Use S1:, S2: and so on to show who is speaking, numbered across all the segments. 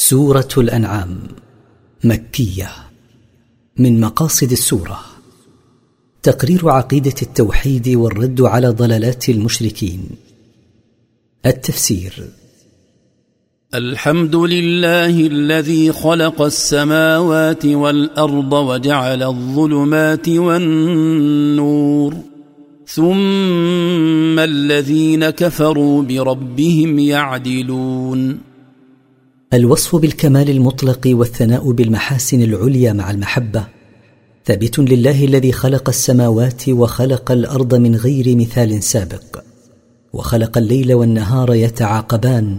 S1: سوره الانعام مكيه من مقاصد السوره تقرير عقيده التوحيد والرد على ضلالات المشركين التفسير
S2: الحمد لله الذي خلق السماوات والارض وجعل الظلمات والنور ثم الذين كفروا بربهم يعدلون
S1: الوصف بالكمال المطلق والثناء بالمحاسن العليا مع المحبه ثابت لله الذي خلق السماوات وخلق الارض من غير مثال سابق وخلق الليل والنهار يتعاقبان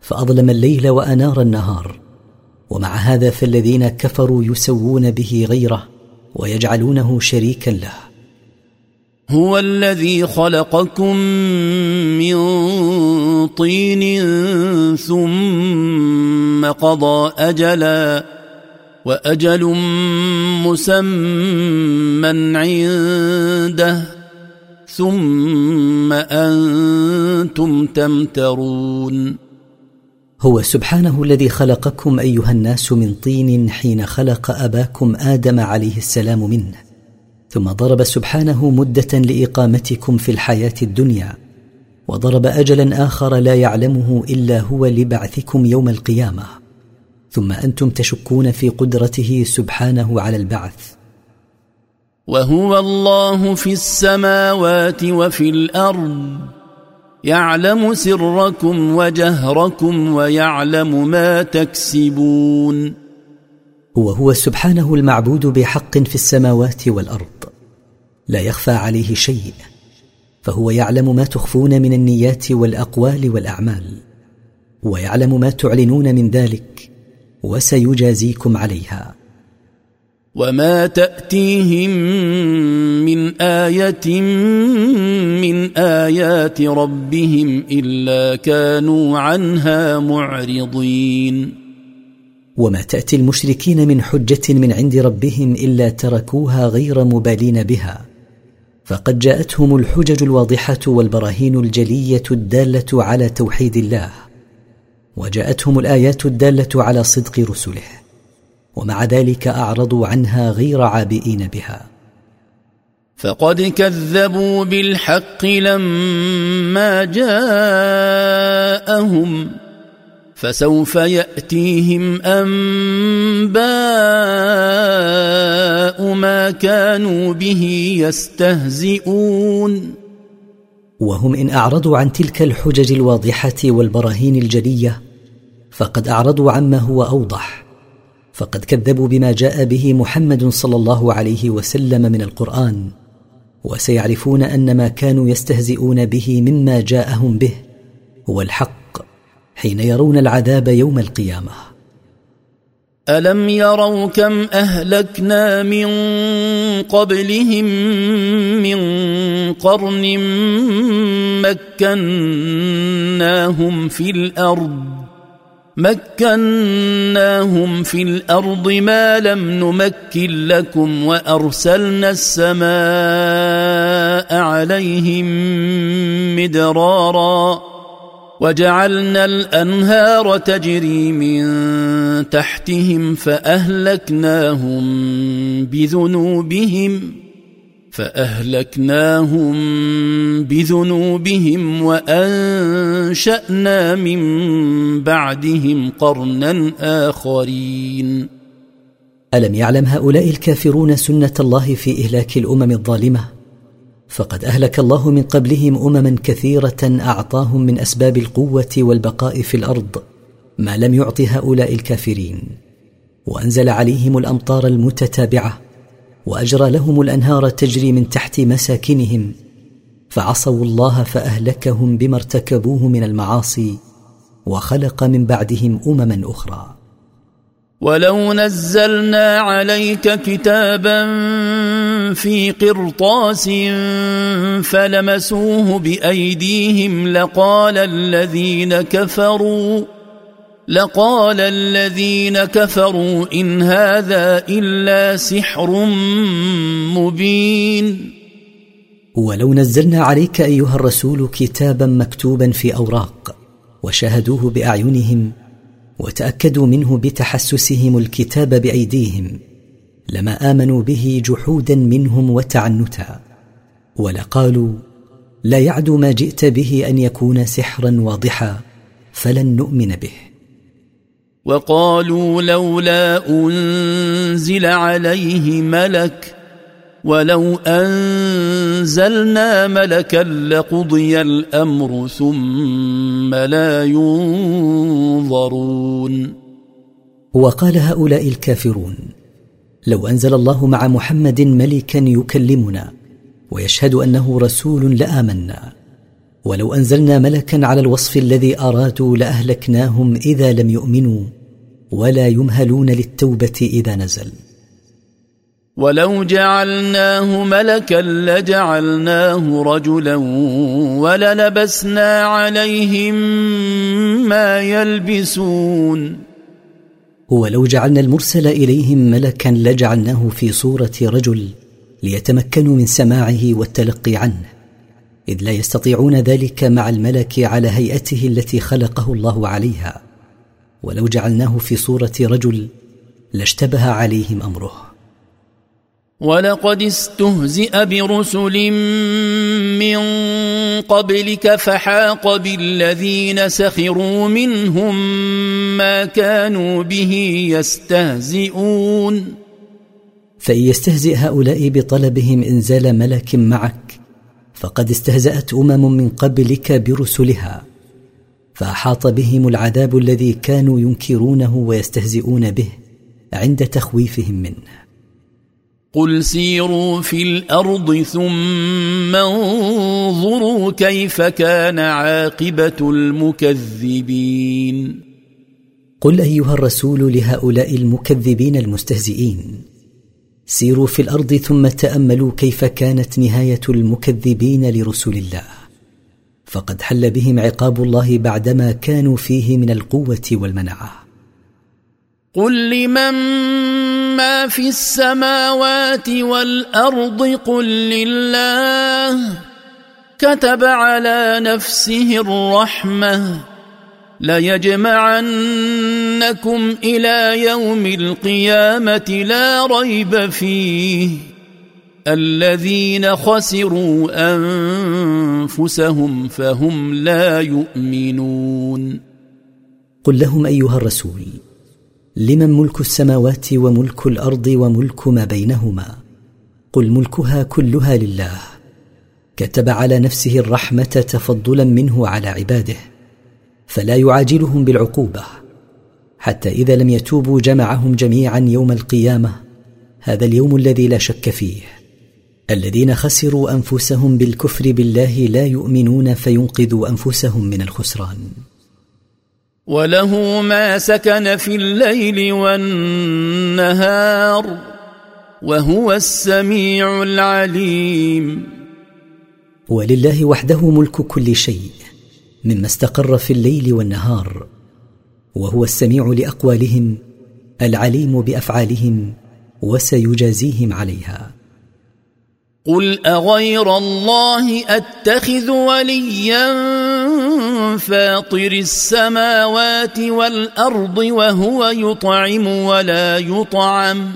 S1: فاظلم الليل وانار النهار ومع هذا فالذين كفروا يسوون به غيره ويجعلونه شريكا له
S2: هو الذي خلقكم من طين ثم قضى أجلا وأجل مسمى عنده ثم أنتم تمترون
S1: هو سبحانه الذي خلقكم أيها الناس من طين حين خلق أباكم آدم عليه السلام منه ثم ضرب سبحانه مده لاقامتكم في الحياه الدنيا وضرب اجلا اخر لا يعلمه الا هو لبعثكم يوم القيامه ثم انتم تشكون في قدرته سبحانه على البعث
S2: وهو الله في السماوات وفي الارض يعلم سركم وجهركم ويعلم ما تكسبون
S1: وهو سبحانه المعبود بحق في السماوات والارض لا يخفى عليه شيء فهو يعلم ما تخفون من النيات والاقوال والاعمال ويعلم ما تعلنون من ذلك وسيجازيكم عليها
S2: وما تاتيهم من ايه من ايات ربهم الا كانوا عنها معرضين
S1: وما تاتي المشركين من حجه من عند ربهم الا تركوها غير مبالين بها فقد جاءتهم الحجج الواضحه والبراهين الجليه الداله على توحيد الله وجاءتهم الايات الداله على صدق رسله ومع ذلك اعرضوا عنها غير عابئين بها
S2: فقد كذبوا بالحق لما جاءهم فسوف ياتيهم انباء ما كانوا به يستهزئون
S1: وهم ان اعرضوا عن تلك الحجج الواضحه والبراهين الجليه فقد اعرضوا عما هو اوضح فقد كذبوا بما جاء به محمد صلى الله عليه وسلم من القران وسيعرفون ان ما كانوا يستهزئون به مما جاءهم به هو الحق حين يرون العذاب يوم القيامه
S2: الم يروا كم اهلكنا من قبلهم من قرن مكناهم في الارض مكناهم في الارض ما لم نمكن لكم وارسلنا السماء عليهم مدرارا وجعلنا الانهار تجري من تحتهم فاهلكناهم بذنوبهم فاهلكناهم بذنوبهم وانشانا من بعدهم قرنا اخرين
S1: الم يعلم هؤلاء الكافرون سنه الله في اهلاك الامم الظالمه فقد اهلك الله من قبلهم امما كثيره اعطاهم من اسباب القوه والبقاء في الارض ما لم يعط هؤلاء الكافرين وانزل عليهم الامطار المتتابعه واجرى لهم الانهار تجري من تحت مساكنهم فعصوا الله فاهلكهم بما ارتكبوه من المعاصي وخلق من بعدهم امما اخرى
S2: ولو نزلنا عليك كتابا في قرطاس فلمسوه بايديهم لقال الذين كفروا لقال الذين كفروا ان هذا الا سحر مبين
S1: ولو نزلنا عليك ايها الرسول كتابا مكتوبا في اوراق وشاهدوه باعينهم وتاكدوا منه بتحسسهم الكتاب بايديهم لما امنوا به جحودا منهم وتعنتا ولقالوا لا يعد ما جئت به ان يكون سحرا واضحا فلن نؤمن به
S2: وقالوا لولا انزل عليه ملك ولو انزلنا ملكا لقضي الامر ثم لا ينظرون
S1: وقال هؤلاء الكافرون لو انزل الله مع محمد ملكا يكلمنا ويشهد انه رسول لامنا ولو انزلنا ملكا على الوصف الذي ارادوا لاهلكناهم اذا لم يؤمنوا ولا يمهلون للتوبه اذا نزل
S2: ولو جعلناه ملكا لجعلناه رجلا وللبسنا عليهم ما يلبسون
S1: ولو جعلنا المرسل اليهم ملكا لجعلناه في صوره رجل ليتمكنوا من سماعه والتلقي عنه اذ لا يستطيعون ذلك مع الملك على هيئته التي خلقه الله عليها ولو جعلناه في صوره رجل لاشتبه عليهم امره
S2: ولقد استهزئ برسل من قبلك فحاق بالذين سخروا منهم ما كانوا به يستهزئون
S1: فان يستهزئ هؤلاء بطلبهم انزال ملك معك فقد استهزات امم من قبلك برسلها فاحاط بهم العذاب الذي كانوا ينكرونه ويستهزئون به عند تخويفهم منه
S2: قل سيروا في الارض ثم انظروا كيف كان عاقبه المكذبين
S1: قل ايها الرسول لهؤلاء المكذبين المستهزئين سيروا في الارض ثم تاملوا كيف كانت نهايه المكذبين لرسول الله فقد حل بهم عقاب الله بعدما كانوا فيه من القوه والمنعه
S2: قل لمن ما في السماوات والارض قل لله كتب على نفسه الرحمه ليجمعنكم الى يوم القيامه لا ريب فيه الذين خسروا انفسهم فهم لا يؤمنون
S1: قل لهم ايها الرسول لمن ملك السماوات وملك الارض وملك ما بينهما قل ملكها كلها لله كتب على نفسه الرحمه تفضلا منه على عباده فلا يعاجلهم بالعقوبه حتى اذا لم يتوبوا جمعهم جميعا يوم القيامه هذا اليوم الذي لا شك فيه الذين خسروا انفسهم بالكفر بالله لا يؤمنون فينقذوا انفسهم من الخسران
S2: وله ما سكن في الليل والنهار وهو السميع العليم
S1: ولله وحده ملك كل شيء مما استقر في الليل والنهار وهو السميع لاقوالهم العليم بافعالهم وسيجازيهم عليها
S2: قل اغير الله اتخذ وليا فاطر السماوات والارض وهو يطعم ولا يطعم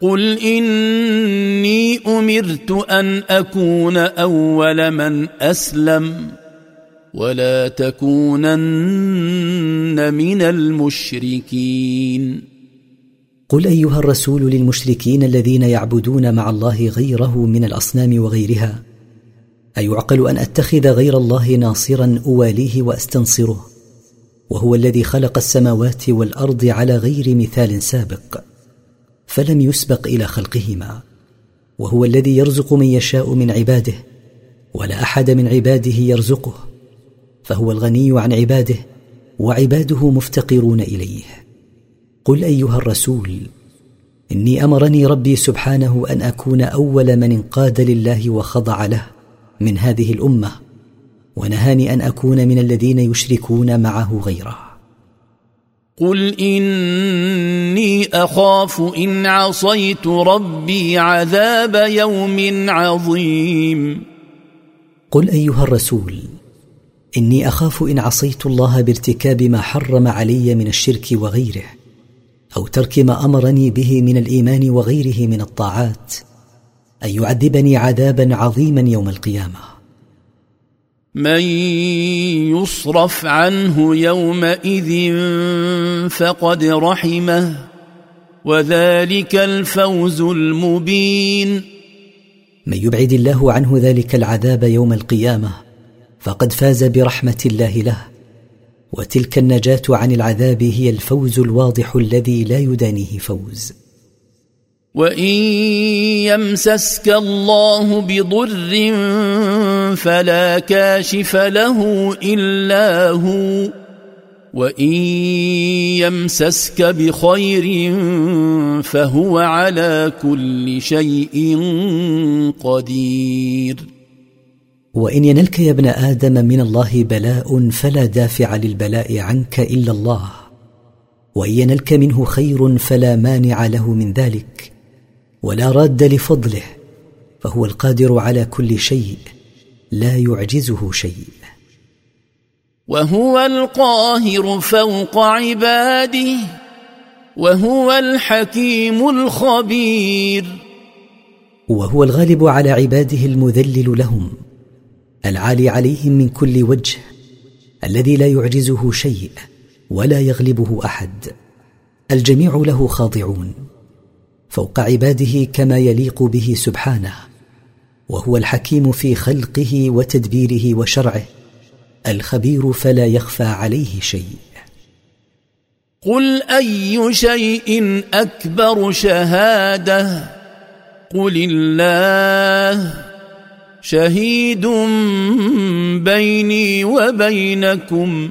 S2: قل اني امرت ان اكون اول من اسلم ولا تكونن من المشركين
S1: قل ايها الرسول للمشركين الذين يعبدون مع الله غيره من الاصنام وغيرها ايعقل ان اتخذ غير الله ناصرا اواليه واستنصره وهو الذي خلق السماوات والارض على غير مثال سابق فلم يسبق الى خلقهما وهو الذي يرزق من يشاء من عباده ولا احد من عباده يرزقه فهو الغني عن عباده وعباده مفتقرون اليه قل ايها الرسول اني امرني ربي سبحانه ان اكون اول من انقاد لله وخضع له من هذه الامه ونهاني ان اكون من الذين يشركون معه غيره
S2: قل اني اخاف ان عصيت ربي عذاب يوم عظيم
S1: قل ايها الرسول اني اخاف ان عصيت الله بارتكاب ما حرم علي من الشرك وغيره او ترك ما امرني به من الايمان وغيره من الطاعات ان يعذبني عذابا عظيما يوم القيامه
S2: من يصرف عنه يومئذ فقد رحمه وذلك الفوز المبين
S1: من يبعد الله عنه ذلك العذاب يوم القيامه فقد فاز برحمه الله له وتلك النجاه عن العذاب هي الفوز الواضح الذي لا يدانيه فوز
S2: وان يمسسك الله بضر فلا كاشف له الا هو وان يمسسك بخير فهو على كل شيء قدير
S1: وان ينلك يا ابن ادم من الله بلاء فلا دافع للبلاء عنك الا الله وان ينلك منه خير فلا مانع له من ذلك ولا راد لفضله فهو القادر على كل شيء لا يعجزه شيء
S2: وهو القاهر فوق عباده وهو الحكيم الخبير
S1: وهو الغالب على عباده المذلل لهم العالي عليهم من كل وجه الذي لا يعجزه شيء ولا يغلبه احد الجميع له خاضعون فوق عباده كما يليق به سبحانه وهو الحكيم في خلقه وتدبيره وشرعه الخبير فلا يخفى عليه شيء
S2: قل اي شيء اكبر شهاده قل الله شهيد بيني وبينكم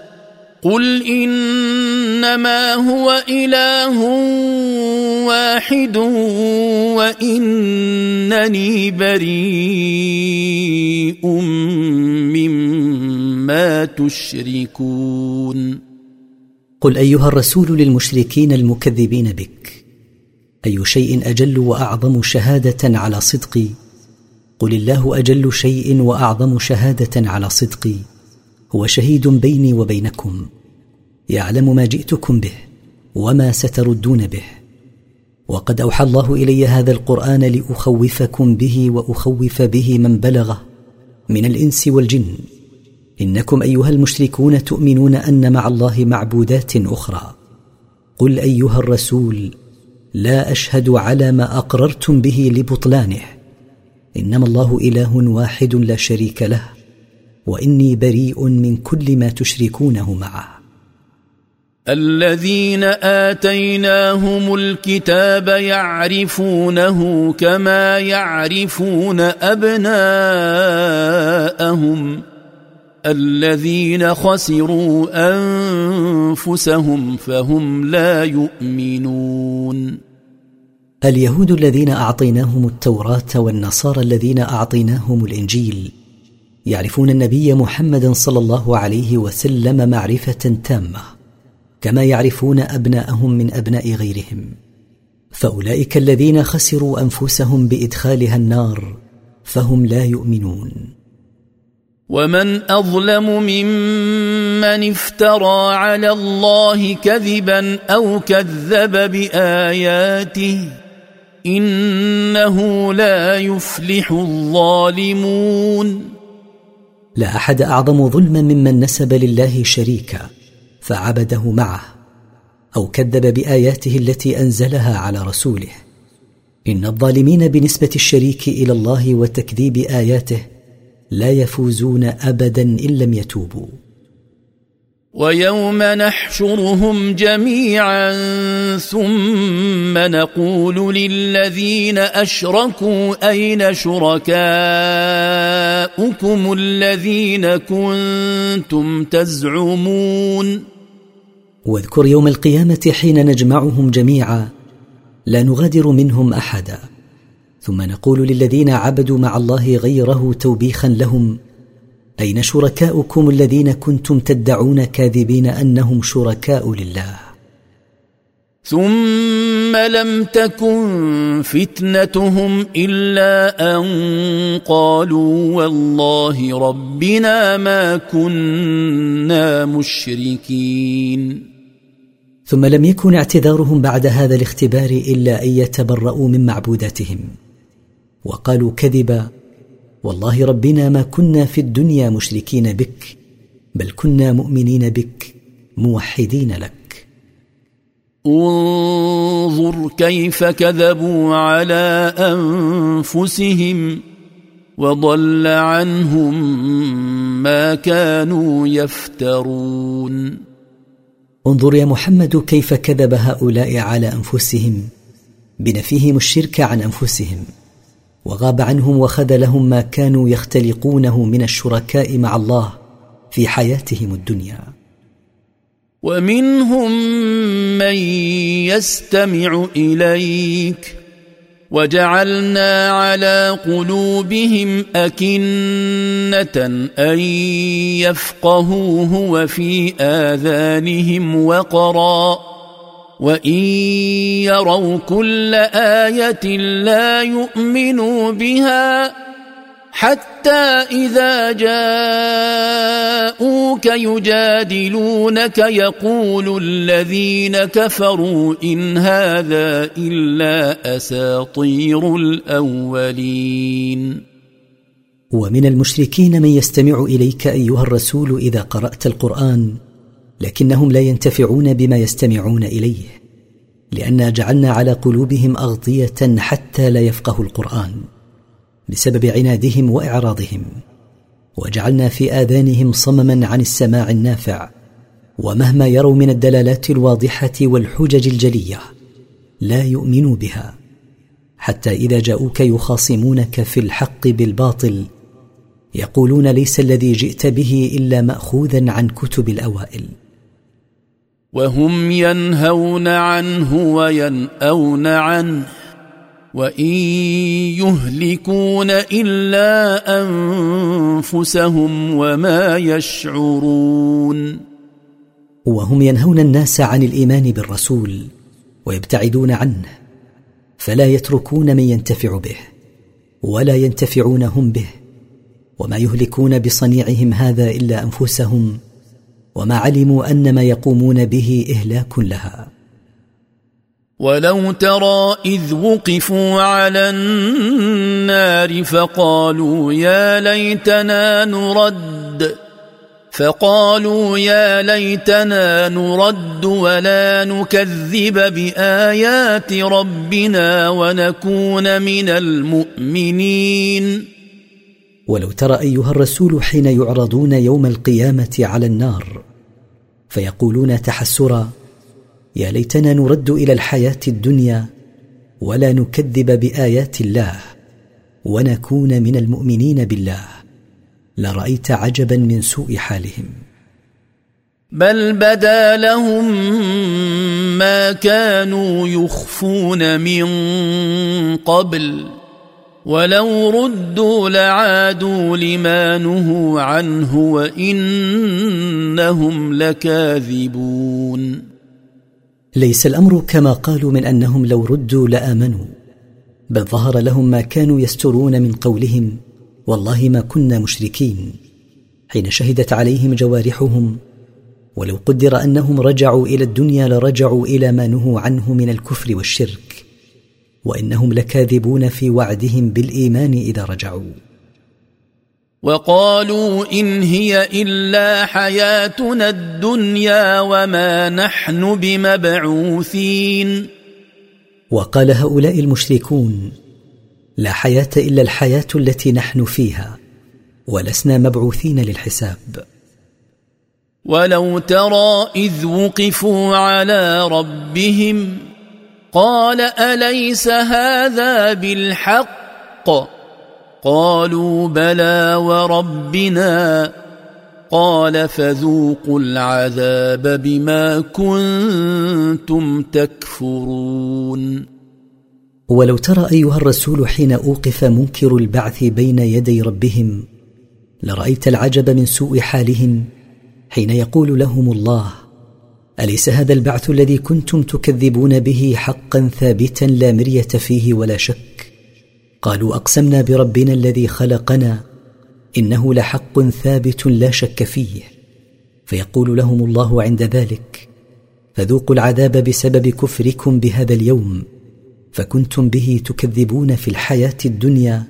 S2: قل انما هو اله واحد وانني بريء مما تشركون
S1: قل ايها الرسول للمشركين المكذبين بك اي شيء اجل واعظم شهاده على صدقي قل الله اجل شيء واعظم شهاده على صدقي هو شهيد بيني وبينكم يعلم ما جئتكم به وما ستردون به وقد اوحى الله الي هذا القران لاخوفكم به واخوف به من بلغه من الانس والجن انكم ايها المشركون تؤمنون ان مع الله معبودات اخرى قل ايها الرسول لا اشهد على ما اقررتم به لبطلانه انما الله اله واحد لا شريك له واني بريء من كل ما تشركونه معه
S2: الذين اتيناهم الكتاب يعرفونه كما يعرفون ابناءهم الذين خسروا انفسهم فهم لا يؤمنون
S1: اليهود الذين اعطيناهم التوراه والنصارى الذين اعطيناهم الانجيل يعرفون النبي محمد صلى الله عليه وسلم معرفه تامه كما يعرفون ابناءهم من ابناء غيرهم فاولئك الذين خسروا انفسهم بادخالها النار فهم لا يؤمنون
S2: ومن اظلم ممن افترى على الله كذبا او كذب باياته انه لا يفلح الظالمون
S1: لا احد اعظم ظلما ممن نسب لله شريكا فعبده معه او كذب باياته التي انزلها على رسوله ان الظالمين بنسبه الشريك الى الله وتكذيب اياته لا يفوزون ابدا ان لم يتوبوا
S2: ويوم نحشرهم جميعا ثم نقول للذين اشركوا اين شركاؤكم الذين كنتم تزعمون
S1: واذكر يوم القيامه حين نجمعهم جميعا لا نغادر منهم احدا ثم نقول للذين عبدوا مع الله غيره توبيخا لهم اين شركاؤكم الذين كنتم تدعون كاذبين انهم شركاء لله
S2: ثم لم تكن فتنتهم الا ان قالوا والله ربنا ما كنا مشركين
S1: ثم لم يكن اعتذارهم بعد هذا الاختبار الا ان يتبرؤوا من معبوداتهم وقالوا كذبا والله ربنا ما كنا في الدنيا مشركين بك بل كنا مؤمنين بك موحدين لك
S2: انظر كيف كذبوا على انفسهم وضل عنهم ما كانوا يفترون
S1: انظر يا محمد كيف كذب هؤلاء على انفسهم بنفيهم الشرك عن انفسهم وغاب عنهم وخذلهم ما كانوا يختلقونه من الشركاء مع الله في حياتهم الدنيا
S2: ومنهم من يستمع اليك وجعلنا على قلوبهم اكنه ان يفقهوه وفي اذانهم وقرا وان يروا كل ايه لا يؤمنوا بها حتى اذا جاءوك يجادلونك يقول الذين كفروا ان هذا الا اساطير الاولين
S1: ومن المشركين من يستمع اليك ايها الرسول اذا قرات القران لكنهم لا ينتفعون بما يستمعون اليه لأننا جعلنا على قلوبهم اغطيه حتى لا يفقهوا القران بسبب عنادهم واعراضهم وجعلنا في اذانهم صمما عن السماع النافع ومهما يروا من الدلالات الواضحه والحجج الجليه لا يؤمنوا بها حتى اذا جاءوك يخاصمونك في الحق بالباطل يقولون ليس الذي جئت به الا ماخوذا عن كتب الاوائل
S2: وهم ينهون عنه ويناون عنه وان يهلكون الا انفسهم وما يشعرون
S1: وهم ينهون الناس عن الايمان بالرسول ويبتعدون عنه فلا يتركون من ينتفع به ولا ينتفعون هم به وما يهلكون بصنيعهم هذا الا انفسهم وما علموا ان ما يقومون به اهلاك لها
S2: ولو ترى اذ وقفوا على النار فقالوا يا ليتنا نرد فقالوا يا ليتنا نرد ولا نكذب بايات ربنا ونكون من المؤمنين
S1: ولو ترى ايها الرسول حين يعرضون يوم القيامه على النار فيقولون تحسرا يا ليتنا نرد الى الحياه الدنيا ولا نكذب بايات الله ونكون من المؤمنين بالله لرايت عجبا من سوء حالهم
S2: بل بدا لهم ما كانوا يخفون من قبل ولو ردوا لعادوا لما نهوا عنه وانهم لكاذبون
S1: ليس الامر كما قالوا من انهم لو ردوا لامنوا بل ظهر لهم ما كانوا يسترون من قولهم والله ما كنا مشركين حين شهدت عليهم جوارحهم ولو قدر انهم رجعوا الى الدنيا لرجعوا الى ما نهوا عنه من الكفر والشرك وانهم لكاذبون في وعدهم بالايمان اذا رجعوا
S2: وقالوا ان هي الا حياتنا الدنيا وما نحن بمبعوثين
S1: وقال هؤلاء المشركون لا حياه الا الحياه التي نحن فيها ولسنا مبعوثين للحساب
S2: ولو ترى اذ وقفوا على ربهم قال اليس هذا بالحق قالوا بلى وربنا قال فذوقوا العذاب بما كنتم تكفرون
S1: ولو ترى ايها الرسول حين اوقف منكر البعث بين يدي ربهم لرايت العجب من سوء حالهم حين يقول لهم الله اليس هذا البعث الذي كنتم تكذبون به حقا ثابتا لا مريه فيه ولا شك قالوا اقسمنا بربنا الذي خلقنا انه لحق ثابت لا شك فيه فيقول لهم الله عند ذلك فذوقوا العذاب بسبب كفركم بهذا اليوم فكنتم به تكذبون في الحياه الدنيا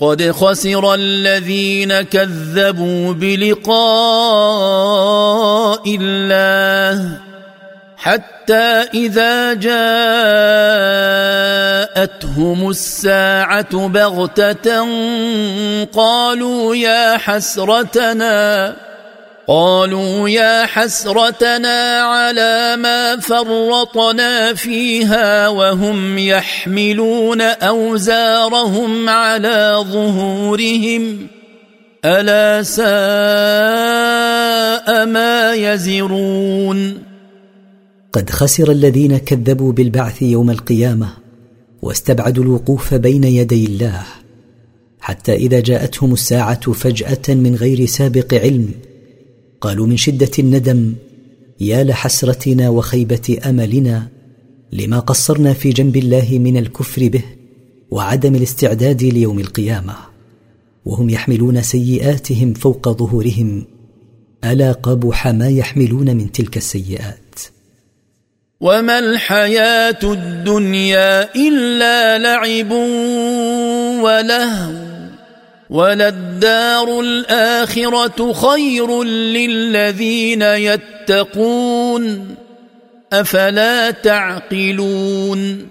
S2: قد خسر الذين كذبوا بلقاء الله حتى اذا جاءتهم الساعه بغته قالوا يا حسرتنا قالوا يا حسرتنا على ما فرطنا فيها وهم يحملون اوزارهم على ظهورهم الا ساء ما يزرون
S1: قد خسر الذين كذبوا بالبعث يوم القيامه واستبعدوا الوقوف بين يدي الله حتى اذا جاءتهم الساعه فجاه من غير سابق علم قالوا من شده الندم يا لحسرتنا وخيبه املنا لما قصرنا في جنب الله من الكفر به وعدم الاستعداد ليوم القيامه وهم يحملون سيئاتهم فوق ظهورهم الا قبح ما يحملون من تلك السيئات
S2: وما الحياه الدنيا الا لعب ولهو وللدار الآخرة خير للذين يتقون أفلا تعقلون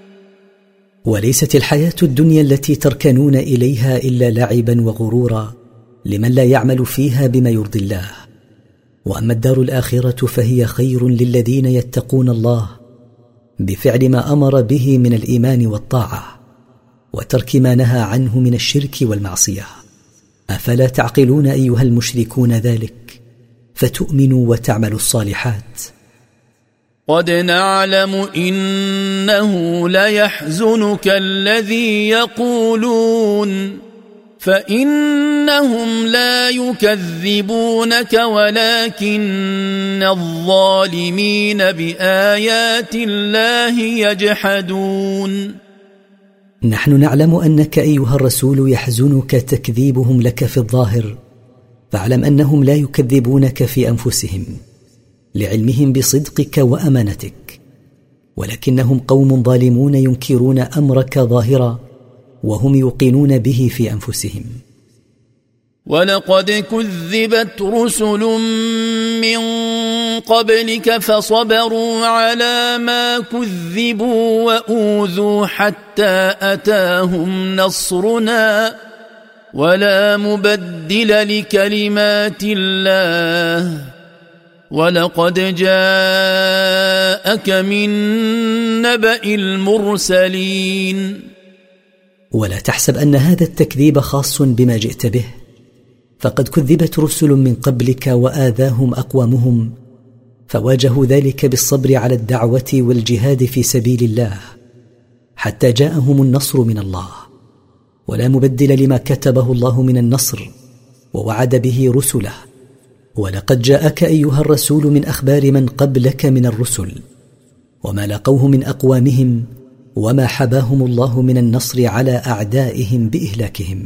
S1: وليست الحياة الدنيا التي تركنون إليها إلا لعبا وغرورا لمن لا يعمل فيها بما يرضي الله واما الدار الاخره فهي خير للذين يتقون الله بفعل ما امر به من الايمان والطاعه وترك ما نهى عنه من الشرك والمعصيه افلا تعقلون ايها المشركون ذلك فتؤمنوا وتعملوا الصالحات
S2: قد نعلم انه ليحزنك الذي يقولون فانهم لا يكذبونك ولكن الظالمين بايات الله يجحدون
S1: نحن نعلم انك ايها الرسول يحزنك تكذيبهم لك في الظاهر فاعلم انهم لا يكذبونك في انفسهم لعلمهم بصدقك وامانتك ولكنهم قوم ظالمون ينكرون امرك ظاهرا وهم يوقنون به في انفسهم
S2: ولقد كذبت رسل من قبلك فصبروا على ما كذبوا واوذوا حتى اتاهم نصرنا ولا مبدل لكلمات الله ولقد جاءك من نبا المرسلين
S1: ولا تحسب ان هذا التكذيب خاص بما جئت به فقد كذبت رسل من قبلك واذاهم اقوامهم فواجهوا ذلك بالصبر على الدعوه والجهاد في سبيل الله حتى جاءهم النصر من الله ولا مبدل لما كتبه الله من النصر ووعد به رسله ولقد جاءك ايها الرسول من اخبار من قبلك من الرسل وما لقوه من اقوامهم وما حباهم الله من النصر على اعدائهم باهلاكهم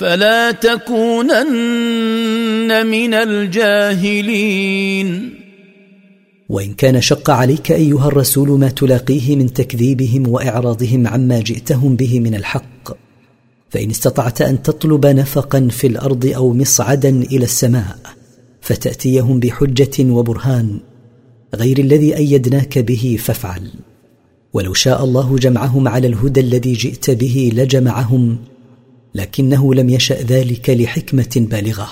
S2: فلا تكونن من الجاهلين
S1: وان كان شق عليك ايها الرسول ما تلاقيه من تكذيبهم واعراضهم عما جئتهم به من الحق فان استطعت ان تطلب نفقا في الارض او مصعدا الى السماء فتاتيهم بحجه وبرهان غير الذي ايدناك به فافعل ولو شاء الله جمعهم على الهدى الذي جئت به لجمعهم لكنه لم يشا ذلك لحكمه بالغه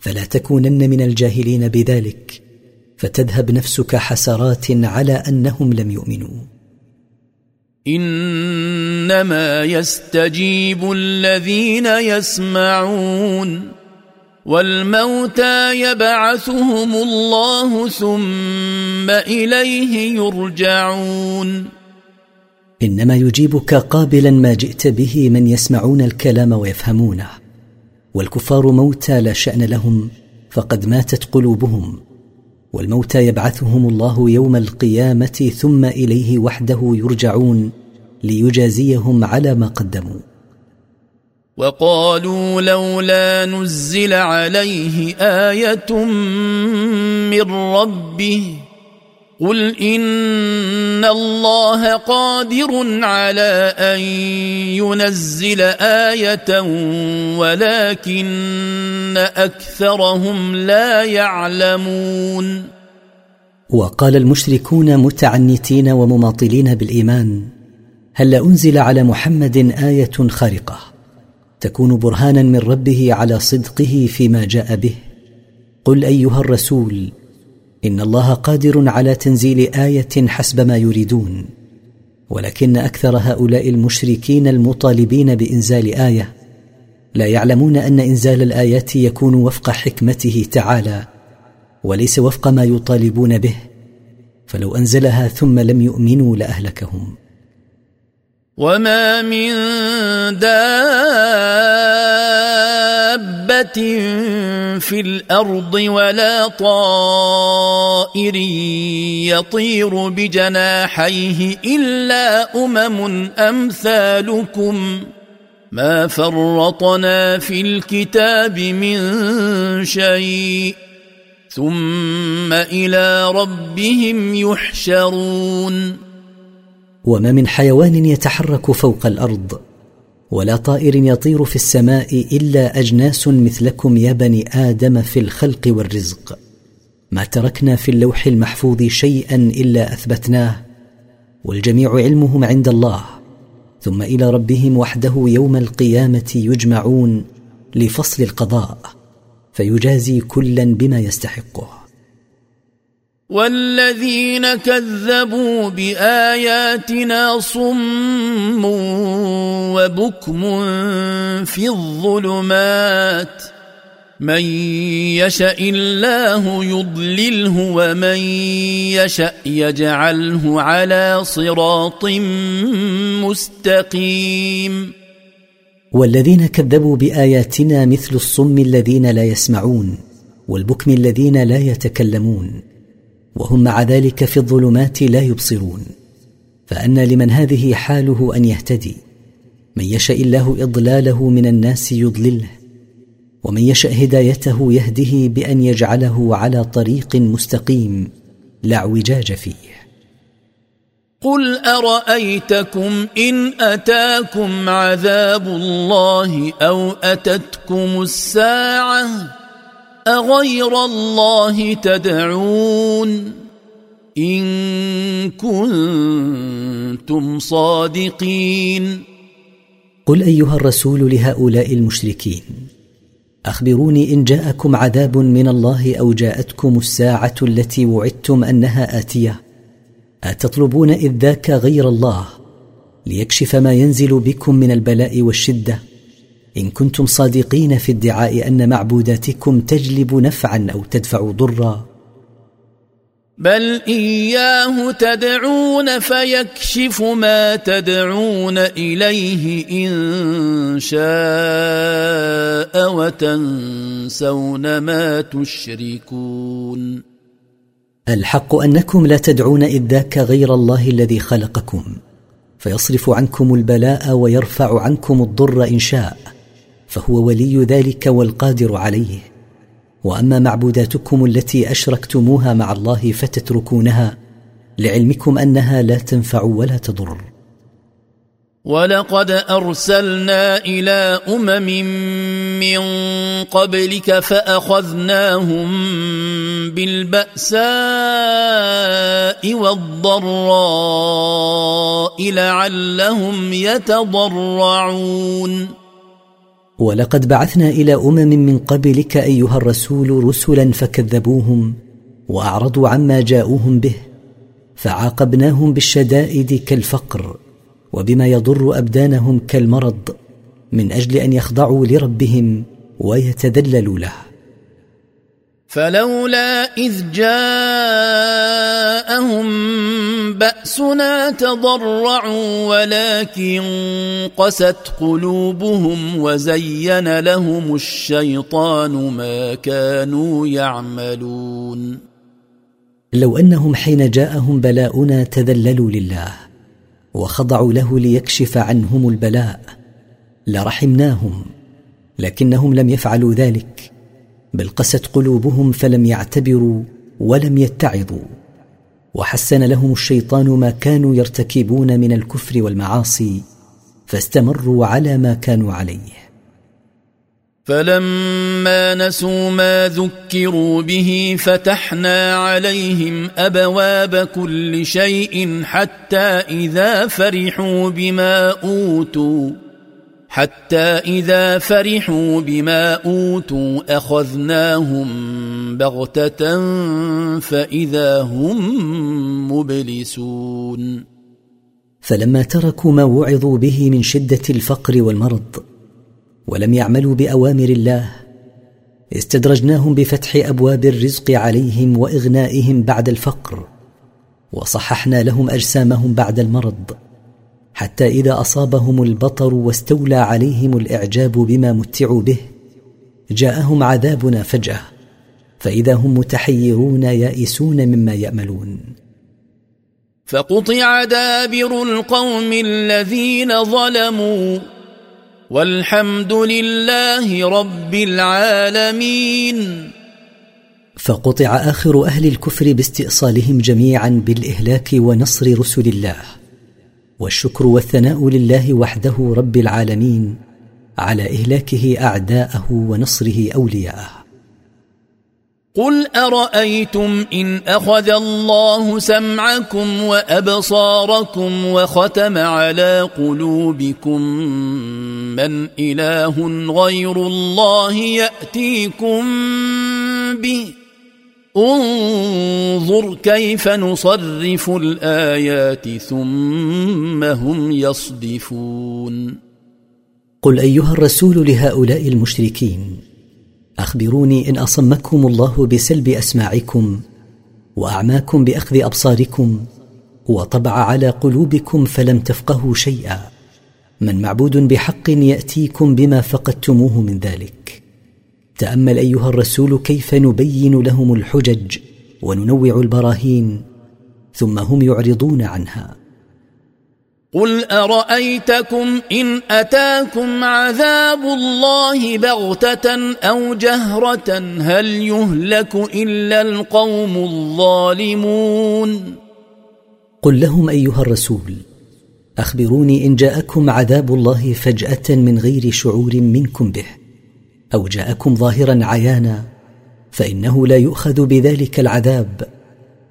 S1: فلا تكونن من الجاهلين بذلك فتذهب نفسك حسرات على انهم لم يؤمنوا
S2: انما يستجيب الذين يسمعون والموتى يبعثهم الله ثم اليه يرجعون
S1: انما يجيبك قابلا ما جئت به من يسمعون الكلام ويفهمونه والكفار موتى لا شان لهم فقد ماتت قلوبهم والموتى يبعثهم الله يوم القيامه ثم اليه وحده يرجعون ليجازيهم على ما قدموا
S2: وقالوا لولا نزل عليه ايه من ربه قل ان الله قادر على ان ينزل ايه ولكن اكثرهم لا يعلمون
S1: وقال المشركون متعنتين ومماطلين بالايمان هل انزل على محمد ايه خارقه تكون برهانا من ربه على صدقه فيما جاء به قل ايها الرسول ان الله قادر على تنزيل ايه حسب ما يريدون ولكن اكثر هؤلاء المشركين المطالبين بانزال ايه لا يعلمون ان انزال الايات يكون وفق حكمته تعالى وليس وفق ما يطالبون به فلو انزلها ثم لم يؤمنوا لاهلكهم
S2: وما من دابه في الارض ولا طائر يطير بجناحيه الا امم امثالكم ما فرطنا في الكتاب من شيء ثم الى ربهم يحشرون
S1: وما من حيوان يتحرك فوق الارض ولا طائر يطير في السماء الا اجناس مثلكم يا بني ادم في الخلق والرزق ما تركنا في اللوح المحفوظ شيئا الا اثبتناه والجميع علمهم عند الله ثم الى ربهم وحده يوم القيامه يجمعون لفصل القضاء فيجازي كلا بما يستحقه
S2: والذين كذبوا باياتنا صم وبكم في الظلمات من يشا الله يضلله ومن يشا يجعله على صراط مستقيم
S1: والذين كذبوا باياتنا مثل الصم الذين لا يسمعون والبكم الذين لا يتكلمون وهم مع ذلك في الظلمات لا يبصرون فانى لمن هذه حاله ان يهتدي من يشا الله اضلاله من الناس يضلله ومن يشا هدايته يهده بان يجعله على طريق مستقيم لا اعوجاج فيه
S2: قل ارايتكم ان اتاكم عذاب الله او اتتكم الساعه أغير الله تدعون إن كنتم صادقين
S1: قل أيها الرسول لهؤلاء المشركين أخبروني إن جاءكم عذاب من الله أو جاءتكم الساعة التي وعدتم أنها آتية أتطلبون إذ ذاك غير الله ليكشف ما ينزل بكم من البلاء والشده ان كنتم صادقين في ادعاء ان معبوداتكم تجلب نفعا او تدفع ضرا
S2: بل اياه تدعون فيكشف ما تدعون اليه ان شاء وتنسون ما تشركون
S1: الحق انكم لا تدعون اذ ذاك غير الله الذي خلقكم فيصرف عنكم البلاء ويرفع عنكم الضر ان شاء فهو ولي ذلك والقادر عليه واما معبوداتكم التي اشركتموها مع الله فتتركونها لعلمكم انها لا تنفع ولا تضر
S2: ولقد ارسلنا الى امم من قبلك فاخذناهم بالباساء والضراء لعلهم يتضرعون
S1: ولقد بعثنا الى امم من قبلك ايها الرسول رسلا فكذبوهم واعرضوا عما جاءوهم به فعاقبناهم بالشدائد كالفقر وبما يضر ابدانهم كالمرض من اجل ان يخضعوا لربهم ويتذللوا له
S2: فلولا إذ جاءهم بأسنا تضرعوا ولكن قست قلوبهم وزين لهم الشيطان ما كانوا يعملون
S1: لو أنهم حين جاءهم بلاؤنا تذللوا لله وخضعوا له ليكشف عنهم البلاء لرحمناهم لكنهم لم يفعلوا ذلك بل قست قلوبهم فلم يعتبروا ولم يتعظوا وحسن لهم الشيطان ما كانوا يرتكبون من الكفر والمعاصي فاستمروا على ما كانوا عليه
S2: فلما نسوا ما ذكروا به فتحنا عليهم ابواب كل شيء حتى اذا فرحوا بما اوتوا حتى اذا فرحوا بما اوتوا اخذناهم بغته فاذا هم مبلسون
S1: فلما تركوا ما وعظوا به من شده الفقر والمرض ولم يعملوا باوامر الله استدرجناهم بفتح ابواب الرزق عليهم واغنائهم بعد الفقر وصححنا لهم اجسامهم بعد المرض حتى اذا اصابهم البطر واستولى عليهم الاعجاب بما متعوا به جاءهم عذابنا فجاه فاذا هم متحيرون يائسون مما ياملون
S2: فقطع دابر القوم الذين ظلموا والحمد لله رب العالمين
S1: فقطع اخر اهل الكفر باستئصالهم جميعا بالاهلاك ونصر رسل الله والشكر والثناء لله وحده رب العالمين على اهلاكه اعداءه ونصره اولياءه
S2: قل ارايتم ان اخذ الله سمعكم وابصاركم وختم على قلوبكم من اله غير الله ياتيكم به انظر كيف نصرف الايات ثم هم يصدفون
S1: قل ايها الرسول لهؤلاء المشركين اخبروني ان اصمكم الله بسلب اسماعكم واعماكم باخذ ابصاركم وطبع على قلوبكم فلم تفقهوا شيئا من معبود بحق ياتيكم بما فقدتموه من ذلك تامل ايها الرسول كيف نبين لهم الحجج وننوع البراهين ثم هم يعرضون عنها
S2: قل ارايتكم ان اتاكم عذاب الله بغته او جهره هل يهلك الا القوم الظالمون
S1: قل لهم ايها الرسول اخبروني ان جاءكم عذاب الله فجاه من غير شعور منكم به او جاءكم ظاهرا عيانا فانه لا يؤخذ بذلك العذاب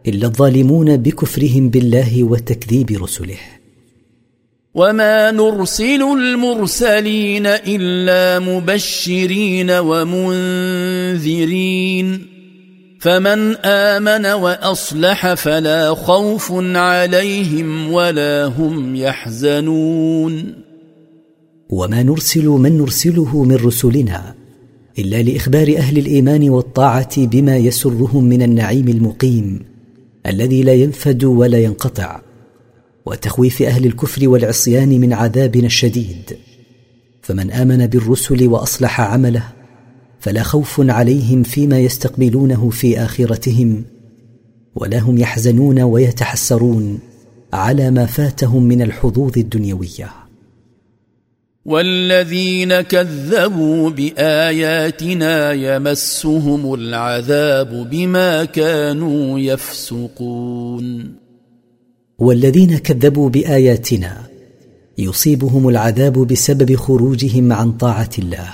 S1: الا الظالمون بكفرهم بالله وتكذيب رسله
S2: وما نرسل المرسلين الا مبشرين ومنذرين فمن امن واصلح فلا خوف عليهم ولا هم يحزنون
S1: وما نرسل من نرسله من رسلنا الا لاخبار اهل الايمان والطاعه بما يسرهم من النعيم المقيم الذي لا ينفد ولا ينقطع وتخويف اهل الكفر والعصيان من عذابنا الشديد فمن امن بالرسل واصلح عمله فلا خوف عليهم فيما يستقبلونه في اخرتهم ولا هم يحزنون ويتحسرون على ما فاتهم من الحظوظ الدنيويه
S2: والذين كذبوا باياتنا يمسهم العذاب بما كانوا يفسقون
S1: والذين كذبوا باياتنا يصيبهم العذاب بسبب خروجهم عن طاعه الله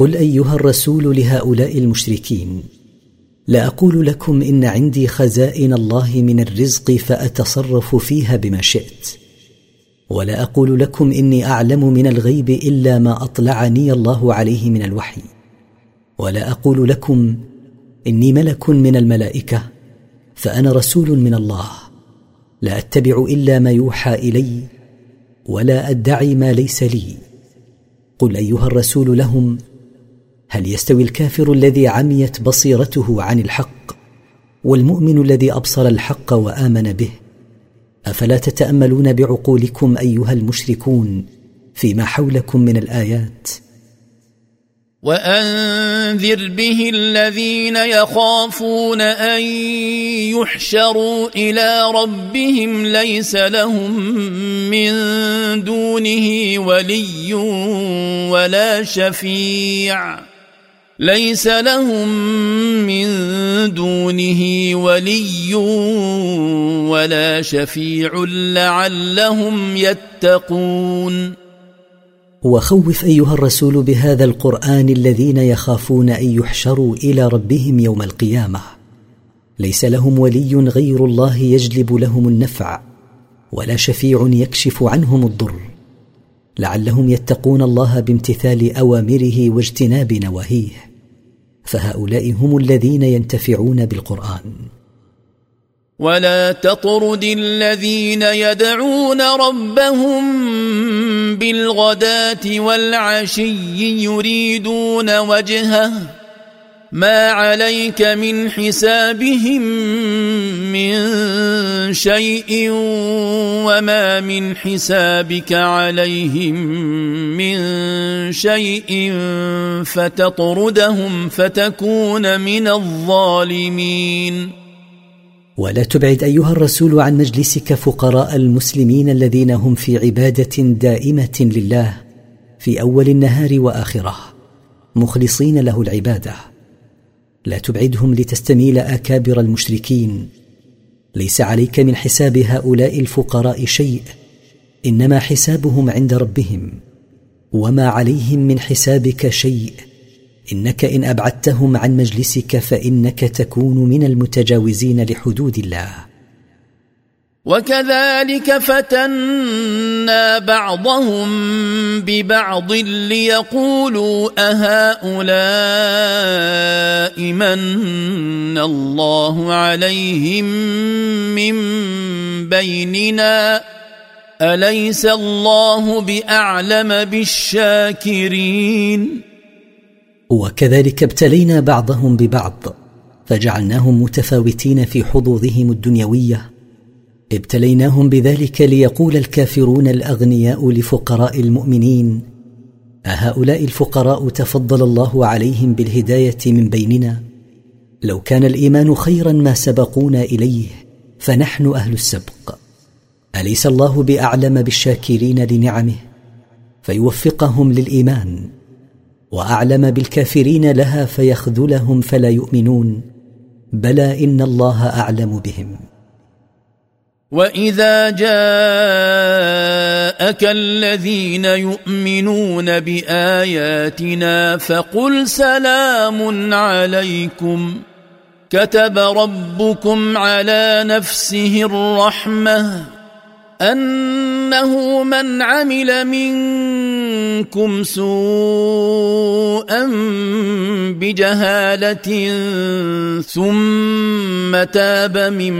S1: قل ايها الرسول لهؤلاء المشركين لا اقول لكم ان عندي خزائن الله من الرزق فاتصرف فيها بما شئت ولا اقول لكم اني اعلم من الغيب الا ما اطلعني الله عليه من الوحي ولا اقول لكم اني ملك من الملائكه فانا رسول من الله لا اتبع الا ما يوحى الي ولا ادعي ما ليس لي قل ايها الرسول لهم هل يستوي الكافر الذي عميت بصيرته عن الحق والمؤمن الذي ابصر الحق وامن به افلا تتاملون بعقولكم ايها المشركون فيما حولكم من الايات
S2: وانذر به الذين يخافون ان يحشروا الى ربهم ليس لهم من دونه ولي ولا شفيع ليس لهم من دونه ولي ولا شفيع لعلهم يتقون
S1: وخوف ايها الرسول بهذا القران الذين يخافون ان يحشروا الى ربهم يوم القيامه ليس لهم ولي غير الله يجلب لهم النفع ولا شفيع يكشف عنهم الضر لعلهم يتقون الله بامتثال اوامره واجتناب نواهيه فهؤلاء هم الذين ينتفعون بالقران
S2: ولا تطرد الذين يدعون ربهم بالغداه والعشي يريدون وجهه ما عليك من حسابهم من شيء وما من حسابك عليهم من شيء فتطردهم فتكون من الظالمين
S1: ولا تبعد ايها الرسول عن مجلسك فقراء المسلمين الذين هم في عباده دائمه لله في اول النهار واخره مخلصين له العباده لا تبعدهم لتستميل اكابر المشركين ليس عليك من حساب هؤلاء الفقراء شيء انما حسابهم عند ربهم وما عليهم من حسابك شيء انك ان ابعدتهم عن مجلسك فانك تكون من المتجاوزين لحدود الله
S2: وكذلك فتنا بعضهم ببعض ليقولوا اهؤلاء من الله عليهم من بيننا اليس الله باعلم بالشاكرين
S1: وكذلك ابتلينا بعضهم ببعض فجعلناهم متفاوتين في حظوظهم الدنيويه ابتليناهم بذلك ليقول الكافرون الاغنياء لفقراء المؤمنين اهؤلاء الفقراء تفضل الله عليهم بالهدايه من بيننا لو كان الايمان خيرا ما سبقونا اليه فنحن اهل السبق اليس الله باعلم بالشاكرين لنعمه فيوفقهم للايمان واعلم بالكافرين لها فيخذلهم فلا يؤمنون بلى ان الله اعلم بهم
S2: واذا جاءك الذين يؤمنون باياتنا فقل سلام عليكم كتب ربكم على نفسه الرحمه انه من عمل منكم سوءا بجهاله ثم تاب من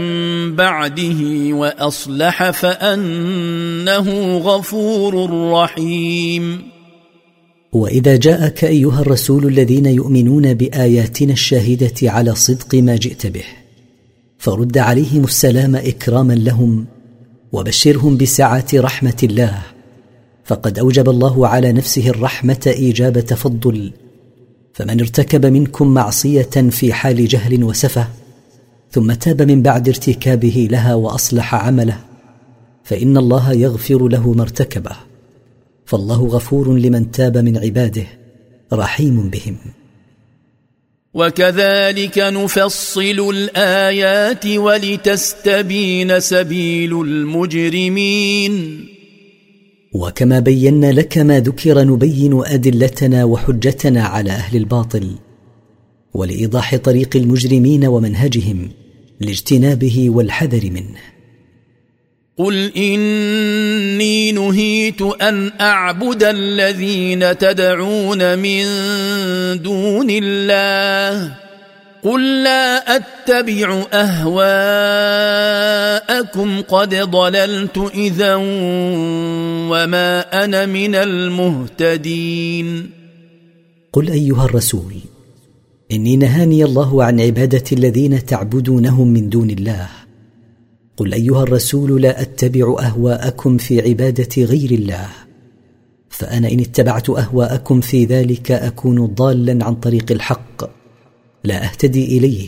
S2: بعده واصلح فانه غفور رحيم
S1: واذا جاءك ايها الرسول الذين يؤمنون باياتنا الشاهده على صدق ما جئت به فرد عليهم السلام اكراما لهم وبشرهم بسعه رحمه الله فقد اوجب الله على نفسه الرحمه ايجاب تفضل فمن ارتكب منكم معصيه في حال جهل وسفه ثم تاب من بعد ارتكابه لها واصلح عمله فان الله يغفر له ما ارتكبه فالله غفور لمن تاب من عباده رحيم بهم
S2: وكذلك نفصل الايات ولتستبين سبيل المجرمين
S1: وكما بينا لك ما ذكر نبين ادلتنا وحجتنا على اهل الباطل ولايضاح طريق المجرمين ومنهجهم لاجتنابه والحذر منه
S2: قل اني نهيت ان اعبد الذين تدعون من دون الله قل لا اتبع اهواءكم قد ضللت اذا وما انا من المهتدين
S1: قل ايها الرسول اني نهاني الله عن عباده الذين تعبدونهم من دون الله قل ايها الرسول لا اتبع اهواءكم في عباده غير الله فانا ان اتبعت اهواءكم في ذلك اكون ضالا عن طريق الحق لا اهتدي اليه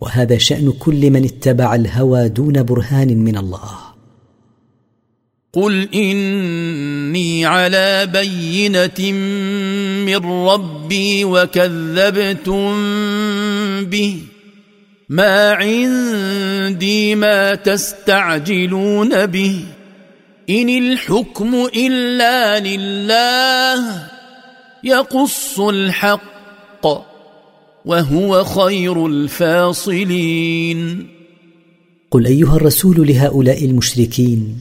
S1: وهذا شان كل من اتبع الهوى دون برهان من الله
S2: قل اني على بينه من ربي وكذبتم به ما عندي ما تستعجلون به ان الحكم الا لله يقص الحق وهو خير الفاصلين
S1: قل ايها الرسول لهؤلاء المشركين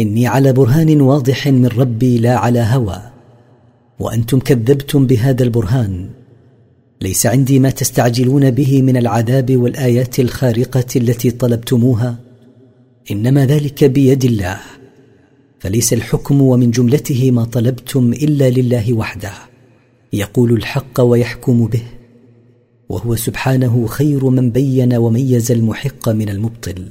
S1: اني على برهان واضح من ربي لا على هوى وانتم كذبتم بهذا البرهان ليس عندي ما تستعجلون به من العذاب والايات الخارقه التي طلبتموها انما ذلك بيد الله فليس الحكم ومن جملته ما طلبتم الا لله وحده يقول الحق ويحكم به وهو سبحانه خير من بين وميز المحق من المبطل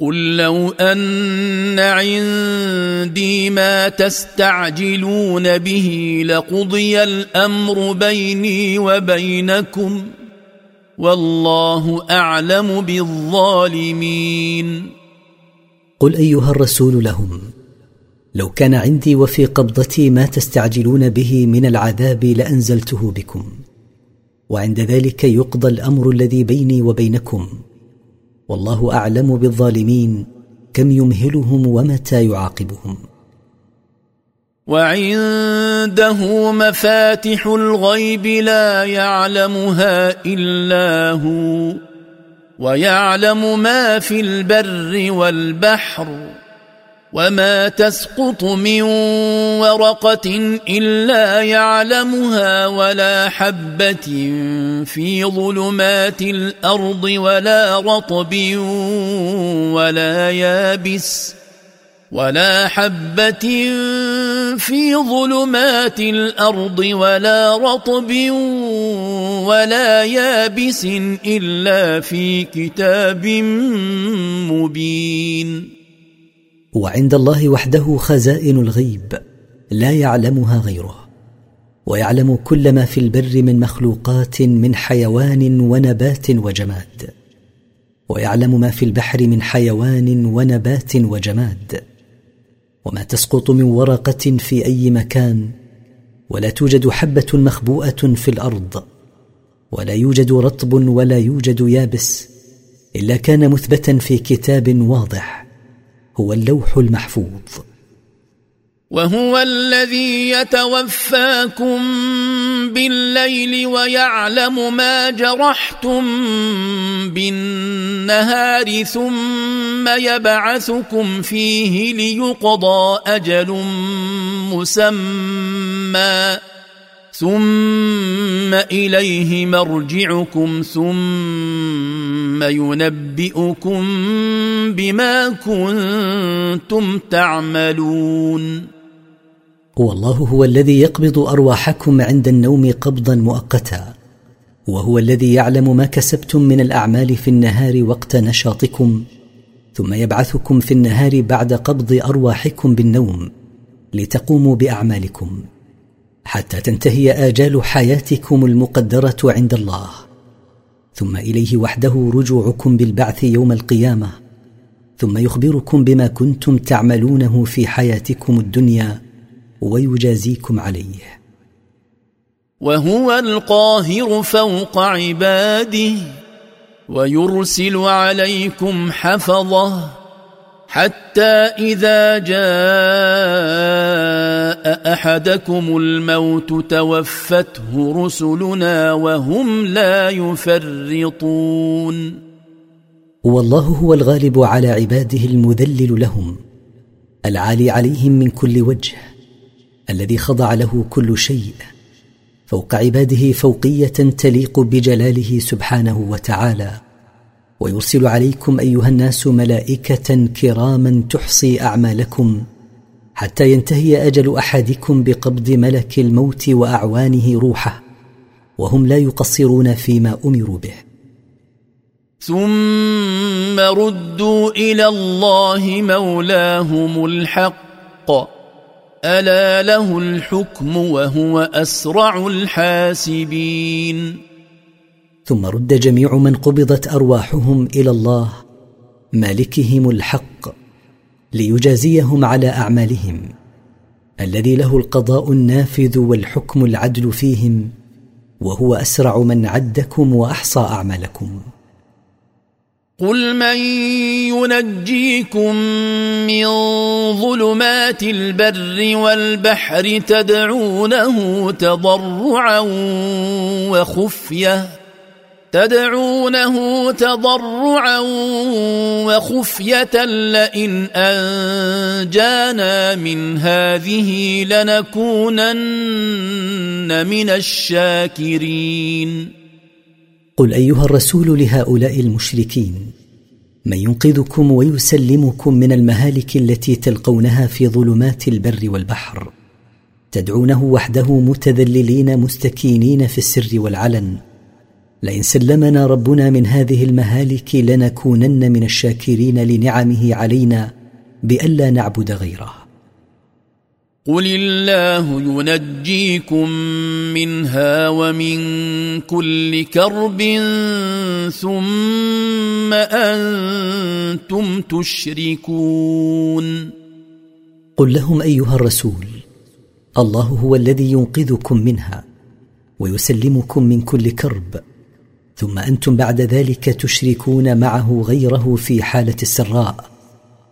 S2: قل لو ان عندي ما تستعجلون به لقضي الامر بيني وبينكم والله اعلم بالظالمين
S1: قل ايها الرسول لهم لو كان عندي وفي قبضتي ما تستعجلون به من العذاب لانزلته بكم وعند ذلك يقضى الامر الذي بيني وبينكم والله اعلم بالظالمين كم يمهلهم ومتى يعاقبهم
S2: وعنده مفاتح الغيب لا يعلمها الا هو ويعلم ما في البر والبحر وما تسقط من ورقه الا يعلمها ولا حبه في ظلمات الارض ولا رطب ولا يابس ولا حبه في ظلمات الارض ولا رطب ولا يابس الا في كتاب مبين
S1: وعند الله وحده خزائن الغيب لا يعلمها غيره ويعلم كل ما في البر من مخلوقات من حيوان ونبات وجماد ويعلم ما في البحر من حيوان ونبات وجماد وما تسقط من ورقه في اي مكان ولا توجد حبه مخبوءه في الارض ولا يوجد رطب ولا يوجد يابس الا كان مثبتا في كتاب واضح هو اللوح المحفوظ
S2: وهو الذي يتوفاكم بالليل ويعلم ما جرحتم بالنهار ثم يبعثكم فيه ليقضى اجل مسمى ثم اليه مرجعكم ثم ينبئكم بما كنتم تعملون
S1: والله هو الذي يقبض ارواحكم عند النوم قبضا مؤقتا وهو الذي يعلم ما كسبتم من الاعمال في النهار وقت نشاطكم ثم يبعثكم في النهار بعد قبض ارواحكم بالنوم لتقوموا باعمالكم حتى تنتهي اجال حياتكم المقدره عند الله ثم اليه وحده رجوعكم بالبعث يوم القيامه ثم يخبركم بما كنتم تعملونه في حياتكم الدنيا ويجازيكم عليه
S2: وهو القاهر فوق عباده ويرسل عليكم حفظه حتى اذا جاء احدكم الموت توفته رسلنا وهم لا يفرطون
S1: والله هو الغالب على عباده المذلل لهم العالي عليهم من كل وجه الذي خضع له كل شيء فوق عباده فوقيه تليق بجلاله سبحانه وتعالى ويرسل عليكم ايها الناس ملائكه كراما تحصي اعمالكم حتى ينتهي اجل احدكم بقبض ملك الموت واعوانه روحه وهم لا يقصرون فيما امروا به
S2: ثم ردوا الى الله مولاهم الحق الا له الحكم وهو اسرع الحاسبين
S1: ثم رد جميع من قبضت ارواحهم الى الله مالكهم الحق ليجازيهم على اعمالهم الذي له القضاء النافذ والحكم العدل فيهم وهو اسرع من عدكم واحصى اعمالكم
S2: قل من ينجيكم من ظلمات البر والبحر تدعونه تضرعا وخفيه تدعونه تضرعا وخفيه لئن انجانا من هذه لنكونن من الشاكرين
S1: قل ايها الرسول لهؤلاء المشركين من ينقذكم ويسلمكم من المهالك التي تلقونها في ظلمات البر والبحر تدعونه وحده متذللين مستكينين في السر والعلن لئن سلمنا ربنا من هذه المهالك لنكونن من الشاكرين لنعمه علينا بألا نعبد غيره
S2: قل الله ينجيكم منها ومن كل كرب ثم انتم تشركون
S1: قل لهم ايها الرسول الله هو الذي ينقذكم منها ويسلمكم من كل كرب ثم انتم بعد ذلك تشركون معه غيره في حاله السراء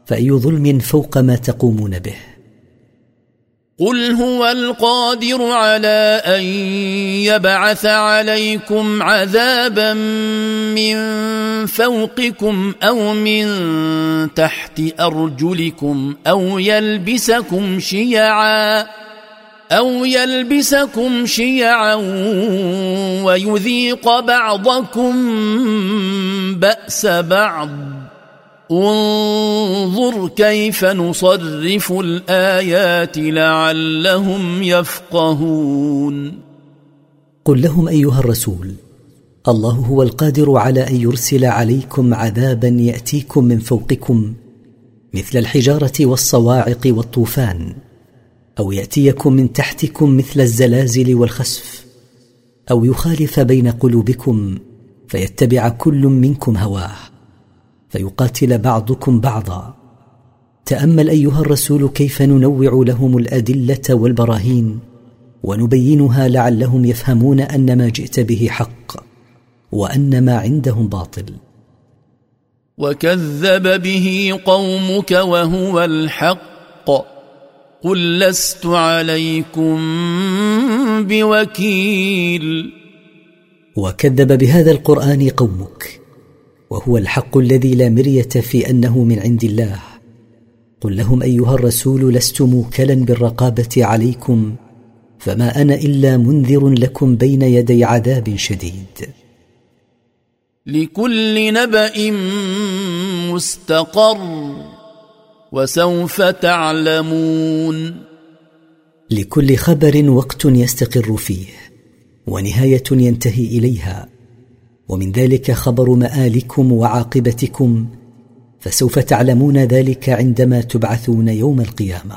S1: فاي ظلم فوق ما تقومون به
S2: قل هو القادر على ان يبعث عليكم عذابا من فوقكم او من تحت ارجلكم او يلبسكم شيعا أو يلبسكم شيعا ويذيق بعضكم بأس بعض انظر كيف نصرف الآيات لعلهم يفقهون
S1: قل لهم أيها الرسول الله هو القادر على أن يرسل عليكم عذابا يأتيكم من فوقكم مثل الحجارة والصواعق والطوفان او ياتيكم من تحتكم مثل الزلازل والخسف او يخالف بين قلوبكم فيتبع كل منكم هواه فيقاتل بعضكم بعضا تامل ايها الرسول كيف ننوع لهم الادله والبراهين ونبينها لعلهم يفهمون ان ما جئت به حق وان ما عندهم باطل
S2: وكذب به قومك وهو الحق قل لست عليكم بوكيل
S1: وكذب بهذا القران قومك وهو الحق الذي لا مريه في انه من عند الله قل لهم ايها الرسول لست موكلا بالرقابه عليكم فما انا الا منذر لكم بين يدي عذاب شديد
S2: لكل نبا مستقر وسوف تعلمون
S1: لكل خبر وقت يستقر فيه ونهايه ينتهي اليها ومن ذلك خبر مالكم وعاقبتكم فسوف تعلمون ذلك عندما تبعثون يوم القيامه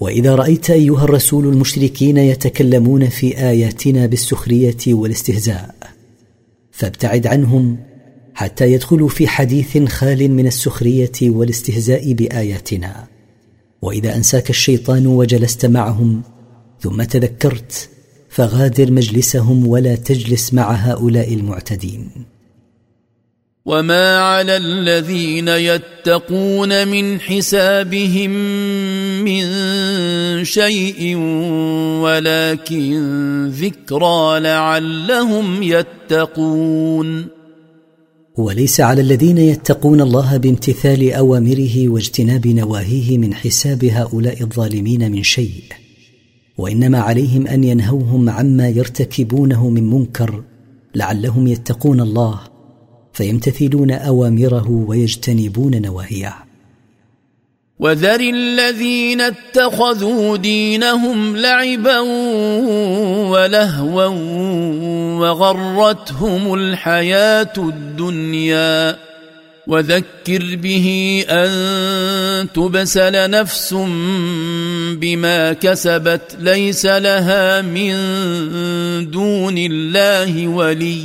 S1: واذا رايت ايها الرسول المشركين يتكلمون في اياتنا بالسخريه والاستهزاء فابتعد عنهم حتى يدخلوا في حديث خال من السخريه والاستهزاء باياتنا واذا انساك الشيطان وجلست معهم ثم تذكرت فغادر مجلسهم ولا تجلس مع هؤلاء المعتدين
S2: وما على الذين يتقون من حسابهم من شيء ولكن ذكرى لعلهم يتقون
S1: وليس على الذين يتقون الله بامتثال اوامره واجتناب نواهيه من حساب هؤلاء الظالمين من شيء وانما عليهم ان ينهوهم عما يرتكبونه من منكر لعلهم يتقون الله فيمتثلون اوامره ويجتنبون نواهيه
S2: وذر الذين اتخذوا دينهم لعبا ولهوا وغرتهم الحياه الدنيا وذكر به ان تبسل نفس بما كسبت ليس لها من دون الله ولي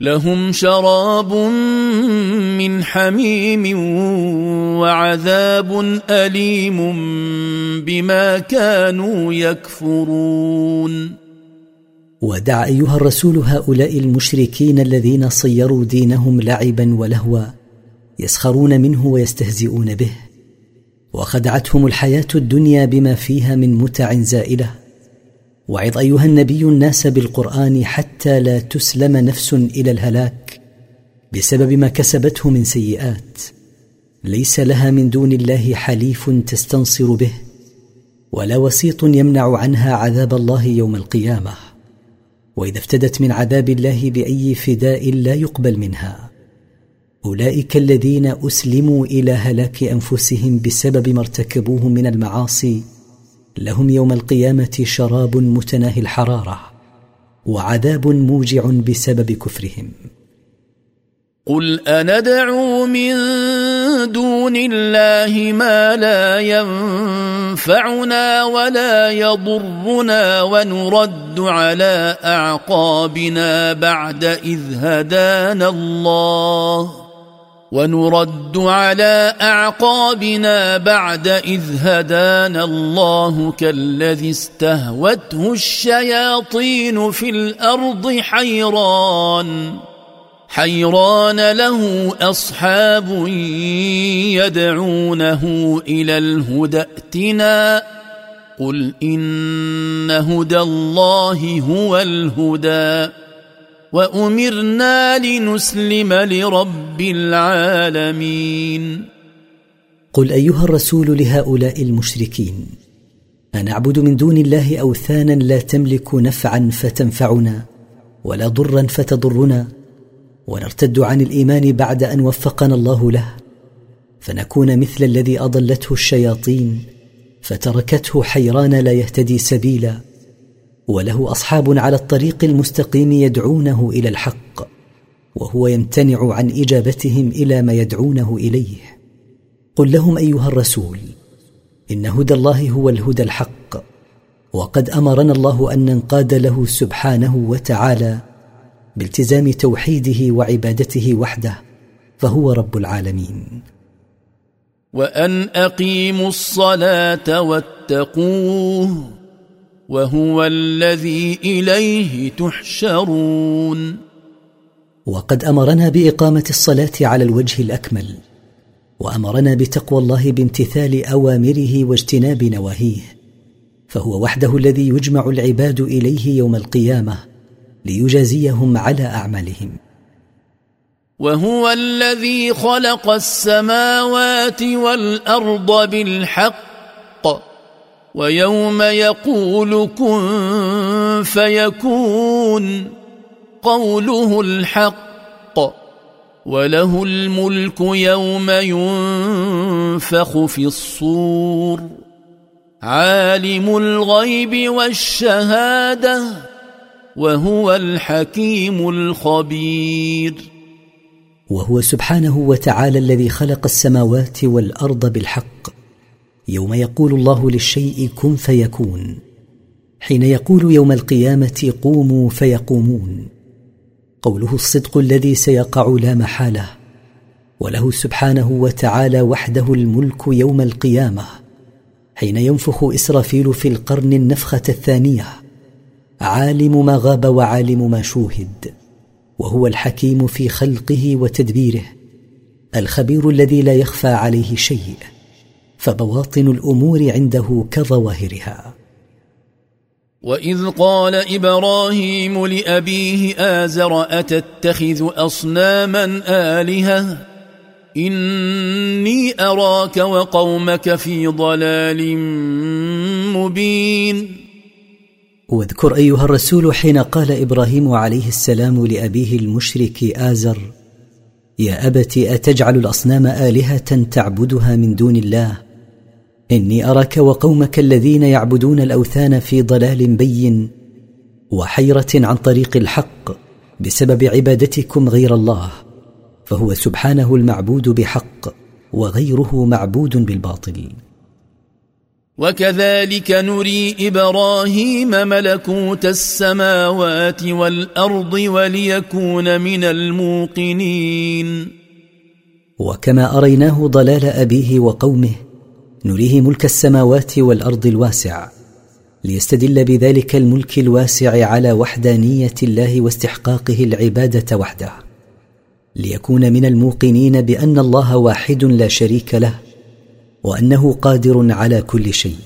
S2: لهم شراب من حميم وعذاب اليم بما كانوا يكفرون
S1: ودع ايها الرسول هؤلاء المشركين الذين صيروا دينهم لعبا ولهوا يسخرون منه ويستهزئون به وخدعتهم الحياه الدنيا بما فيها من متع زائله وعظ ايها النبي الناس بالقران حتى لا تسلم نفس الى الهلاك بسبب ما كسبته من سيئات ليس لها من دون الله حليف تستنصر به ولا وسيط يمنع عنها عذاب الله يوم القيامه واذا افتدت من عذاب الله باي فداء لا يقبل منها اولئك الذين اسلموا الى هلاك انفسهم بسبب ما ارتكبوه من المعاصي لهم يوم القيامه شراب متناهي الحراره وعذاب موجع بسبب كفرهم
S2: قل اندعو من دون الله ما لا ينفعنا ولا يضرنا ونرد على اعقابنا بعد اذ هدانا الله ونرد على اعقابنا بعد اذ هدانا الله كالذي استهوته الشياطين في الارض حيران حيران له اصحاب يدعونه الى الهدى ائتنا قل ان هدى الله هو الهدى وامرنا لنسلم لرب العالمين
S1: قل ايها الرسول لهؤلاء المشركين انعبد من دون الله اوثانا لا تملك نفعا فتنفعنا ولا ضرا فتضرنا ونرتد عن الايمان بعد ان وفقنا الله له فنكون مثل الذي اضلته الشياطين فتركته حيران لا يهتدي سبيلا وله اصحاب على الطريق المستقيم يدعونه الى الحق وهو يمتنع عن اجابتهم الى ما يدعونه اليه قل لهم ايها الرسول ان هدى الله هو الهدى الحق وقد امرنا الله ان ننقاد له سبحانه وتعالى بالتزام توحيده وعبادته وحده فهو رب العالمين
S2: وان اقيموا الصلاه واتقوه وهو الذي اليه تحشرون
S1: وقد امرنا باقامه الصلاه على الوجه الاكمل وامرنا بتقوى الله بامتثال اوامره واجتناب نواهيه فهو وحده الذي يجمع العباد اليه يوم القيامه ليجازيهم على اعمالهم
S2: وهو الذي خلق السماوات والارض بالحق ويوم يقول كن فيكون قوله الحق وله الملك يوم ينفخ في الصور عالم الغيب والشهاده وهو الحكيم الخبير
S1: وهو سبحانه وتعالى الذي خلق السماوات والارض بالحق يوم يقول الله للشيء كن فيكون حين يقول يوم القيامه قوموا فيقومون قوله الصدق الذي سيقع لا محاله وله سبحانه وتعالى وحده الملك يوم القيامه حين ينفخ اسرافيل في القرن النفخه الثانيه عالم ما غاب وعالم ما شوهد وهو الحكيم في خلقه وتدبيره الخبير الذي لا يخفى عليه شيء فبواطن الامور عنده كظواهرها
S2: واذ قال ابراهيم لابيه ازر اتتخذ اصناما الهه اني اراك وقومك في ضلال مبين
S1: واذكر ايها الرسول حين قال ابراهيم عليه السلام لابيه المشرك ازر يا ابت اتجعل الاصنام الهه تعبدها من دون الله اني اراك وقومك الذين يعبدون الاوثان في ضلال بين وحيره عن طريق الحق بسبب عبادتكم غير الله فهو سبحانه المعبود بحق وغيره معبود بالباطل
S2: وكذلك نري ابراهيم ملكوت السماوات والارض وليكون من الموقنين
S1: وكما اريناه ضلال ابيه وقومه نريه ملك السماوات والارض الواسع ليستدل بذلك الملك الواسع على وحدانيه الله واستحقاقه العباده وحده ليكون من الموقنين بان الله واحد لا شريك له وانه قادر على كل شيء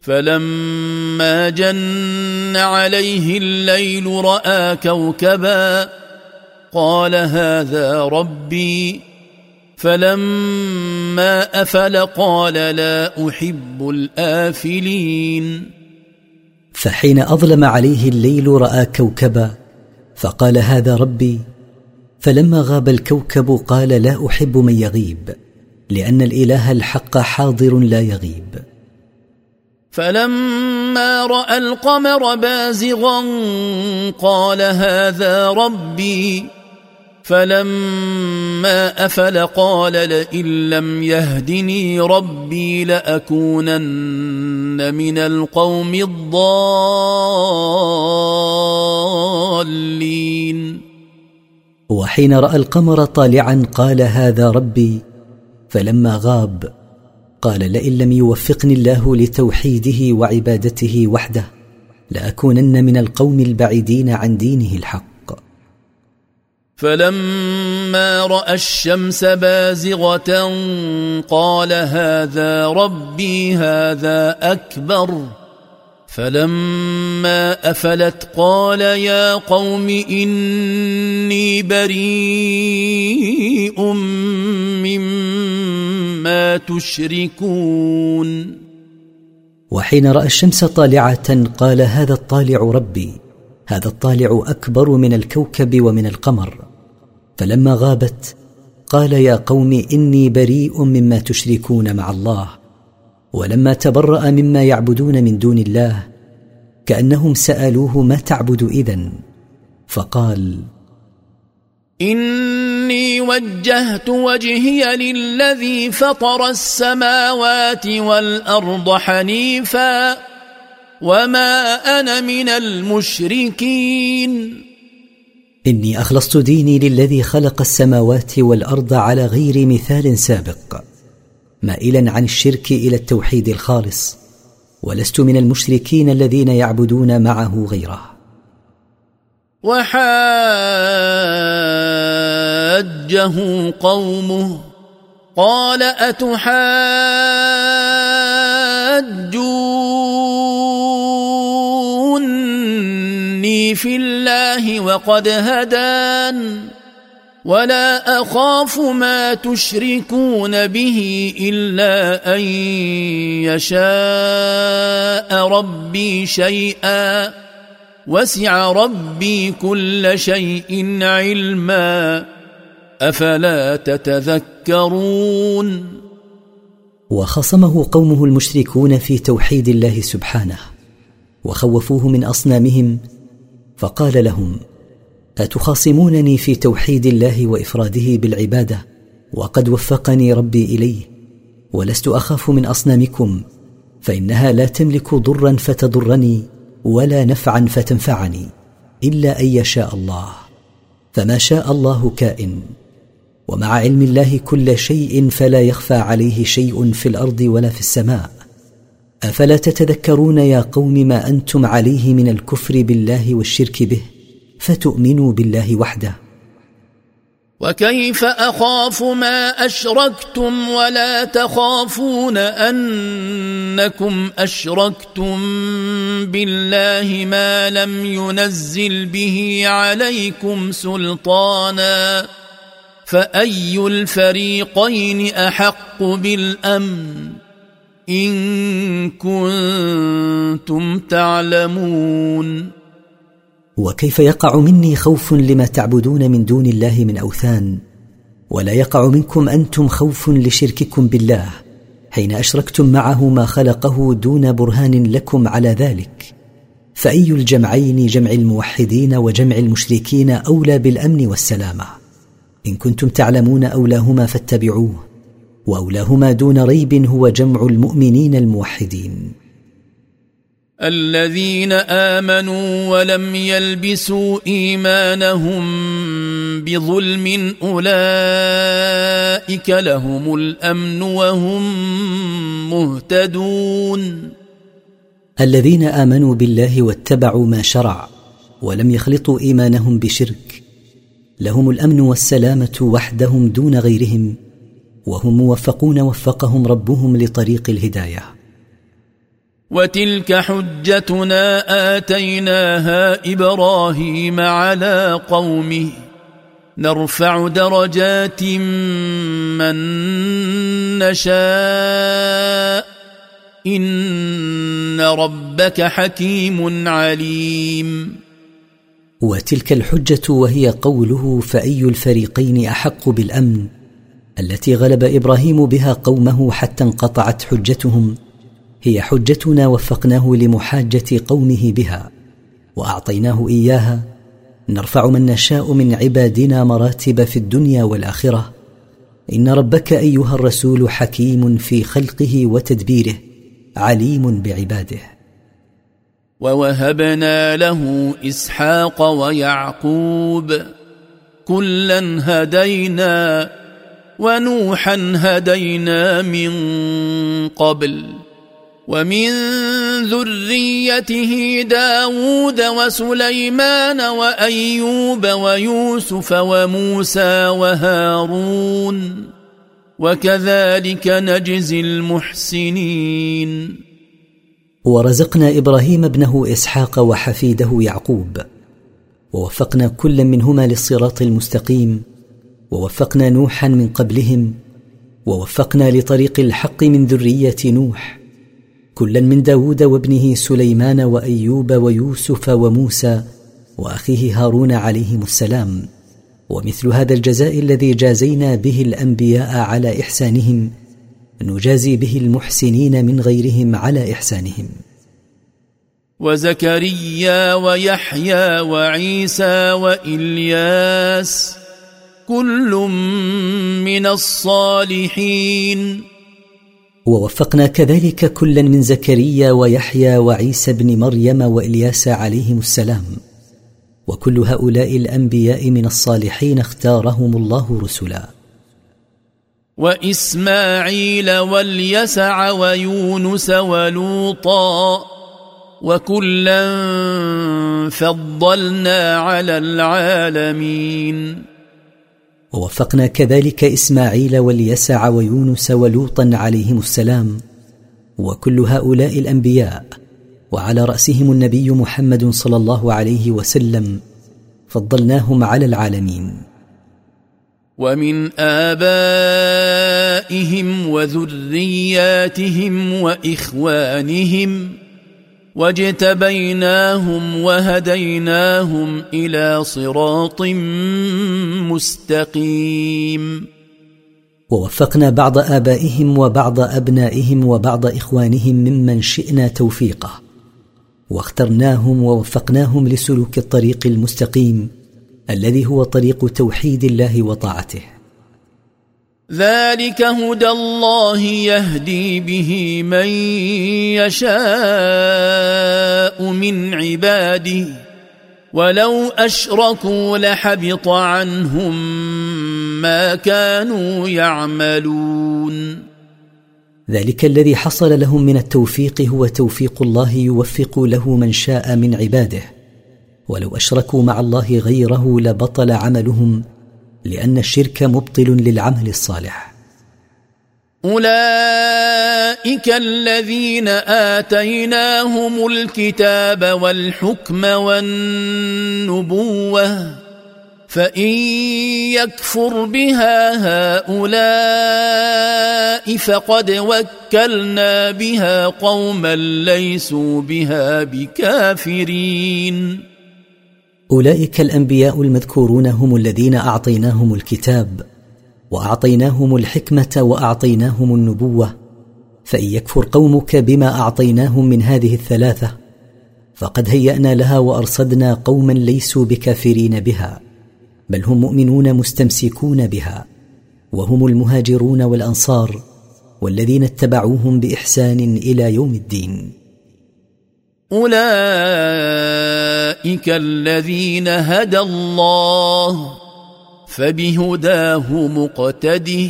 S2: فلما جن عليه الليل راى كوكبا قال هذا ربي فلما افل قال لا احب الافلين
S1: فحين اظلم عليه الليل راى كوكبا فقال هذا ربي فلما غاب الكوكب قال لا احب من يغيب لان الاله الحق حاضر لا يغيب
S2: فلما راى القمر بازغا قال هذا ربي فلما افل قال لئن لم يهدني ربي لاكونن من القوم الضالين
S1: وحين راى القمر طالعا قال هذا ربي فلما غاب قال لئن لم يوفقني الله لتوحيده وعبادته وحده لاكونن من القوم البعيدين عن دينه الحق
S2: فلما راى الشمس بازغه قال هذا ربي هذا اكبر فلما افلت قال يا قوم اني بريء مما تشركون
S1: وحين راى الشمس طالعه قال هذا الطالع ربي هذا الطالع اكبر من الكوكب ومن القمر فلما غابت قال يا قوم اني بريء مما تشركون مع الله ولما تبرا مما يعبدون من دون الله كانهم سالوه ما تعبد اذن فقال
S2: اني وجهت وجهي للذي فطر السماوات والارض حنيفا وما انا من المشركين
S1: اني اخلصت ديني للذي خلق السماوات والارض على غير مثال سابق مائلا عن الشرك الى التوحيد الخالص ولست من المشركين الذين يعبدون معه غيره
S2: وحاجه قومه قال اتحاجون في الله وقد هدان ولا اخاف ما تشركون به الا ان يشاء ربي شيئا وسع ربي كل شيء علما افلا تتذكرون
S1: وخصمه قومه المشركون في توحيد الله سبحانه وخوفوه من اصنامهم فقال لهم اتخاصمونني في توحيد الله وافراده بالعباده وقد وفقني ربي اليه ولست اخاف من اصنامكم فانها لا تملك ضرا فتضرني ولا نفعا فتنفعني الا ان يشاء الله فما شاء الله كائن ومع علم الله كل شيء فلا يخفى عليه شيء في الارض ولا في السماء افلا تتذكرون يا قوم ما انتم عليه من الكفر بالله والشرك به فتؤمنوا بالله وحده
S2: وكيف اخاف ما اشركتم ولا تخافون انكم اشركتم بالله ما لم ينزل به عليكم سلطانا فاي الفريقين احق بالامن ان كنتم تعلمون
S1: وكيف يقع مني خوف لما تعبدون من دون الله من اوثان ولا يقع منكم انتم خوف لشرككم بالله حين اشركتم معه ما خلقه دون برهان لكم على ذلك فاي الجمعين جمع الموحدين وجمع المشركين اولى بالامن والسلامه ان كنتم تعلمون اولاهما فاتبعوه واولاهما دون ريب هو جمع المؤمنين الموحدين
S2: الذين امنوا ولم يلبسوا ايمانهم بظلم اولئك لهم الامن وهم مهتدون
S1: الذين امنوا بالله واتبعوا ما شرع ولم يخلطوا ايمانهم بشرك لهم الامن والسلامه وحدهم دون غيرهم وهم موفقون وفقهم ربهم لطريق الهدايه
S2: وتلك حجتنا اتيناها ابراهيم على قومه نرفع درجات من نشاء ان ربك حكيم عليم
S1: وتلك الحجه وهي قوله فاي الفريقين احق بالامن التي غلب ابراهيم بها قومه حتى انقطعت حجتهم هي حجتنا وفقناه لمحاجه قومه بها واعطيناه اياها نرفع من نشاء من عبادنا مراتب في الدنيا والاخره ان ربك ايها الرسول حكيم في خلقه وتدبيره عليم بعباده
S2: ووهبنا له اسحاق ويعقوب كلا هدينا ونوحا هدينا من قبل ومن ذريته داود وسليمان وأيوب ويوسف وموسى وهارون وكذلك نجزي المحسنين
S1: ورزقنا إبراهيم ابنه إسحاق وحفيده يعقوب ووفقنا كل منهما للصراط المستقيم ووفقنا نوحا من قبلهم ووفقنا لطريق الحق من ذريه نوح كلا من داود وابنه سليمان وايوب ويوسف وموسى واخيه هارون عليهم السلام ومثل هذا الجزاء الذي جازينا به الانبياء على احسانهم نجازي به المحسنين من غيرهم على احسانهم
S2: وزكريا ويحيى وعيسى والياس كل من الصالحين
S1: ووفقنا كذلك كلا من زكريا ويحيى وعيسى بن مريم والياس عليهم السلام وكل هؤلاء الانبياء من الصالحين اختارهم الله رسلا
S2: واسماعيل واليسع ويونس ولوطا وكلا فضلنا على العالمين
S1: ووفقنا كذلك إسماعيل واليسع ويونس ولوطا عليهم السلام وكل هؤلاء الأنبياء وعلى رأسهم النبي محمد صلى الله عليه وسلم فضلناهم على العالمين
S2: ومن آبائهم وذرياتهم وإخوانهم واجتبيناهم وهديناهم الى صراط مستقيم
S1: ووفقنا بعض ابائهم وبعض ابنائهم وبعض اخوانهم ممن شئنا توفيقه واخترناهم ووفقناهم لسلوك الطريق المستقيم الذي هو طريق توحيد الله وطاعته
S2: ذلك هدى الله يهدي به من يشاء من عباده ولو اشركوا لحبط عنهم ما كانوا يعملون
S1: ذلك الذي حصل لهم من التوفيق هو توفيق الله يوفق له من شاء من عباده ولو اشركوا مع الله غيره لبطل عملهم لان الشرك مبطل للعمل الصالح
S2: اولئك الذين اتيناهم الكتاب والحكم والنبوه فان يكفر بها هؤلاء فقد وكلنا بها قوما ليسوا بها بكافرين
S1: اولئك الانبياء المذكورون هم الذين اعطيناهم الكتاب واعطيناهم الحكمه واعطيناهم النبوه فان يكفر قومك بما اعطيناهم من هذه الثلاثه فقد هيانا لها وارصدنا قوما ليسوا بكافرين بها بل هم مؤمنون مستمسكون بها وهم المهاجرون والانصار والذين اتبعوهم باحسان الى يوم الدين
S2: أولئك الذين هدى الله فبهداه مقتده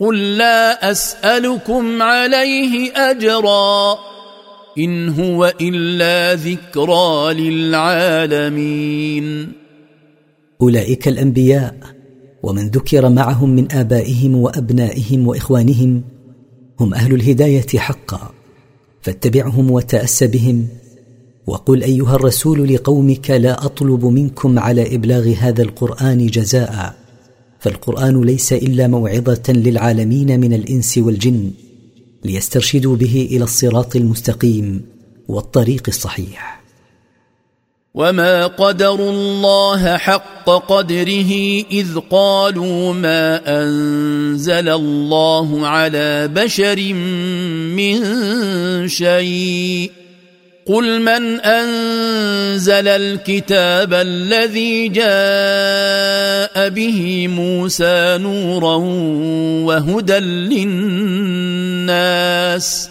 S2: قل لا أسألكم عليه أجرا إن هو إلا ذكرى للعالمين
S1: أولئك الأنبياء ومن ذكر معهم من آبائهم وأبنائهم وإخوانهم هم أهل الهداية حقاً فاتبعهم وتاس بهم وقل ايها الرسول لقومك لا اطلب منكم على ابلاغ هذا القران جزاء فالقران ليس الا موعظه للعالمين من الانس والجن ليسترشدوا به الى الصراط المستقيم والطريق الصحيح
S2: وما قدروا الله حق قدره اذ قالوا ما انزل الله على بشر من شيء قل من انزل الكتاب الذي جاء به موسى نورا وهدى للناس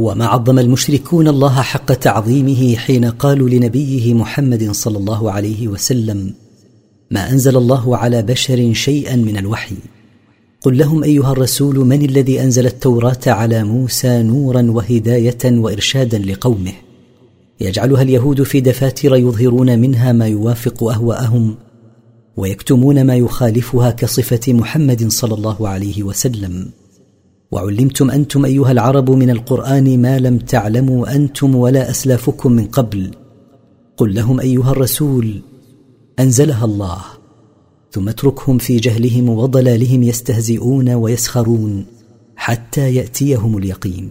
S1: وما عظم المشركون الله حق تعظيمه حين قالوا لنبيه محمد صلى الله عليه وسلم ما انزل الله على بشر شيئا من الوحي قل لهم ايها الرسول من الذي انزل التوراه على موسى نورا وهدايه وارشادا لقومه يجعلها اليهود في دفاتر يظهرون منها ما يوافق اهواءهم ويكتمون ما يخالفها كصفه محمد صلى الله عليه وسلم وعلمتم انتم ايها العرب من القران ما لم تعلموا انتم ولا اسلافكم من قبل قل لهم ايها الرسول انزلها الله ثم اتركهم في جهلهم وضلالهم يستهزئون ويسخرون حتى ياتيهم اليقين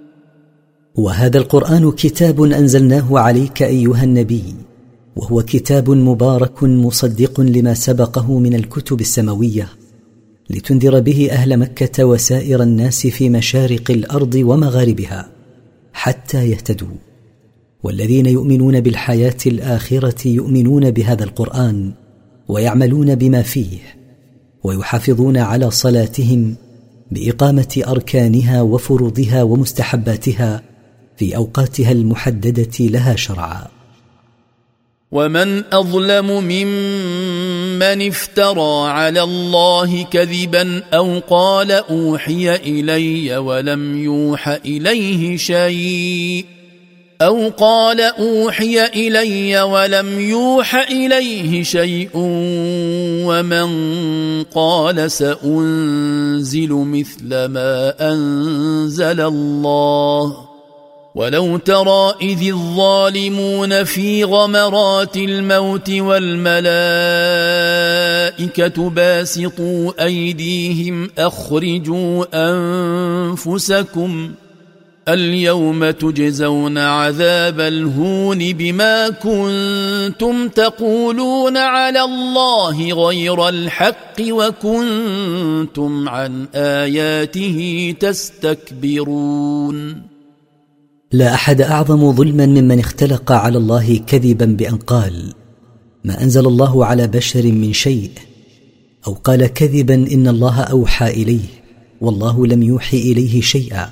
S1: وهذا القران كتاب انزلناه عليك ايها النبي وهو كتاب مبارك مصدق لما سبقه من الكتب السماويه لتنذر به اهل مكه وسائر الناس في مشارق الارض ومغاربها حتى يهتدوا والذين يؤمنون بالحياه الاخره يؤمنون بهذا القران ويعملون بما فيه ويحافظون على صلاتهم باقامه اركانها وفروضها ومستحباتها في اوقاتها المحدده لها شرعا
S2: ومن اظلم ممن افترى على الله كذبا او قال اوحي الي ولم يوح اليه شيء او قال اوحي الي ولم يوح اليه شيء ومن قال سانزل مثل ما انزل الله ولو ترى اذ الظالمون في غمرات الموت والملائكه باسطوا ايديهم اخرجوا انفسكم اليوم تجزون عذاب الهون بما كنتم تقولون على الله غير الحق وكنتم عن اياته تستكبرون
S1: لا احد اعظم ظلما ممن اختلق على الله كذبا بان قال ما انزل الله على بشر من شيء او قال كذبا ان الله اوحى اليه والله لم يوحي اليه شيئا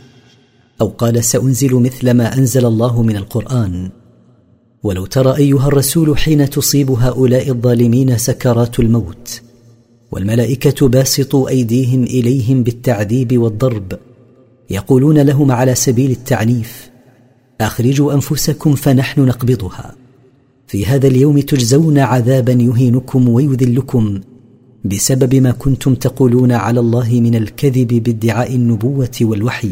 S1: او قال سانزل مثل ما انزل الله من القران ولو ترى ايها الرسول حين تصيب هؤلاء الظالمين سكرات الموت والملائكه باسطوا ايديهم اليهم بالتعذيب والضرب يقولون لهم على سبيل التعنيف أخرجوا أنفسكم فنحن نقبضها في هذا اليوم تجزون عذابا يهينكم ويذلكم بسبب ما كنتم تقولون على الله من الكذب بادعاء النبوة والوحي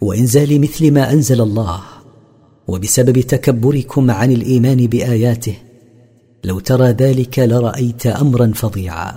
S1: وإنزال مثل ما أنزل الله وبسبب تكبركم عن الإيمان بآياته لو ترى ذلك لرأيت أمرا فظيعا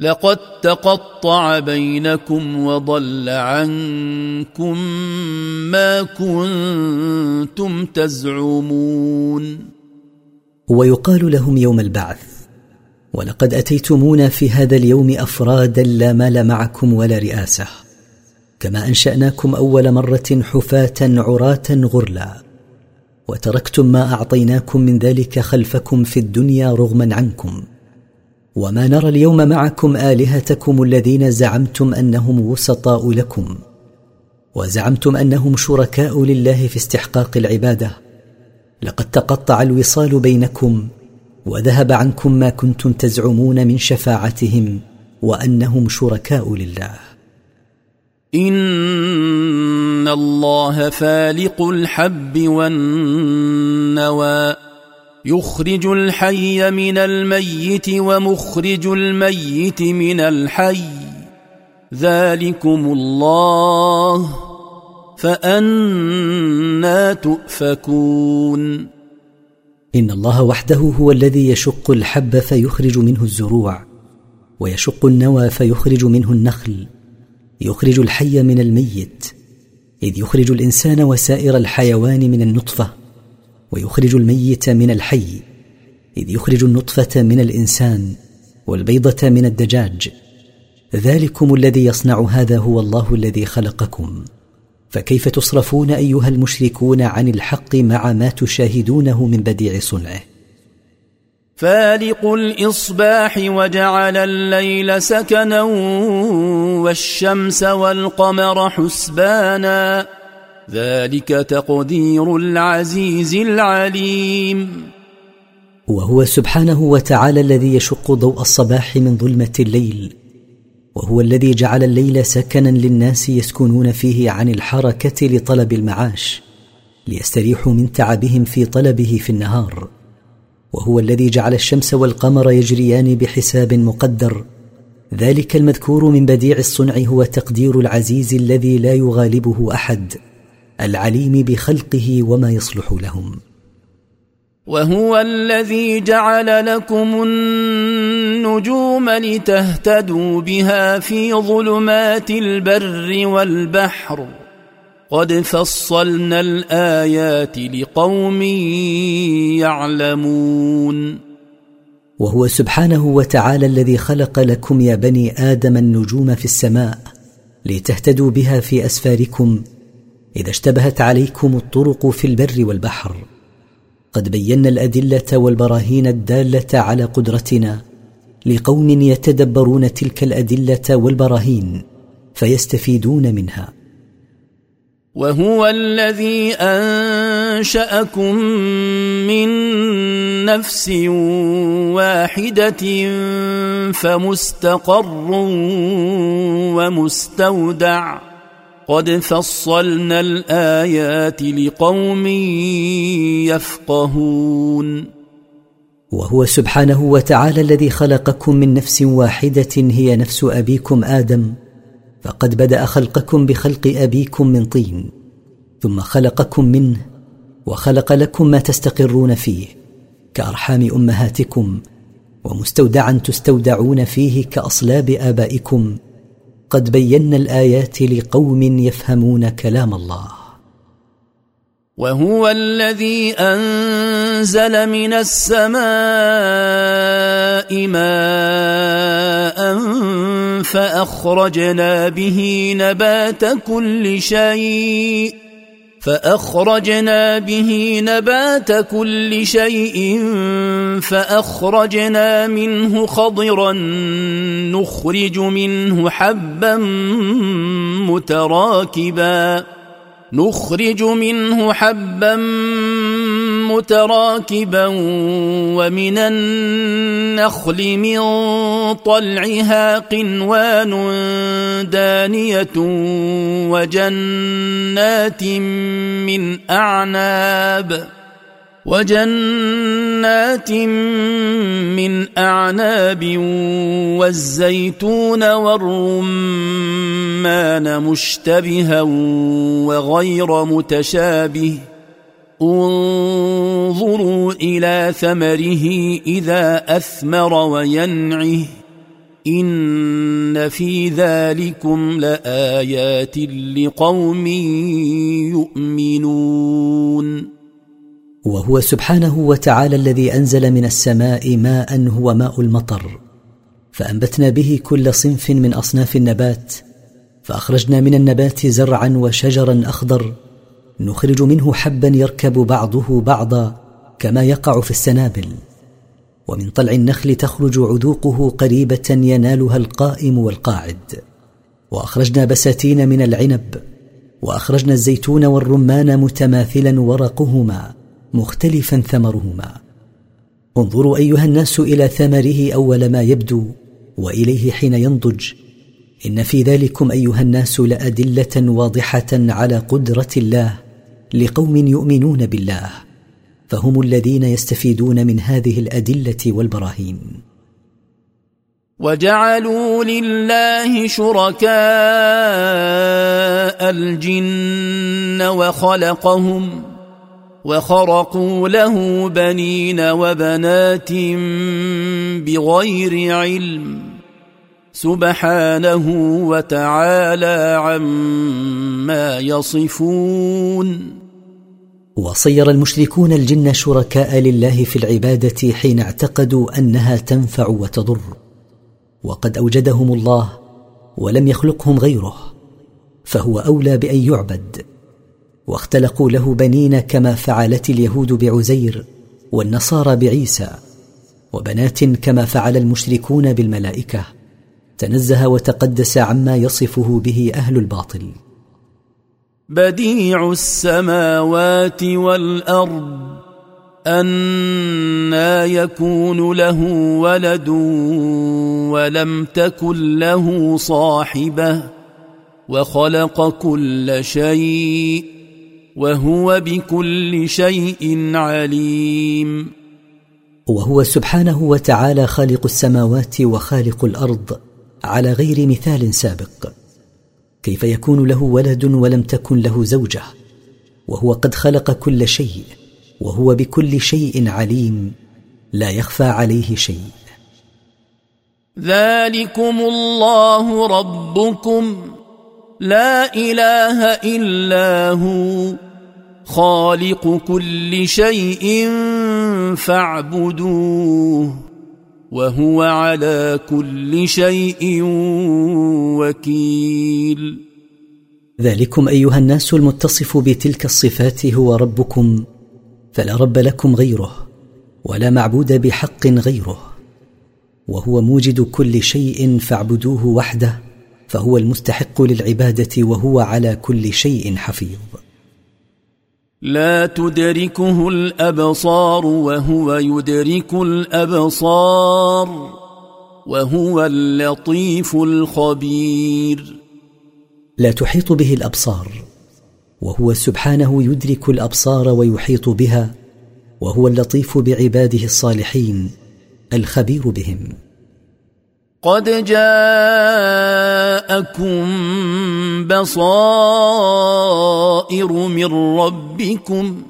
S2: لقد تقطع بينكم وضل عنكم ما كنتم تزعمون
S1: ويقال لهم يوم البعث ولقد اتيتمونا في هذا اليوم افرادا لا مال معكم ولا رئاسه كما انشاناكم اول مره حفاه عراه غرلا وتركتم ما اعطيناكم من ذلك خلفكم في الدنيا رغما عنكم وما نرى اليوم معكم الهتكم الذين زعمتم انهم وسطاء لكم وزعمتم انهم شركاء لله في استحقاق العباده لقد تقطع الوصال بينكم وذهب عنكم ما كنتم تزعمون من شفاعتهم وانهم شركاء لله
S2: ان الله فالق الحب والنوى يخرج الحي من الميت ومخرج الميت من الحي ذلكم الله فأنا تؤفكون
S1: إن الله وحده هو الذي يشق الحب فيخرج منه الزروع ويشق النوى فيخرج منه النخل يخرج الحي من الميت إذ يخرج الإنسان وسائر الحيوان من النطفة ويخرج الميت من الحي اذ يخرج النطفه من الانسان والبيضه من الدجاج ذلكم الذي يصنع هذا هو الله الذي خلقكم فكيف تصرفون ايها المشركون عن الحق مع ما تشاهدونه من بديع صنعه
S2: فالق الاصباح وجعل الليل سكنا والشمس والقمر حسبانا ذلك تقدير العزيز العليم
S1: وهو سبحانه وتعالى الذي يشق ضوء الصباح من ظلمه الليل وهو الذي جعل الليل سكنا للناس يسكنون فيه عن الحركه لطلب المعاش ليستريحوا من تعبهم في طلبه في النهار وهو الذي جعل الشمس والقمر يجريان بحساب مقدر ذلك المذكور من بديع الصنع هو تقدير العزيز الذي لا يغالبه احد العليم بخلقه وما يصلح لهم
S2: وهو الذي جعل لكم النجوم لتهتدوا بها في ظلمات البر والبحر قد فصلنا الايات لقوم يعلمون
S1: وهو سبحانه وتعالى الذي خلق لكم يا بني ادم النجوم في السماء لتهتدوا بها في اسفاركم اذا اشتبهت عليكم الطرق في البر والبحر قد بينا الادله والبراهين الداله على قدرتنا لقوم يتدبرون تلك الادله والبراهين فيستفيدون منها
S2: وهو الذي انشاكم من نفس واحده فمستقر ومستودع قد فصلنا الايات لقوم يفقهون
S1: وهو سبحانه وتعالى الذي خلقكم من نفس واحده هي نفس ابيكم ادم فقد بدا خلقكم بخلق ابيكم من طين ثم خلقكم منه وخلق لكم ما تستقرون فيه كارحام امهاتكم ومستودعا تستودعون فيه كاصلاب ابائكم قد بينا الايات لقوم يفهمون كلام الله
S2: وهو الذي انزل من السماء ماء فاخرجنا به نبات كل شيء فأخرجنا به نبات كل شيء فأخرجنا منه خضرا نخرج منه حبا متراكباً نخرج منه حبا متراكبا ومن النخل من طلعها قنوان دانية وجنات من أعناب ۖ وجنات من اعناب والزيتون والرمان مشتبها وغير متشابه انظروا الى ثمره اذا اثمر وينعه ان في ذلكم لايات لقوم يؤمنون
S1: وهو سبحانه وتعالى الذي انزل من السماء ماء هو ماء المطر فانبتنا به كل صنف من اصناف النبات فاخرجنا من النبات زرعا وشجرا اخضر نخرج منه حبا يركب بعضه بعضا كما يقع في السنابل ومن طلع النخل تخرج عذوقه قريبه ينالها القائم والقاعد واخرجنا بساتين من العنب واخرجنا الزيتون والرمان متماثلا ورقهما مختلفا ثمرهما انظروا ايها الناس الى ثمره اول ما يبدو واليه حين ينضج ان في ذلكم ايها الناس لادله واضحه على قدره الله لقوم يؤمنون بالله فهم الذين يستفيدون من هذه الادله والبراهين
S2: وجعلوا لله شركاء الجن وخلقهم وخرقوا له بنين وبنات بغير علم سبحانه وتعالى عما يصفون
S1: وصير المشركون الجن شركاء لله في العباده حين اعتقدوا انها تنفع وتضر وقد اوجدهم الله ولم يخلقهم غيره فهو اولى بان يعبد واختلقوا له بنين كما فعلت اليهود بعزير والنصارى بعيسى وبنات كما فعل المشركون بالملائكه تنزه وتقدس عما يصفه به اهل الباطل
S2: بديع السماوات والارض أنا يكون له ولد ولم تكن له صاحبه وخلق كل شيء وهو بكل شيء عليم
S1: وهو سبحانه وتعالى خالق السماوات وخالق الارض على غير مثال سابق كيف يكون له ولد ولم تكن له زوجه وهو قد خلق كل شيء وهو بكل شيء عليم لا يخفى عليه شيء
S2: ذلكم الله ربكم لا اله الا هو خالق كل شيء فاعبدوه وهو على كل شيء وكيل
S1: ذلكم ايها الناس المتصف بتلك الصفات هو ربكم فلا رب لكم غيره ولا معبود بحق غيره وهو موجد كل شيء فاعبدوه وحده فهو المستحق للعباده وهو على كل شيء حفيظ
S2: لا تدركه الابصار وهو يدرك الابصار وهو اللطيف الخبير
S1: لا تحيط به الابصار وهو سبحانه يدرك الابصار ويحيط بها وهو اللطيف بعباده الصالحين الخبير بهم
S2: قد جاءكم بصائر من ربكم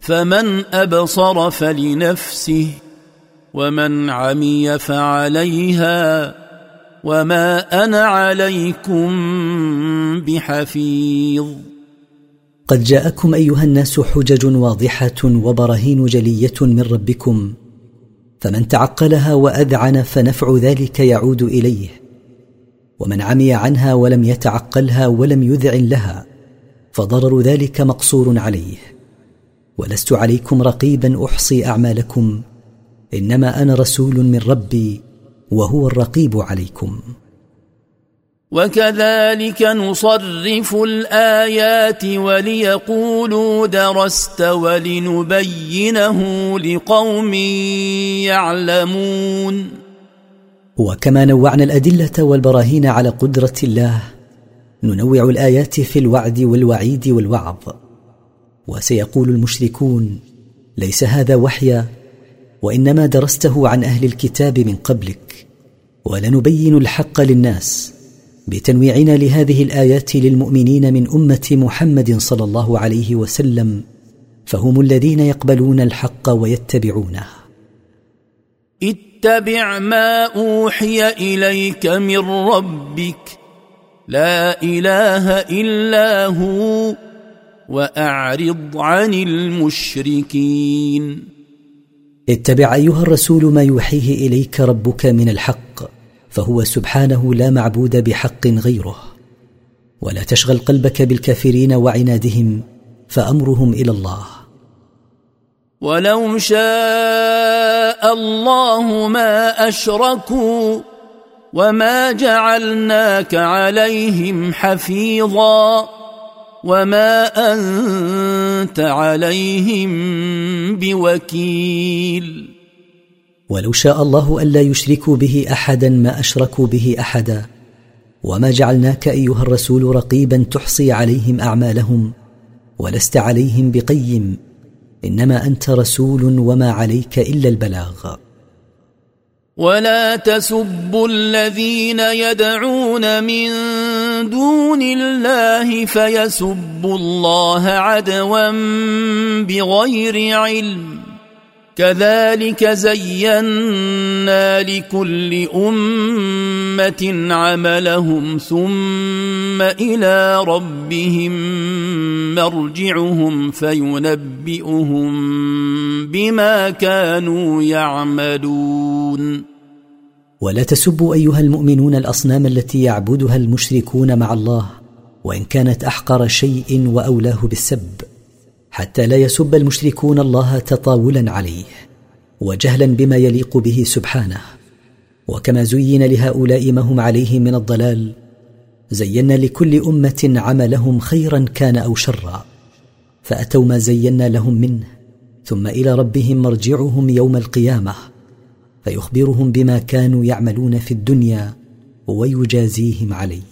S2: فمن ابصر فلنفسه ومن عمي فعليها وما انا عليكم بحفيظ
S1: قد جاءكم ايها الناس حجج واضحه وبراهين جليه من ربكم فمن تعقلها واذعن فنفع ذلك يعود اليه ومن عمي عنها ولم يتعقلها ولم يذعن لها فضرر ذلك مقصور عليه ولست عليكم رقيبا احصي اعمالكم انما انا رسول من ربي وهو الرقيب عليكم
S2: وكذلك نصرف الايات وليقولوا درست ولنبينه لقوم يعلمون
S1: وكما نوعنا الادله والبراهين على قدره الله ننوع الايات في الوعد والوعيد والوعظ وسيقول المشركون ليس هذا وحيا وانما درسته عن اهل الكتاب من قبلك ولنبين الحق للناس بتنويعنا لهذه الايات للمؤمنين من امه محمد صلى الله عليه وسلم فهم الذين يقبلون الحق ويتبعونه
S2: اتبع ما اوحي اليك من ربك لا اله الا هو واعرض عن المشركين
S1: اتبع ايها الرسول ما يوحيه اليك ربك من الحق فهو سبحانه لا معبود بحق غيره ولا تشغل قلبك بالكافرين وعنادهم فامرهم الى الله
S2: ولو شاء الله ما اشركوا وما جعلناك عليهم حفيظا وما انت عليهم بوكيل
S1: ولو شاء الله الا يشركوا به احدا ما اشركوا به احدا وما جعلناك ايها الرسول رقيبا تحصي عليهم اعمالهم ولست عليهم بقيم انما انت رسول وما عليك الا البلاغ
S2: ولا تسبوا الذين يدعون من دون الله فيسبوا الله عدوا بغير علم كذلك زينا لكل امه عملهم ثم الى ربهم مرجعهم فينبئهم بما كانوا يعملون
S1: ولا تسبوا ايها المؤمنون الاصنام التي يعبدها المشركون مع الله وان كانت احقر شيء واولاه بالسب حتى لا يسب المشركون الله تطاولا عليه وجهلا بما يليق به سبحانه وكما زين لهؤلاء ما هم عليه من الضلال زينا لكل امه عملهم خيرا كان او شرا فاتوا ما زينا لهم منه ثم الى ربهم مرجعهم يوم القيامه فيخبرهم بما كانوا يعملون في الدنيا ويجازيهم عليه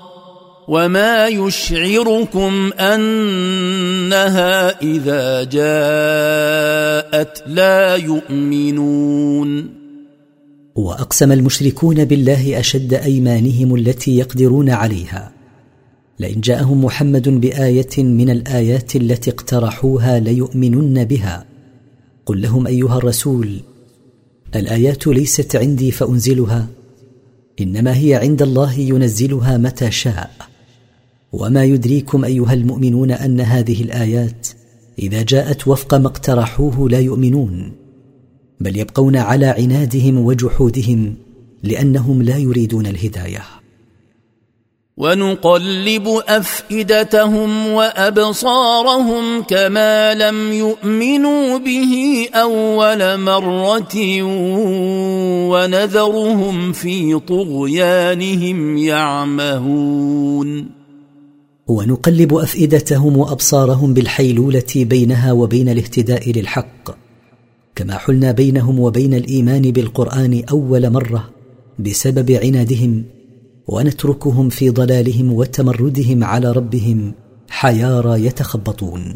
S2: وما يشعركم انها اذا جاءت لا يؤمنون
S1: واقسم المشركون بالله اشد ايمانهم التي يقدرون عليها لئن جاءهم محمد بايه من الايات التي اقترحوها ليؤمنن بها قل لهم ايها الرسول الايات ليست عندي فانزلها انما هي عند الله ينزلها متى شاء وما يدريكم ايها المؤمنون ان هذه الايات اذا جاءت وفق ما اقترحوه لا يؤمنون بل يبقون على عنادهم وجحودهم لانهم لا يريدون الهدايه
S2: ونقلب افئدتهم وابصارهم كما لم يؤمنوا به اول مره ونذرهم في طغيانهم يعمهون
S1: ونقلب افئدتهم وابصارهم بالحيلوله بينها وبين الاهتداء للحق كما حلنا بينهم وبين الايمان بالقران اول مره بسبب عنادهم ونتركهم في ضلالهم وتمردهم على ربهم حيارى يتخبطون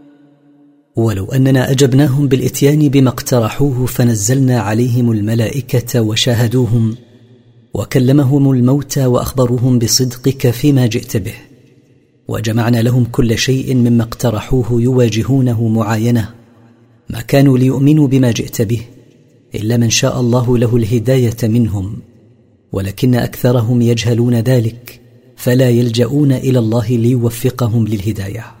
S1: ولو أننا أجبناهم بالإتيان بما اقترحوه فنزلنا عليهم الملائكة وشاهدوهم وكلمهم الموتى وأخبروهم بصدقك فيما جئت به وجمعنا لهم كل شيء مما اقترحوه يواجهونه معاينة ما كانوا ليؤمنوا بما جئت به إلا من شاء الله له الهداية منهم ولكن أكثرهم يجهلون ذلك فلا يلجؤون إلى الله ليوفقهم للهدايه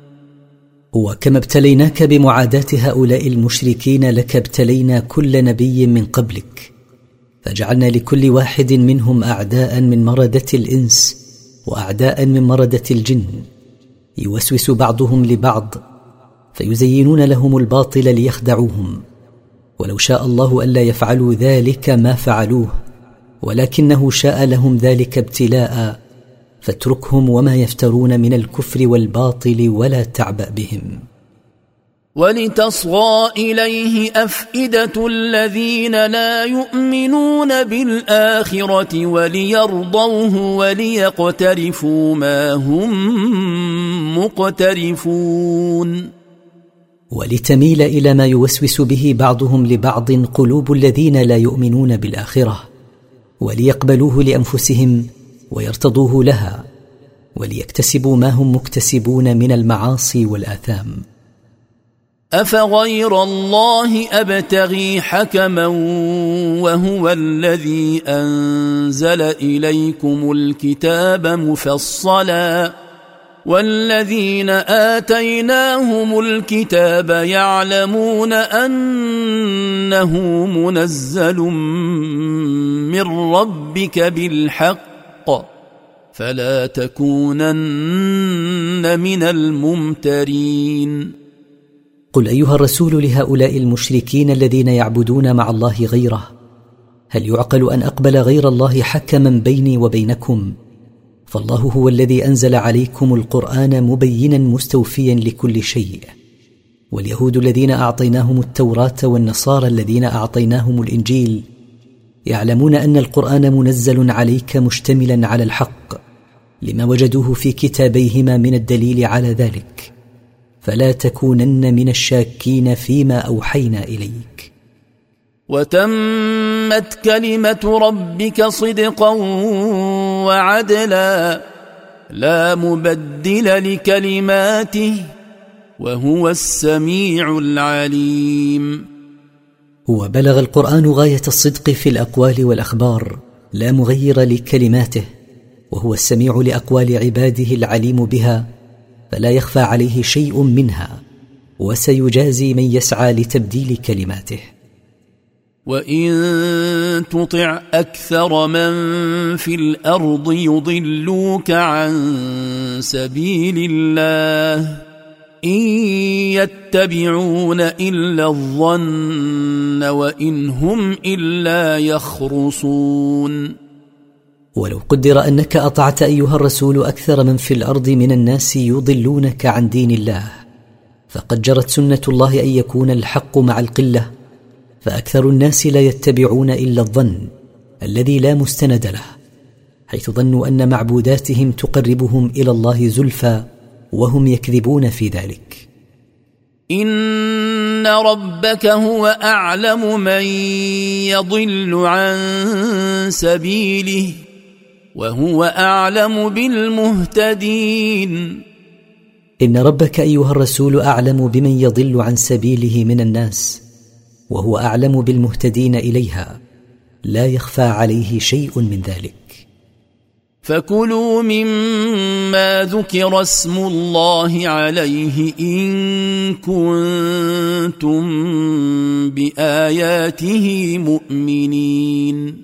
S1: وكما ابتليناك بمعاداه هؤلاء المشركين لك ابتلينا كل نبي من قبلك فجعلنا لكل واحد منهم اعداء من مرده الانس واعداء من مرده الجن يوسوس بعضهم لبعض فيزينون لهم الباطل ليخدعوهم ولو شاء الله الا يفعلوا ذلك ما فعلوه ولكنه شاء لهم ذلك ابتلاء فاتركهم وما يفترون من الكفر والباطل ولا تعبا بهم
S2: ولتصغى اليه افئده الذين لا يؤمنون بالاخره وليرضوه وليقترفوا ما هم مقترفون
S1: ولتميل الى ما يوسوس به بعضهم لبعض قلوب الذين لا يؤمنون بالاخره وليقبلوه لانفسهم ويرتضوه لها وليكتسبوا ما هم مكتسبون من المعاصي والاثام
S2: افغير الله ابتغي حكما وهو الذي انزل اليكم الكتاب مفصلا والذين اتيناهم الكتاب يعلمون انه منزل من ربك بالحق الحق فلا تكونن من الممترين
S1: قل ايها الرسول لهؤلاء المشركين الذين يعبدون مع الله غيره هل يعقل ان اقبل غير الله حكما بيني وبينكم فالله هو الذي انزل عليكم القران مبينا مستوفيا لكل شيء واليهود الذين اعطيناهم التوراه والنصارى الذين اعطيناهم الانجيل يعلمون ان القران منزل عليك مشتملا على الحق لما وجدوه في كتابيهما من الدليل على ذلك فلا تكونن من الشاكين فيما اوحينا اليك
S2: وتمت كلمه ربك صدقا وعدلا لا مبدل لكلماته وهو السميع العليم
S1: وبلغ القران غايه الصدق في الاقوال والاخبار لا مغير لكلماته وهو السميع لاقوال عباده العليم بها فلا يخفى عليه شيء منها وسيجازي من يسعى لتبديل كلماته
S2: وان تطع اكثر من في الارض يضلوك عن سبيل الله إن يتبعون إلا الظن وإن هم إلا يخرصون
S1: ولو قدر أنك أطعت أيها الرسول أكثر من في الأرض من الناس يضلونك عن دين الله فقد جرت سنة الله أن يكون الحق مع القلة فأكثر الناس لا يتبعون إلا الظن الذي لا مستند له حيث ظنوا أن معبوداتهم تقربهم إلى الله زلفى وهم يكذبون في ذلك
S2: ان ربك هو اعلم من يضل عن سبيله وهو اعلم بالمهتدين
S1: ان ربك ايها الرسول اعلم بمن يضل عن سبيله من الناس وهو اعلم بالمهتدين اليها لا يخفى عليه شيء من ذلك
S2: فكلوا مما ذكر اسم الله عليه إن كنتم بآياته مؤمنين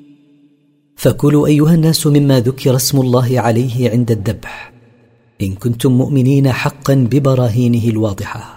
S1: فكلوا أيها الناس مما ذكر اسم الله عليه عند الذبح إن كنتم مؤمنين حقا ببراهينه الواضحه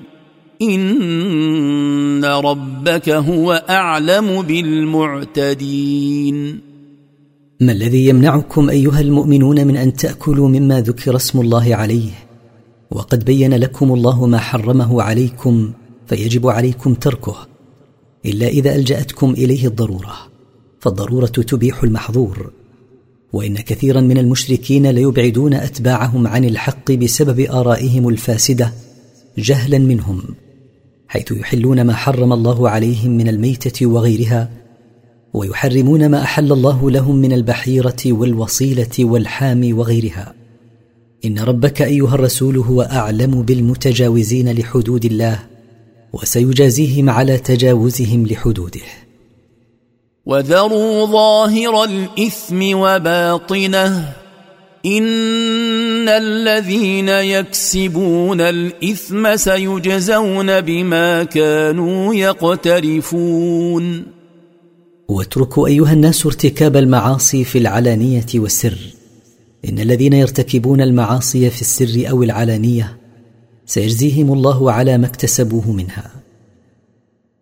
S2: إن ربك هو أعلم بالمعتدين
S1: ما الذي يمنعكم أيها المؤمنون من أن تأكلوا مما ذكر اسم الله عليه وقد بين لكم الله ما حرمه عليكم فيجب عليكم تركه إلا إذا ألجأتكم إليه الضرورة فالضرورة تبيح المحظور وان كثيرا من المشركين ليبعدون اتباعهم عن الحق بسبب ارائهم الفاسده جهلا منهم حيث يحلون ما حرم الله عليهم من الميته وغيرها ويحرمون ما احل الله لهم من البحيره والوصيله والحام وغيرها ان ربك ايها الرسول هو اعلم بالمتجاوزين لحدود الله وسيجازيهم على تجاوزهم لحدوده
S2: وذروا ظاهر الاثم وباطنه ان الذين يكسبون الاثم سيجزون بما كانوا يقترفون
S1: واتركوا ايها الناس ارتكاب المعاصي في العلانيه والسر ان الذين يرتكبون المعاصي في السر او العلانيه سيجزيهم الله على ما اكتسبوه منها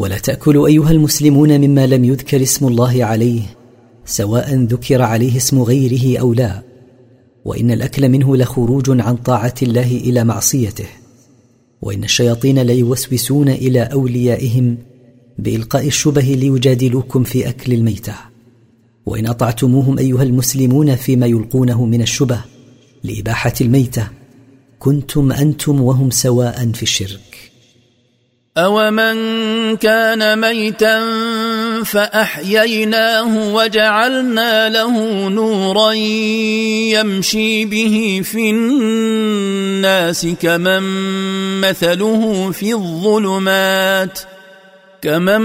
S1: ولا تاكلوا ايها المسلمون مما لم يذكر اسم الله عليه سواء ذكر عليه اسم غيره او لا وان الاكل منه لخروج عن طاعه الله الى معصيته وان الشياطين ليوسوسون الى اوليائهم بالقاء الشبه ليجادلوكم في اكل الميته وان اطعتموهم ايها المسلمون فيما يلقونه من الشبه لاباحه الميته كنتم انتم وهم سواء في الشرك
S2: أومن كان ميتا فأحييناه وجعلنا له نورا يمشي به في الناس كمن مثله في الظلمات كمن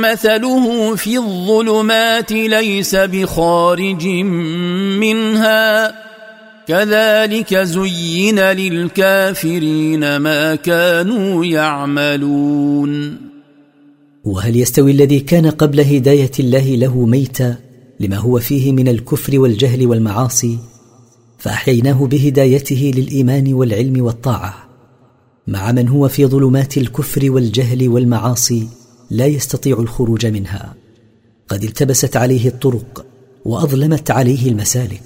S2: مثله في الظلمات ليس بخارج منها ۖ كذلك زين للكافرين ما كانوا يعملون
S1: وهل يستوي الذي كان قبل هدايه الله له ميتا لما هو فيه من الكفر والجهل والمعاصي فاحييناه بهدايته للايمان والعلم والطاعه مع من هو في ظلمات الكفر والجهل والمعاصي لا يستطيع الخروج منها قد التبست عليه الطرق واظلمت عليه المسالك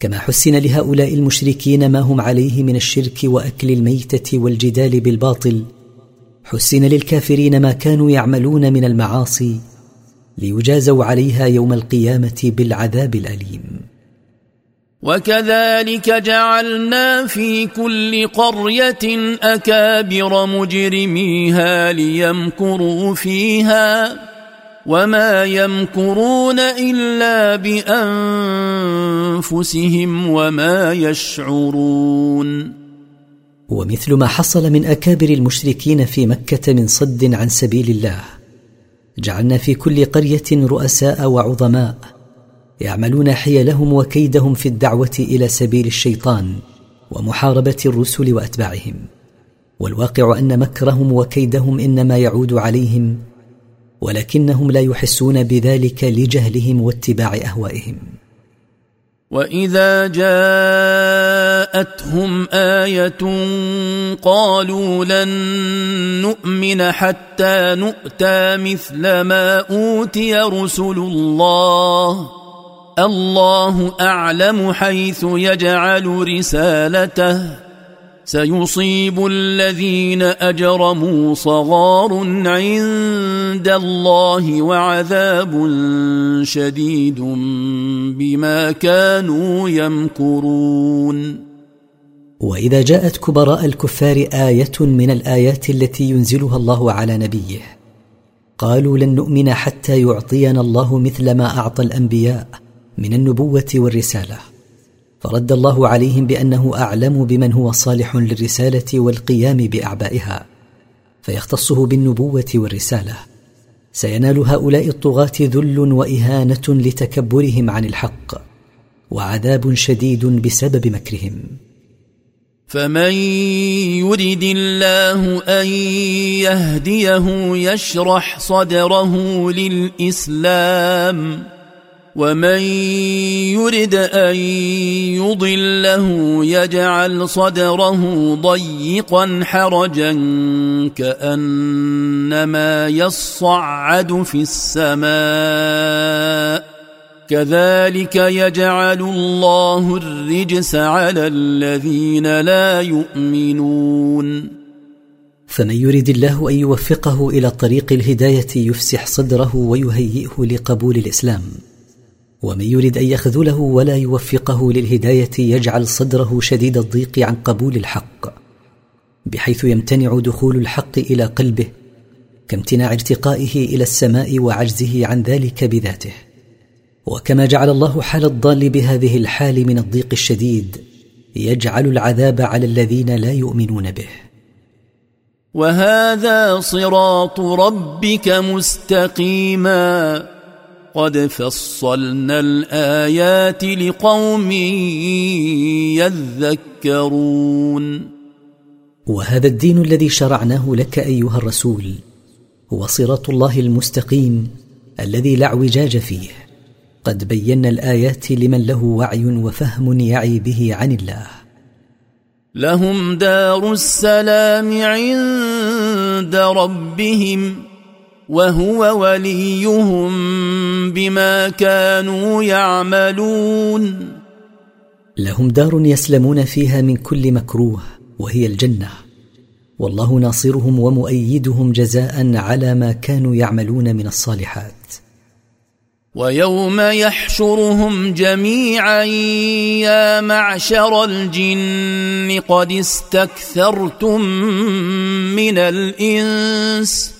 S1: كما حسن لهؤلاء المشركين ما هم عليه من الشرك واكل الميته والجدال بالباطل حسن للكافرين ما كانوا يعملون من المعاصي ليجازوا عليها يوم القيامه بالعذاب الاليم
S2: وكذلك جعلنا في كل قريه اكابر مجرميها ليمكروا فيها وما يمكرون الا بانفسهم وما يشعرون
S1: ومثل ما حصل من اكابر المشركين في مكه من صد عن سبيل الله جعلنا في كل قريه رؤساء وعظماء يعملون حيلهم وكيدهم في الدعوه الى سبيل الشيطان ومحاربه الرسل واتباعهم والواقع ان مكرهم وكيدهم انما يعود عليهم ولكنهم لا يحسون بذلك لجهلهم واتباع اهوائهم
S2: واذا جاءتهم ايه قالوا لن نؤمن حتى نؤتى مثل ما اوتي رسل الله الله اعلم حيث يجعل رسالته سيصيب الذين اجرموا صغار عند الله وعذاب شديد بما كانوا يمكرون
S1: واذا جاءت كبراء الكفار ايه من الايات التي ينزلها الله على نبيه قالوا لن نؤمن حتى يعطينا الله مثل ما اعطى الانبياء من النبوه والرساله فرد الله عليهم بانه اعلم بمن هو صالح للرساله والقيام باعبائها فيختصه بالنبوه والرساله سينال هؤلاء الطغاه ذل واهانه لتكبرهم عن الحق وعذاب شديد بسبب مكرهم
S2: فمن يرد الله ان يهديه يشرح صدره للاسلام ومن يرد ان يضله يجعل صدره ضيقا حرجا كانما يصعد في السماء كذلك يجعل الله الرجس على الذين لا يؤمنون
S1: فمن يرد الله ان يوفقه الى طريق الهدايه يفسح صدره ويهيئه لقبول الاسلام ومن يرد ان يخذله ولا يوفقه للهدايه يجعل صدره شديد الضيق عن قبول الحق بحيث يمتنع دخول الحق الى قلبه كامتناع ارتقائه الى السماء وعجزه عن ذلك بذاته وكما جعل الله حال الضال بهذه الحال من الضيق الشديد يجعل العذاب على الذين لا يؤمنون به
S2: وهذا صراط ربك مستقيما قد فصلنا الايات لقوم يذكرون
S1: وهذا الدين الذي شرعناه لك ايها الرسول هو صراط الله المستقيم الذي لا اعوجاج فيه قد بينا الايات لمن له وعي وفهم يعي به عن الله
S2: لهم دار السلام عند ربهم وهو وليهم بما كانوا يعملون
S1: لهم دار يسلمون فيها من كل مكروه وهي الجنه والله ناصرهم ومؤيدهم جزاء على ما كانوا يعملون من الصالحات
S2: ويوم يحشرهم جميعا يا معشر الجن قد استكثرتم من الانس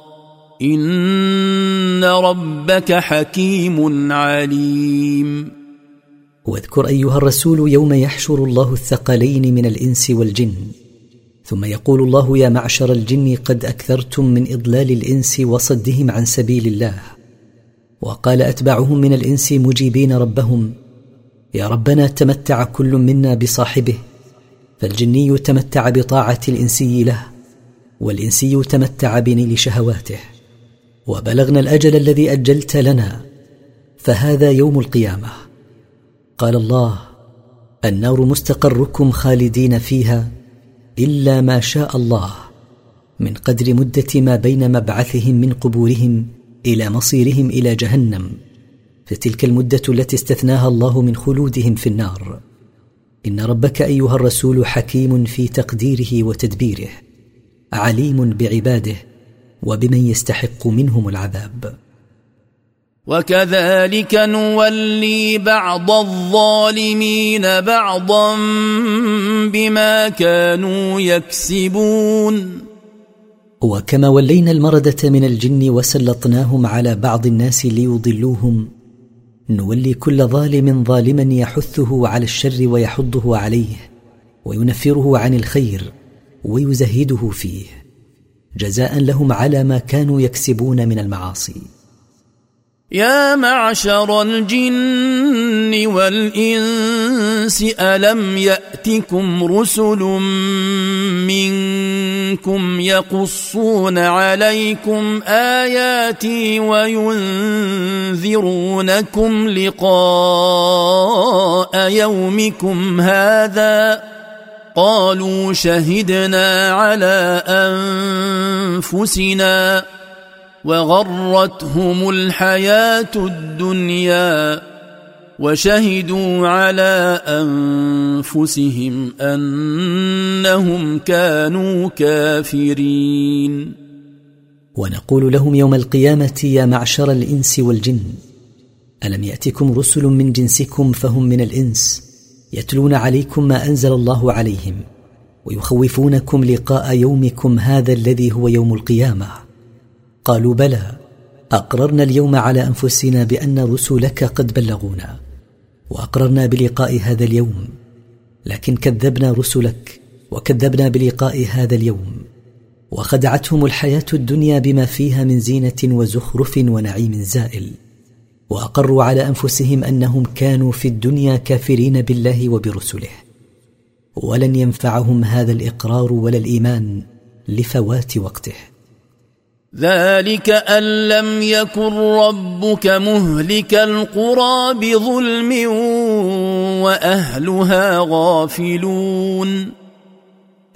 S2: إن ربك حكيم عليم
S1: واذكر أيها الرسول يوم يحشر الله الثقلين من الإنس والجن ثم يقول الله يا معشر الجن قد أكثرتم من إضلال الإنس وصدهم عن سبيل الله وقال أتبعهم من الإنس مجيبين ربهم يا ربنا تمتع كل منا بصاحبه فالجني تمتع بطاعة الإنسي له والإنسي تمتع بنيل شهواته وبلغنا الاجل الذي اجلت لنا فهذا يوم القيامه قال الله النار مستقركم خالدين فيها الا ما شاء الله من قدر مده ما بين مبعثهم من قبورهم الى مصيرهم الى جهنم فتلك المده التي استثناها الله من خلودهم في النار ان ربك ايها الرسول حكيم في تقديره وتدبيره عليم بعباده وبمن يستحق منهم العذاب
S2: وكذلك نولي بعض الظالمين بعضا بما كانوا يكسبون
S1: وكما ولينا المرده من الجن وسلطناهم على بعض الناس ليضلوهم نولي كل ظالم ظالما يحثه على الشر ويحضه عليه وينفره عن الخير ويزهده فيه جزاء لهم على ما كانوا يكسبون من المعاصي
S2: يا معشر الجن والانس الم ياتكم رسل منكم يقصون عليكم اياتي وينذرونكم لقاء يومكم هذا قالوا شهدنا على انفسنا وغرتهم الحياه الدنيا وشهدوا على انفسهم انهم كانوا كافرين
S1: ونقول لهم يوم القيامه يا معشر الانس والجن الم ياتكم رسل من جنسكم فهم من الانس يتلون عليكم ما انزل الله عليهم ويخوفونكم لقاء يومكم هذا الذي هو يوم القيامه قالوا بلى اقررنا اليوم على انفسنا بان رسلك قد بلغونا واقررنا بلقاء هذا اليوم لكن كذبنا رسلك وكذبنا بلقاء هذا اليوم وخدعتهم الحياه الدنيا بما فيها من زينه وزخرف ونعيم زائل واقروا على انفسهم انهم كانوا في الدنيا كافرين بالله وبرسله ولن ينفعهم هذا الاقرار ولا الايمان لفوات وقته
S2: ذلك ان لم يكن ربك مهلك القرى بظلم واهلها غافلون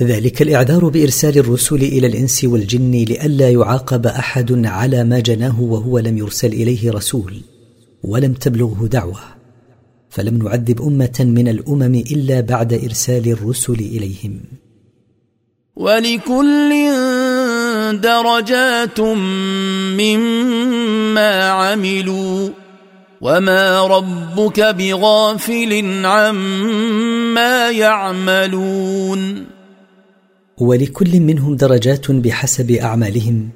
S1: ذلك الاعذار بارسال الرسل الى الانس والجن لئلا يعاقب احد على ما جناه وهو لم يرسل اليه رسول ولم تبلغه دعوه فلم نعذب امه من الامم الا بعد ارسال الرسل اليهم
S2: ولكل درجات مما عملوا وما ربك بغافل عما يعملون
S1: ولكل منهم درجات بحسب اعمالهم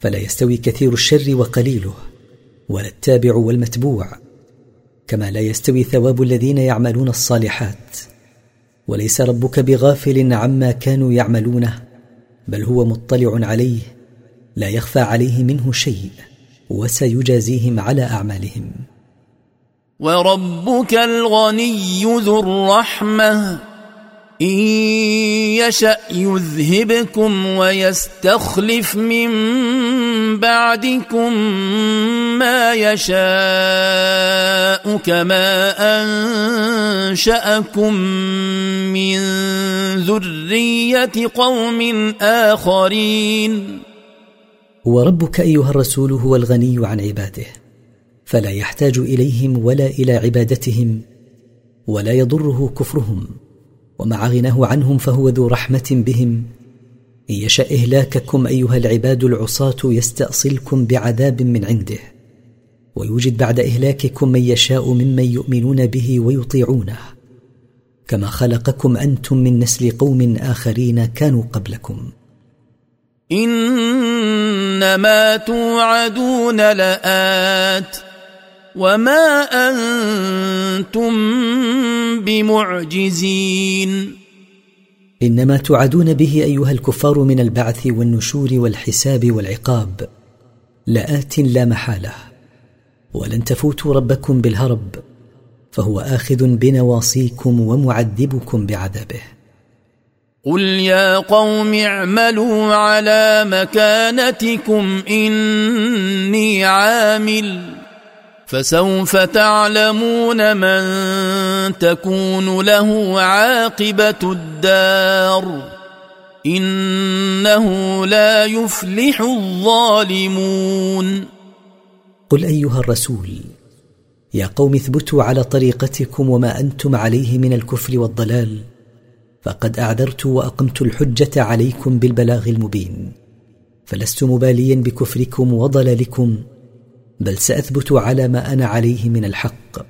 S1: فلا يستوي كثير الشر وقليله ولا التابع والمتبوع كما لا يستوي ثواب الذين يعملون الصالحات وليس ربك بغافل عما كانوا يعملونه بل هو مطلع عليه لا يخفى عليه منه شيء وسيجازيهم على اعمالهم
S2: وربك الغني ذو الرحمه إن يشأ يذهبكم ويستخلف من بعدكم ما يشاء كما أنشأكم من ذرية قوم آخرين
S1: وربك أيها الرسول هو الغني عن عباده فلا يحتاج إليهم ولا إلى عبادتهم ولا يضره كفرهم ومع غناه عنهم فهو ذو رحمه بهم ان يشا اهلاككم ايها العباد العصاه يستاصلكم بعذاب من عنده ويوجد بعد اهلاككم من يشاء ممن يؤمنون به ويطيعونه كما خلقكم انتم من نسل قوم اخرين كانوا قبلكم
S2: انما توعدون لات وما انتم بمعجزين
S1: انما توعدون به ايها الكفار من البعث والنشور والحساب والعقاب لات لا محاله ولن تفوتوا ربكم بالهرب فهو اخذ بنواصيكم ومعذبكم بعذابه
S2: قل يا قوم اعملوا على مكانتكم اني عامل فسوف تعلمون من تكون له عاقبه الدار انه لا يفلح الظالمون
S1: قل ايها الرسول يا قوم اثبتوا على طريقتكم وما انتم عليه من الكفر والضلال فقد اعذرت واقمت الحجه عليكم بالبلاغ المبين فلست مباليا بكفركم وضلالكم بل ساثبت على ما انا عليه من الحق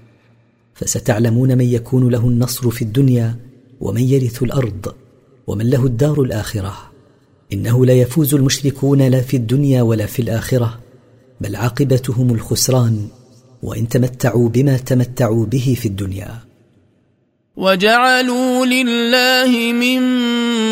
S1: فستعلمون من يكون له النصر في الدنيا ومن يرث الارض ومن له الدار الاخره انه لا يفوز المشركون لا في الدنيا ولا في الاخره بل عاقبتهم الخسران وان تمتعوا بما تمتعوا به في الدنيا
S2: وجعلوا لله مما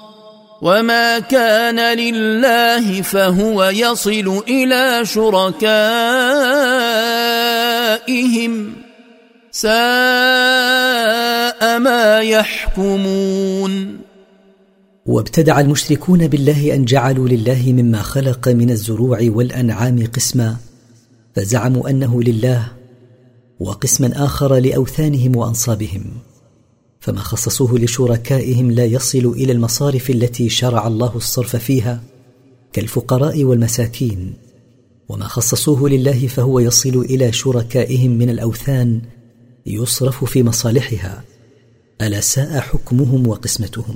S2: وما كان لله فهو يصل الى شركائهم ساء ما يحكمون
S1: وابتدع المشركون بالله ان جعلوا لله مما خلق من الزروع والانعام قسما فزعموا انه لله وقسما اخر لاوثانهم وانصابهم فما خصصوه لشركائهم لا يصل الى المصارف التي شرع الله الصرف فيها كالفقراء والمساكين وما خصصوه لله فهو يصل الى شركائهم من الاوثان يصرف في مصالحها الا ساء حكمهم وقسمتهم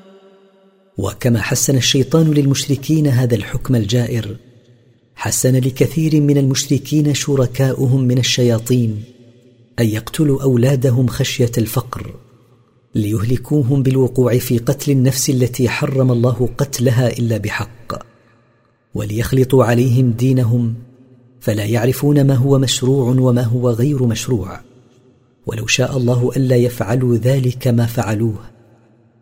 S1: وكما حسن الشيطان للمشركين هذا الحكم الجائر حسن لكثير من المشركين شركاؤهم من الشياطين ان يقتلوا اولادهم خشيه الفقر ليهلكوهم بالوقوع في قتل النفس التي حرم الله قتلها الا بحق وليخلطوا عليهم دينهم فلا يعرفون ما هو مشروع وما هو غير مشروع ولو شاء الله الا يفعلوا ذلك ما فعلوه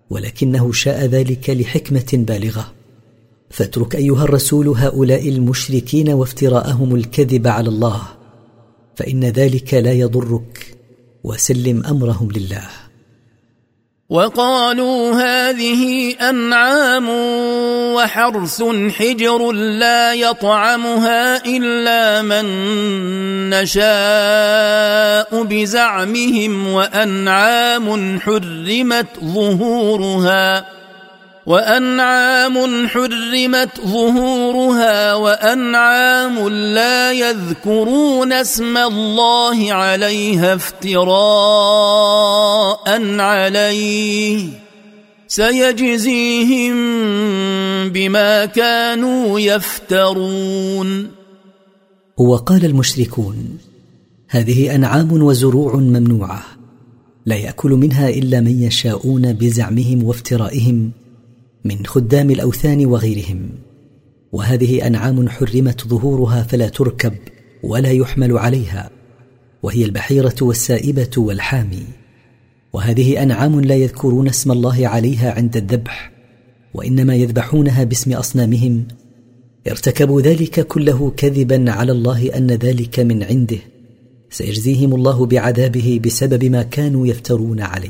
S1: ولكنه شاء ذلك لحكمه بالغه فاترك ايها الرسول هؤلاء المشركين وافتراءهم الكذب على الله فان ذلك لا يضرك وسلم امرهم لله
S2: وقالوا هذه أنعام وحرث حجر لا يطعمها إلا من نشاء بزعمهم وأنعام حرمت ظهورها وانعام حرمت ظهورها وانعام لا يذكرون اسم الله عليها افتراء عليه سيجزيهم بما كانوا يفترون
S1: وقال المشركون هذه انعام وزروع ممنوعه لا ياكل منها الا من يشاءون بزعمهم وافترائهم من خدام الاوثان وغيرهم وهذه انعام حرمت ظهورها فلا تركب ولا يحمل عليها وهي البحيره والسائبه والحامي وهذه انعام لا يذكرون اسم الله عليها عند الذبح وانما يذبحونها باسم اصنامهم ارتكبوا ذلك كله كذبا على الله ان ذلك من عنده سيجزيهم الله بعذابه بسبب ما كانوا يفترون عليه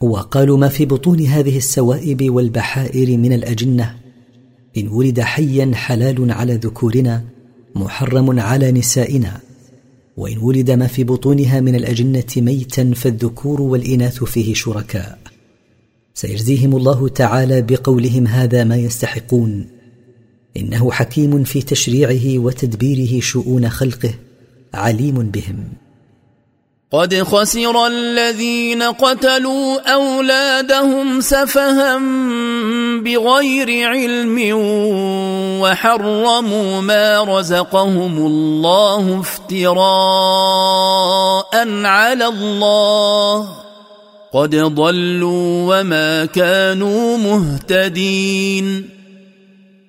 S1: وقالوا ما في بطون هذه السوائب والبحائر من الاجنه ان ولد حيا حلال على ذكورنا محرم على نسائنا وان ولد ما في بطونها من الاجنه ميتا فالذكور والاناث فيه شركاء سيجزيهم الله تعالى بقولهم هذا ما يستحقون انه حكيم في تشريعه وتدبيره شؤون خلقه عليم بهم
S2: قد خسر الذين قتلوا اولادهم سفها بغير علم وحرموا ما رزقهم الله افتراء على الله قد ضلوا وما كانوا مهتدين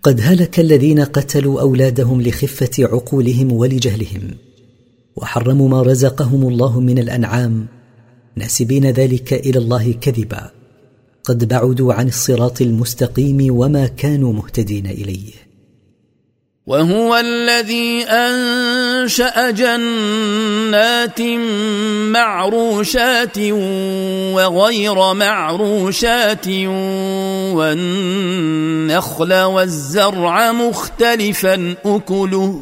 S1: قد هلك الذين قتلوا اولادهم لخفه عقولهم ولجهلهم وحرموا ما رزقهم الله من الانعام ناسبين ذلك الى الله كذبا قد بعدوا عن الصراط المستقيم وما كانوا مهتدين اليه
S2: وهو الذي انشا جنات معروشات وغير معروشات والنخل والزرع مختلفا اكله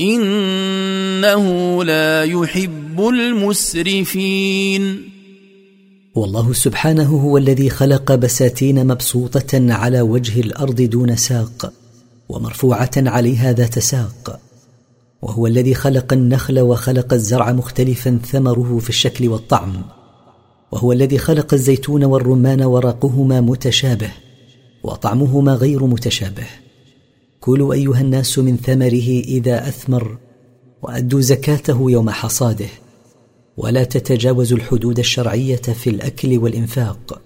S2: انه لا يحب المسرفين
S1: والله سبحانه هو الذي خلق بساتين مبسوطه على وجه الارض دون ساق ومرفوعه عليها ذات ساق وهو الذي خلق النخل وخلق الزرع مختلفا ثمره في الشكل والطعم وهو الذي خلق الزيتون والرمان ورقهما متشابه وطعمهما غير متشابه كلوا ايها الناس من ثمره اذا اثمر وادوا زكاته يوم حصاده ولا تتجاوزوا الحدود الشرعيه في الاكل والانفاق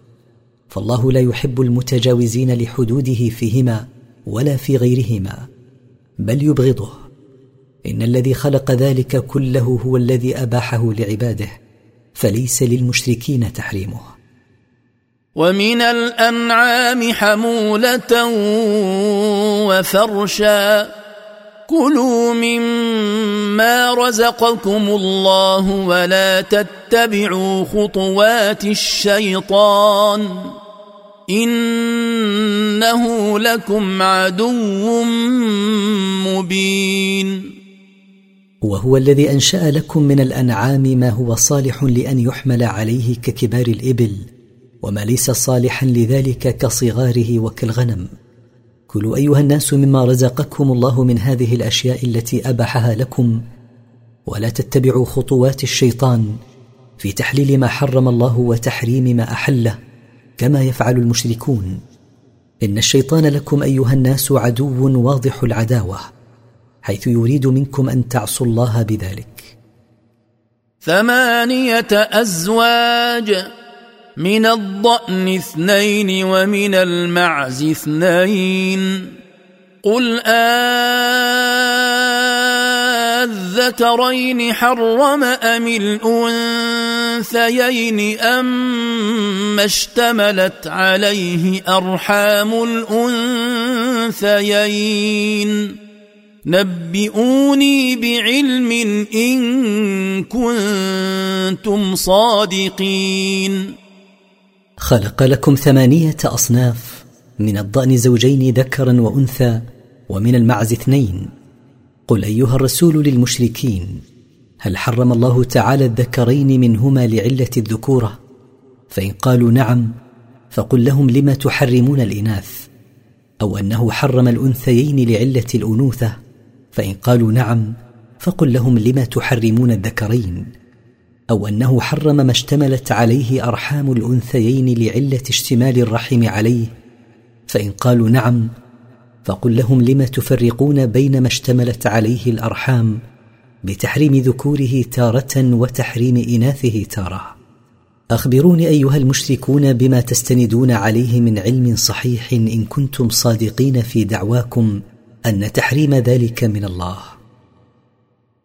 S1: فالله لا يحب المتجاوزين لحدوده فيهما ولا في غيرهما بل يبغضه ان الذي خلق ذلك كله هو الذي اباحه لعباده فليس للمشركين تحريمه
S2: ومن الأنعام حمولة وفرشا كلوا مما رزقكم الله ولا تتبعوا خطوات الشيطان إنه لكم عدو مبين
S1: وهو الذي أنشأ لكم من الأنعام ما هو صالح لأن يحمل عليه ككبار الإبل وما ليس صالحا لذلك كصغاره وكالغنم كلوا ايها الناس مما رزقكم الله من هذه الاشياء التي اباحها لكم ولا تتبعوا خطوات الشيطان في تحليل ما حرم الله وتحريم ما احله كما يفعل المشركون ان الشيطان لكم ايها الناس عدو واضح العداوه حيث يريد منكم ان تعصوا الله بذلك
S2: ثمانيه ازواج من الضأن اثنين ومن المعز اثنين قل آذكرين حرم أم الأنثيين أم اشتملت عليه أرحام الأنثيين نبئوني بعلم إن كنتم صادقين
S1: خلق لكم ثمانية أصناف من الضأن زوجين ذكرا وأنثى ومن المعز اثنين قل أيها الرسول للمشركين هل حرم الله تعالى الذكرين منهما لعلة الذكورة فإن قالوا نعم فقل لهم لم تحرمون الإناث أو أنه حرم الأنثيين لعلة الأنوثة فإن قالوا نعم فقل لهم لم تحرمون الذكرين او انه حرم ما اشتملت عليه ارحام الانثيين لعله اشتمال الرحم عليه فان قالوا نعم فقل لهم لم تفرقون بين ما اشتملت عليه الارحام بتحريم ذكوره تاره وتحريم اناثه تاره اخبروني ايها المشركون بما تستندون عليه من علم صحيح ان كنتم صادقين في دعواكم ان تحريم ذلك من الله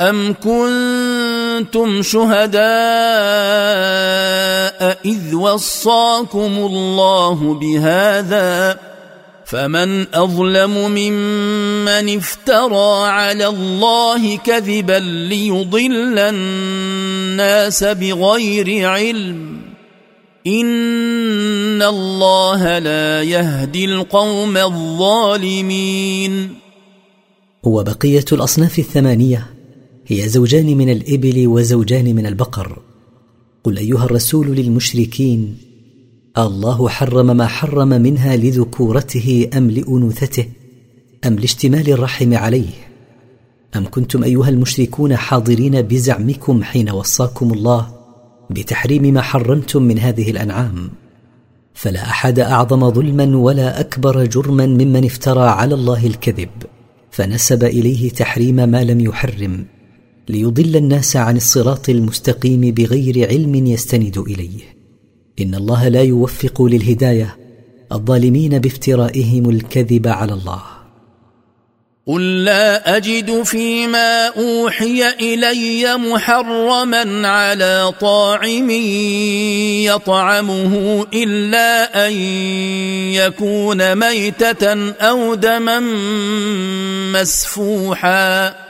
S2: أم كنتم شهداء إذ وصاكم الله بهذا فمن أظلم ممن افترى على الله كذبا ليضل الناس بغير علم إن الله لا يهدي القوم الظالمين
S1: وبقية الأصناف الثمانية هي زوجان من الإبل وزوجان من البقر قل أيها الرسول للمشركين الله حرم ما حرم منها لذكورته أم لأنوثته أم لاشتمال الرحم عليه أم كنتم أيها المشركون حاضرين بزعمكم حين وصاكم الله بتحريم ما حرمتم من هذه الأنعام فلا أحد أعظم ظلما ولا أكبر جرما ممن افترى على الله الكذب فنسب إليه تحريم ما لم يحرم ليضل الناس عن الصراط المستقيم بغير علم يستند اليه ان الله لا يوفق للهدايه الظالمين بافترائهم الكذب على الله
S2: قل لا اجد فيما اوحي الي محرما على طاعم يطعمه الا ان يكون ميته او دما مسفوحا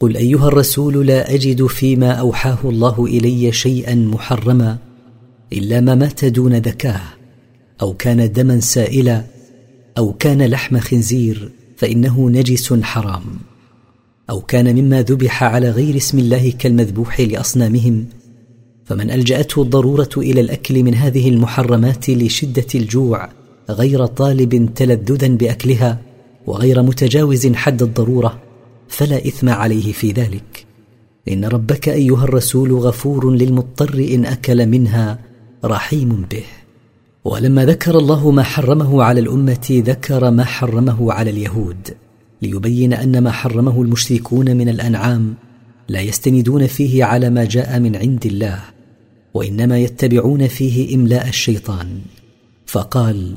S1: قل ايها الرسول لا اجد فيما اوحاه الله الي شيئا محرما الا ما مات دون ذكاه او كان دما سائلا او كان لحم خنزير فانه نجس حرام او كان مما ذبح على غير اسم الله كالمذبوح لاصنامهم فمن الجاته الضروره الى الاكل من هذه المحرمات لشده الجوع غير طالب تلذذا باكلها وغير متجاوز حد الضروره فلا اثم عليه في ذلك ان ربك ايها الرسول غفور للمضطر ان اكل منها رحيم به ولما ذكر الله ما حرمه على الامه ذكر ما حرمه على اليهود ليبين ان ما حرمه المشركون من الانعام لا يستندون فيه على ما جاء من عند الله وانما يتبعون فيه املاء الشيطان فقال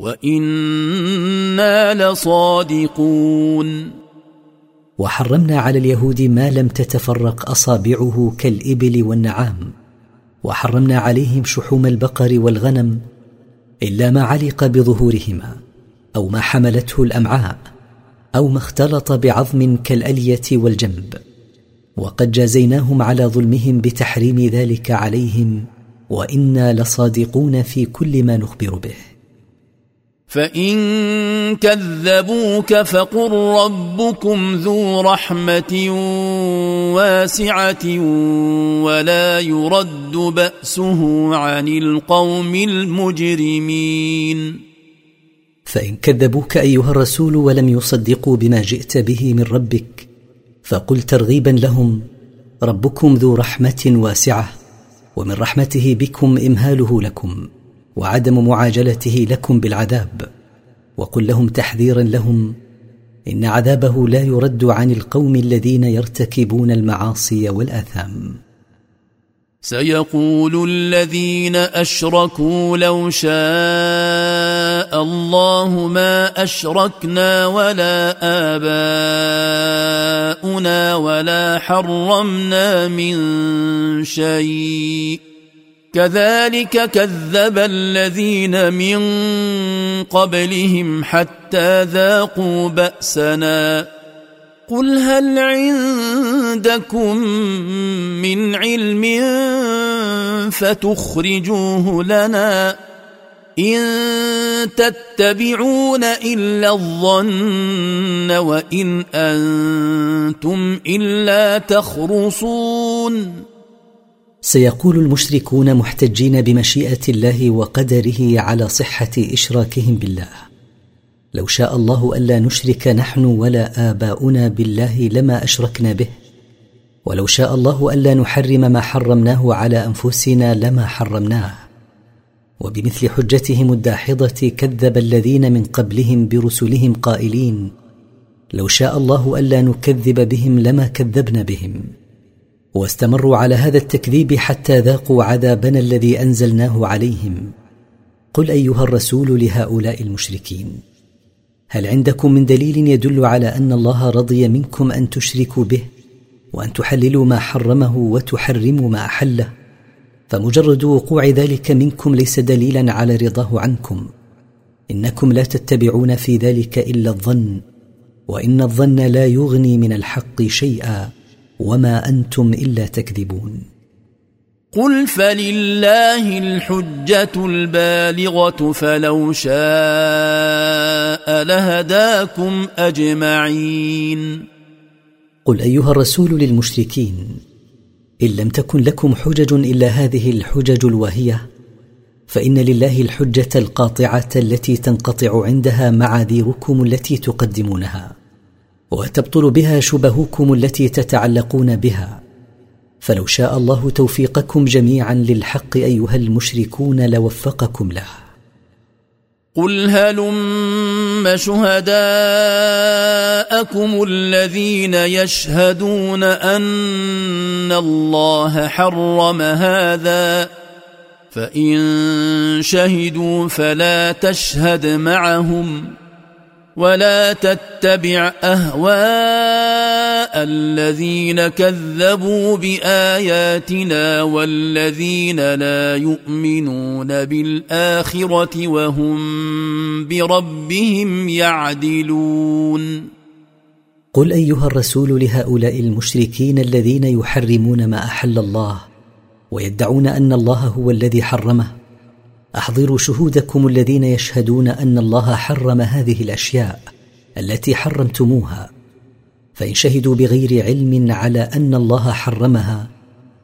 S2: وإنا لصادقون
S1: وحرمنا على اليهود ما لم تتفرق أصابعه كالإبل والنعام وحرمنا عليهم شحوم البقر والغنم إلا ما علق بظهورهما أو ما حملته الأمعاء أو ما اختلط بعظم كالألية والجنب وقد جازيناهم على ظلمهم بتحريم ذلك عليهم وانا لصادقون في كل ما نخبر به
S2: فان كذبوك فقل ربكم ذو رحمه واسعه ولا يرد باسه عن القوم المجرمين
S1: فان كذبوك ايها الرسول ولم يصدقوا بما جئت به من ربك فقل ترغيبا لهم ربكم ذو رحمه واسعه ومن رحمته بكم امهاله لكم وعدم معاجلته لكم بالعذاب وقل لهم تحذيرا لهم ان عذابه لا يرد عن القوم الذين يرتكبون المعاصي والاثام
S2: سيقول الذين اشركوا لو شاء الله ما اشركنا ولا اباؤنا ولا حرمنا من شيء كذلك كذب الذين من قبلهم حتى ذاقوا باسنا قل هل عندكم من علم فتخرجوه لنا ان تتبعون الا الظن وان انتم الا تخرصون
S1: سيقول المشركون محتجين بمشيئه الله وقدره على صحه اشراكهم بالله لو شاء الله الا نشرك نحن ولا اباؤنا بالله لما اشركنا به ولو شاء الله الا نحرم ما حرمناه على انفسنا لما حرمناه وبمثل حجتهم الداحضه كذب الذين من قبلهم برسلهم قائلين لو شاء الله الا نكذب بهم لما كذبنا بهم واستمروا على هذا التكذيب حتى ذاقوا عذابنا الذي انزلناه عليهم قل ايها الرسول لهؤلاء المشركين هل عندكم من دليل يدل على ان الله رضي منكم ان تشركوا به وان تحللوا ما حرمه وتحرموا ما احله فمجرد وقوع ذلك منكم ليس دليلا على رضاه عنكم انكم لا تتبعون في ذلك الا الظن وان الظن لا يغني من الحق شيئا وما انتم الا تكذبون
S2: قل فلله الحجه البالغه فلو شاء لهداكم اجمعين
S1: قل ايها الرسول للمشركين ان لم تكن لكم حجج الا هذه الحجج الواهيه فان لله الحجه القاطعه التي تنقطع عندها معاذيركم التي تقدمونها وتبطل بها شبهكم التي تتعلقون بها فلو شاء الله توفيقكم جميعا للحق ايها المشركون لوفقكم له
S2: قل هلم شهداءكم الذين يشهدون ان الله حرم هذا فان شهدوا فلا تشهد معهم ولا تتبع اهواء الذين كذبوا باياتنا والذين لا يؤمنون بالاخره وهم بربهم يعدلون
S1: قل ايها الرسول لهؤلاء المشركين الذين يحرمون ما احل الله ويدعون ان الله هو الذي حرمه احضروا شهودكم الذين يشهدون ان الله حرم هذه الاشياء التي حرمتموها فان شهدوا بغير علم على ان الله حرمها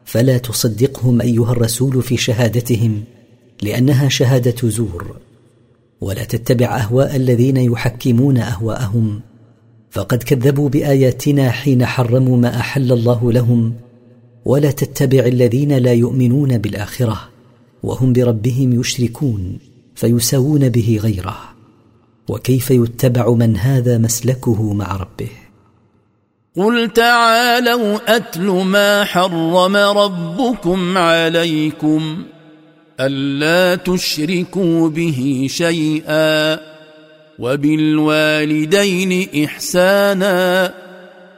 S1: فلا تصدقهم ايها الرسول في شهادتهم لانها شهاده زور ولا تتبع اهواء الذين يحكمون اهواءهم فقد كذبوا باياتنا حين حرموا ما احل الله لهم ولا تتبع الذين لا يؤمنون بالاخره وهم بربهم يشركون فيساوون به غيره وكيف يتبع من هذا مسلكه مع ربه
S2: قل تعالوا اتل ما حرم ربكم عليكم الا تشركوا به شيئا وبالوالدين احسانا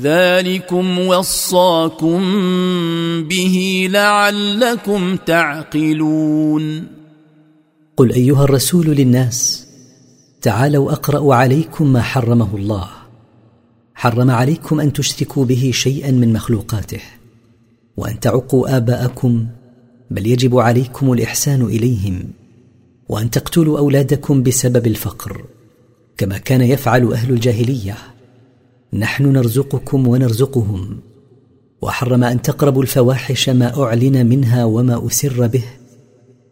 S2: ذلكم وصاكم به لعلكم تعقلون
S1: قل ايها الرسول للناس تعالوا اقرا عليكم ما حرمه الله حرم عليكم ان تشركوا به شيئا من مخلوقاته وان تعقوا اباءكم بل يجب عليكم الاحسان اليهم وان تقتلوا اولادكم بسبب الفقر كما كان يفعل اهل الجاهليه نحن نرزقكم ونرزقهم وحرم ان تقربوا الفواحش ما اعلن منها وما اسر به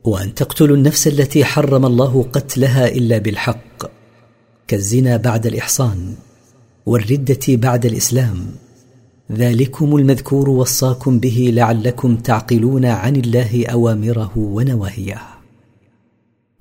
S1: وان تقتلوا النفس التي حرم الله قتلها الا بالحق كالزنا بعد الاحصان والرده بعد الاسلام ذلكم المذكور وصاكم به لعلكم تعقلون عن الله اوامره ونواهيه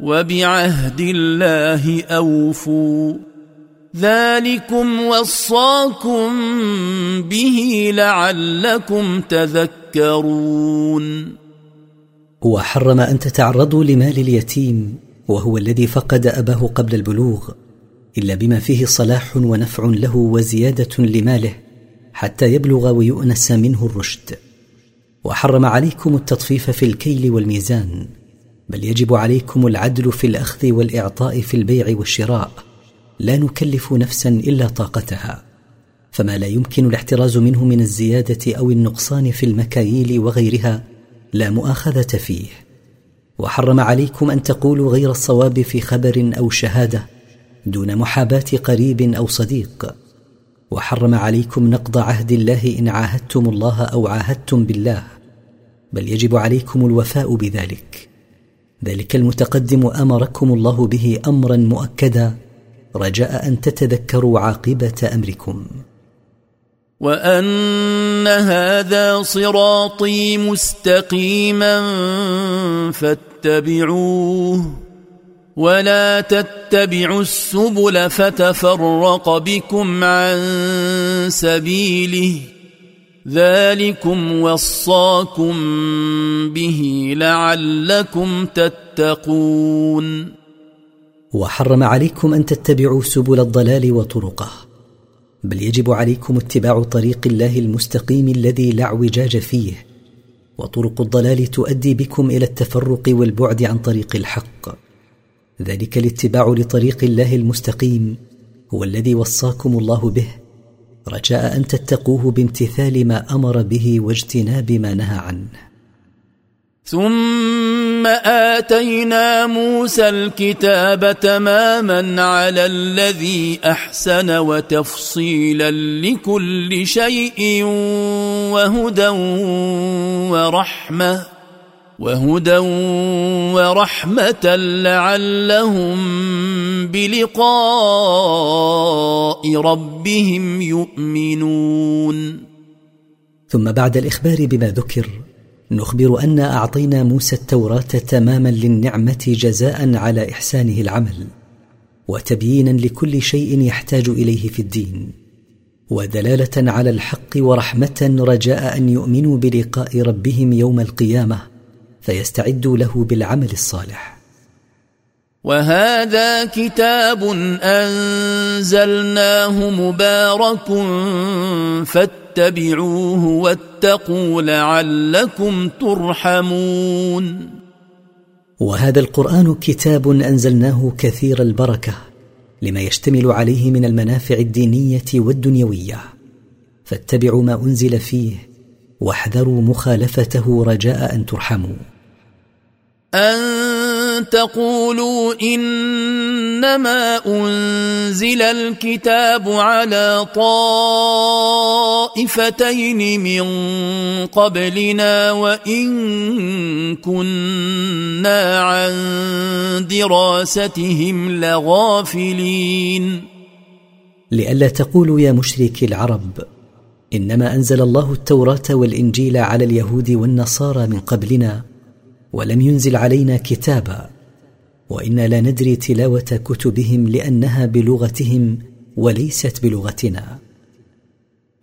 S2: وبعهد الله اوفوا ذلكم وصاكم به لعلكم تذكرون
S1: وحرم ان تتعرضوا لمال اليتيم وهو الذي فقد اباه قبل البلوغ الا بما فيه صلاح ونفع له وزياده لماله حتى يبلغ ويؤنس منه الرشد وحرم عليكم التطفيف في الكيل والميزان بل يجب عليكم العدل في الاخذ والاعطاء في البيع والشراء لا نكلف نفسا الا طاقتها فما لا يمكن الاحتراز منه من الزياده او النقصان في المكاييل وغيرها لا مؤاخذه فيه وحرم عليكم ان تقولوا غير الصواب في خبر او شهاده دون محاباه قريب او صديق وحرم عليكم نقض عهد الله ان عاهدتم الله او عاهدتم بالله بل يجب عليكم الوفاء بذلك ذلك المتقدم امركم الله به امرا مؤكدا رجاء ان تتذكروا عاقبه امركم
S2: وان هذا صراطي مستقيما فاتبعوه ولا تتبعوا السبل فتفرق بكم عن سبيله ذلكم وصاكم به لعلكم تتقون
S1: وحرم عليكم ان تتبعوا سبل الضلال وطرقه بل يجب عليكم اتباع طريق الله المستقيم الذي لا اعوجاج فيه وطرق الضلال تؤدي بكم الى التفرق والبعد عن طريق الحق ذلك الاتباع لطريق الله المستقيم هو الذي وصاكم الله به رجاء ان تتقوه بامتثال ما امر به واجتناب ما نهى عنه
S2: ثم اتينا موسى الكتاب تماما على الذي احسن وتفصيلا لكل شيء وهدى ورحمه وهدى ورحمه لعلهم بلقاء ربهم يؤمنون
S1: ثم بعد الاخبار بما ذكر نخبر ان اعطينا موسى التوراه تماما للنعمه جزاء على احسانه العمل وتبيينا لكل شيء يحتاج اليه في الدين ودلاله على الحق ورحمه رجاء ان يؤمنوا بلقاء ربهم يوم القيامه فيستعدوا له بالعمل الصالح
S2: وهذا كتاب انزلناه مبارك فاتبعوه واتقوا لعلكم ترحمون
S1: وهذا القران كتاب انزلناه كثير البركه لما يشتمل عليه من المنافع الدينيه والدنيويه فاتبعوا ما انزل فيه واحذروا مخالفته رجاء ان ترحموا
S2: أن تقولوا إنما أنزل الكتاب على طائفتين من قبلنا وإن كنا عن دراستهم لغافلين
S1: لئلا تقولوا يا مشركي العرب إنما أنزل الله التوراة والإنجيل على اليهود والنصارى من قبلنا ولم ينزل علينا كتابا وانا لا ندري تلاوه كتبهم لانها بلغتهم وليست بلغتنا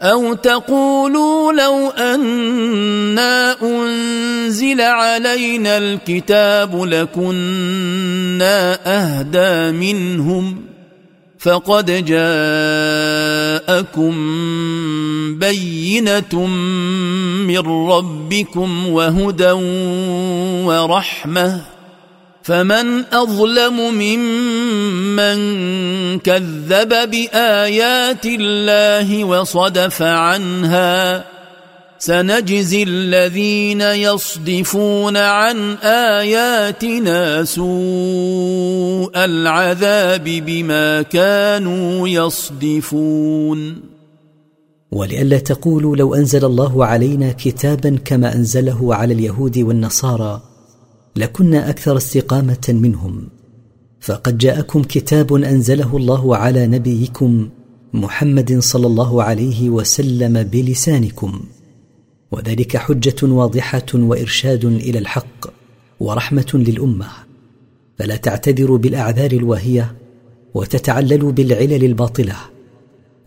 S2: او تقولوا لو انا انزل علينا الكتاب لكنا اهدى منهم فقد جاءكم بينه من ربكم وهدى ورحمه فمن اظلم ممن كذب بايات الله وصدف عنها سنجزي الذين يصدفون عن اياتنا سوء العذاب بما كانوا يصدفون ولئلا تقولوا لو انزل الله علينا كتابا كما انزله على اليهود والنصارى لكنا اكثر استقامه منهم فقد جاءكم كتاب انزله الله على نبيكم محمد صلى الله عليه وسلم بلسانكم وذلك حجه واضحه وارشاد الى الحق ورحمه للامه فلا تعتذروا بالاعذار الواهيه وتتعللوا بالعلل الباطله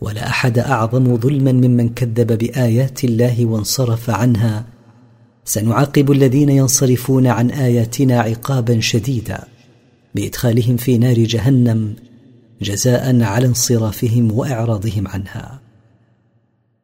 S2: ولا احد اعظم ظلما ممن كذب بايات الله وانصرف عنها سنعاقب الذين ينصرفون عن اياتنا عقابا شديدا بادخالهم في نار جهنم جزاء على انصرافهم واعراضهم عنها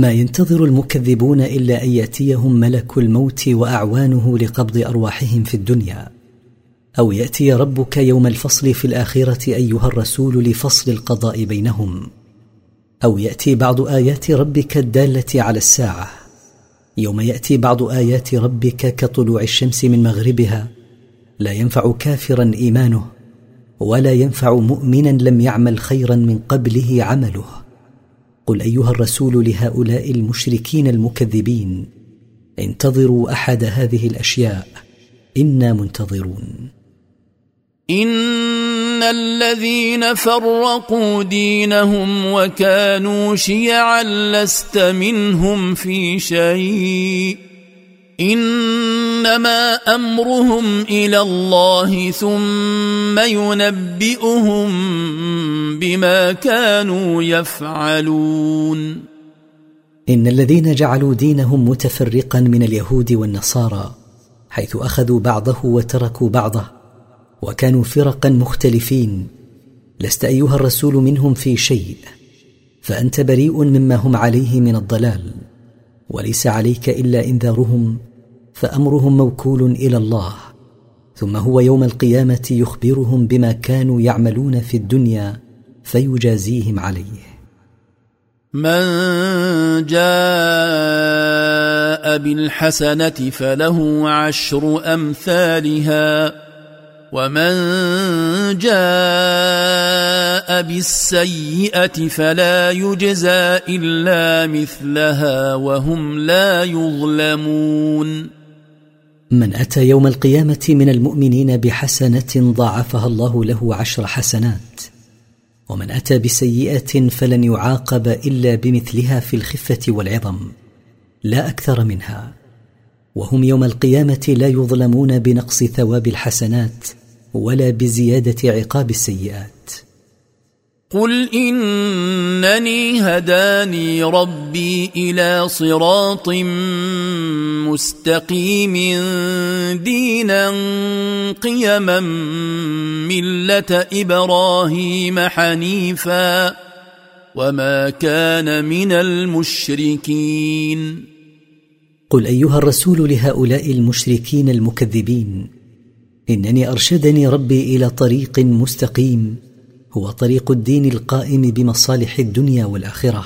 S2: ما ينتظر المكذبون الا ان ياتيهم ملك الموت واعوانه لقبض ارواحهم في الدنيا او ياتي ربك يوم الفصل في الاخره ايها الرسول لفصل القضاء بينهم او ياتي بعض ايات ربك الداله على الساعه يوم ياتي بعض ايات ربك كطلوع الشمس من مغربها لا ينفع كافرا ايمانه ولا ينفع مؤمنا لم يعمل خيرا من قبله عمله قل ايها الرسول لهؤلاء المشركين المكذبين انتظروا احد هذه الاشياء انا منتظرون ان الذين فرقوا دينهم وكانوا شيعا لست منهم في شيء انما امرهم الى الله ثم ينبئهم بما كانوا يفعلون ان الذين جعلوا دينهم متفرقا من اليهود والنصارى حيث اخذوا بعضه وتركوا بعضه وكانوا فرقا مختلفين لست ايها الرسول منهم في شيء فانت بريء مما هم عليه من الضلال وليس عليك الا انذارهم فامرهم موكول الى الله ثم هو يوم القيامه يخبرهم بما كانوا يعملون في الدنيا فيجازيهم عليه من جاء بالحسنه فله عشر امثالها ومن جاء بالسيئه فلا يجزى الا مثلها وهم لا يظلمون من اتى يوم القيامه من المؤمنين بحسنه ضاعفها الله له عشر حسنات ومن اتى بسيئه فلن يعاقب الا بمثلها في الخفه والعظم لا اكثر منها وهم يوم القيامه لا يظلمون بنقص ثواب الحسنات ولا بزياده عقاب السيئات قل انني هداني ربي الى صراط مستقيم دينا قيما مله ابراهيم حنيفا وما كان من المشركين قل ايها الرسول لهؤلاء المشركين المكذبين انني ارشدني ربي الى طريق مستقيم هو طريق الدين القائم بمصالح الدنيا والاخره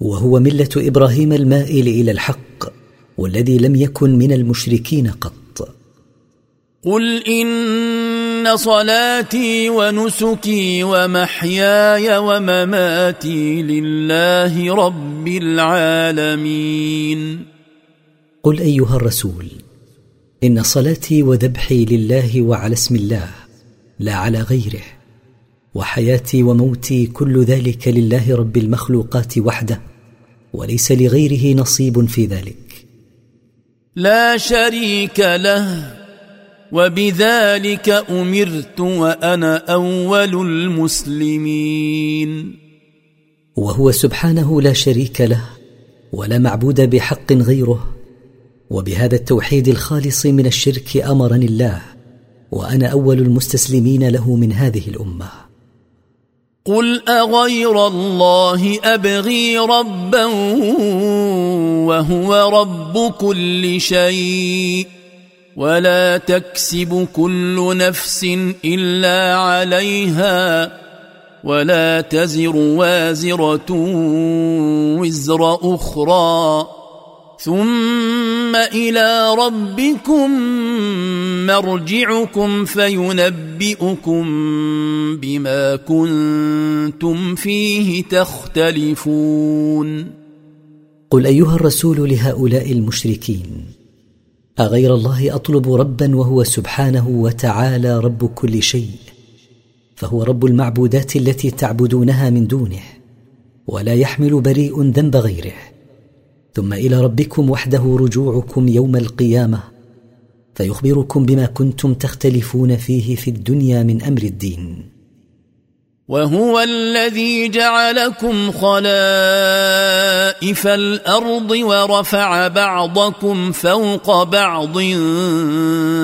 S2: وهو مله ابراهيم المائل الى الحق والذي لم يكن من المشركين قط قل ان صلاتي ونسكي ومحياي ومماتي لله رب العالمين قل ايها الرسول ان صلاتي وذبحي لله وعلى اسم الله لا على غيره وحياتي وموتي كل ذلك لله رب المخلوقات وحده وليس لغيره نصيب في ذلك لا شريك له وبذلك امرت وانا اول المسلمين وهو سبحانه لا شريك له ولا معبود بحق غيره وبهذا التوحيد الخالص من الشرك امرني الله وانا اول المستسلمين له من هذه الامه قل اغير الله ابغي ربا وهو رب كل شيء ولا تكسب كل نفس الا عليها ولا تزر وازره وزر اخرى ثم الى ربكم مرجعكم فينبئكم بما كنتم فيه تختلفون قل ايها الرسول لهؤلاء المشركين اغير الله اطلب ربا وهو سبحانه وتعالى رب كل شيء فهو رب المعبودات التي تعبدونها من دونه ولا يحمل بريء ذنب غيره ثم الى ربكم وحده رجوعكم يوم القيامه فيخبركم بما كنتم تختلفون فيه في الدنيا من امر الدين وهو الذي جعلكم خلائف الارض ورفع بعضكم فوق بعض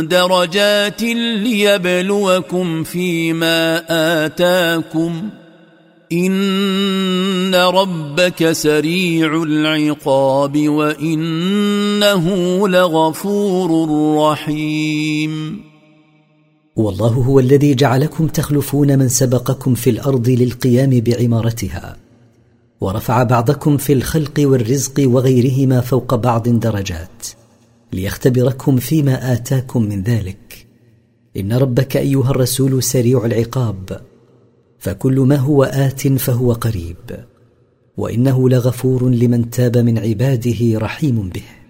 S2: درجات ليبلوكم فيما اتاكم ان ربك سريع العقاب وانه لغفور رحيم والله هو الذي جعلكم تخلفون من سبقكم في الارض للقيام بعمارتها ورفع بعضكم في الخلق والرزق وغيرهما فوق بعض درجات ليختبركم فيما اتاكم من ذلك ان ربك ايها الرسول سريع العقاب فكل ما هو ات فهو قريب وانه لغفور لمن تاب من عباده رحيم به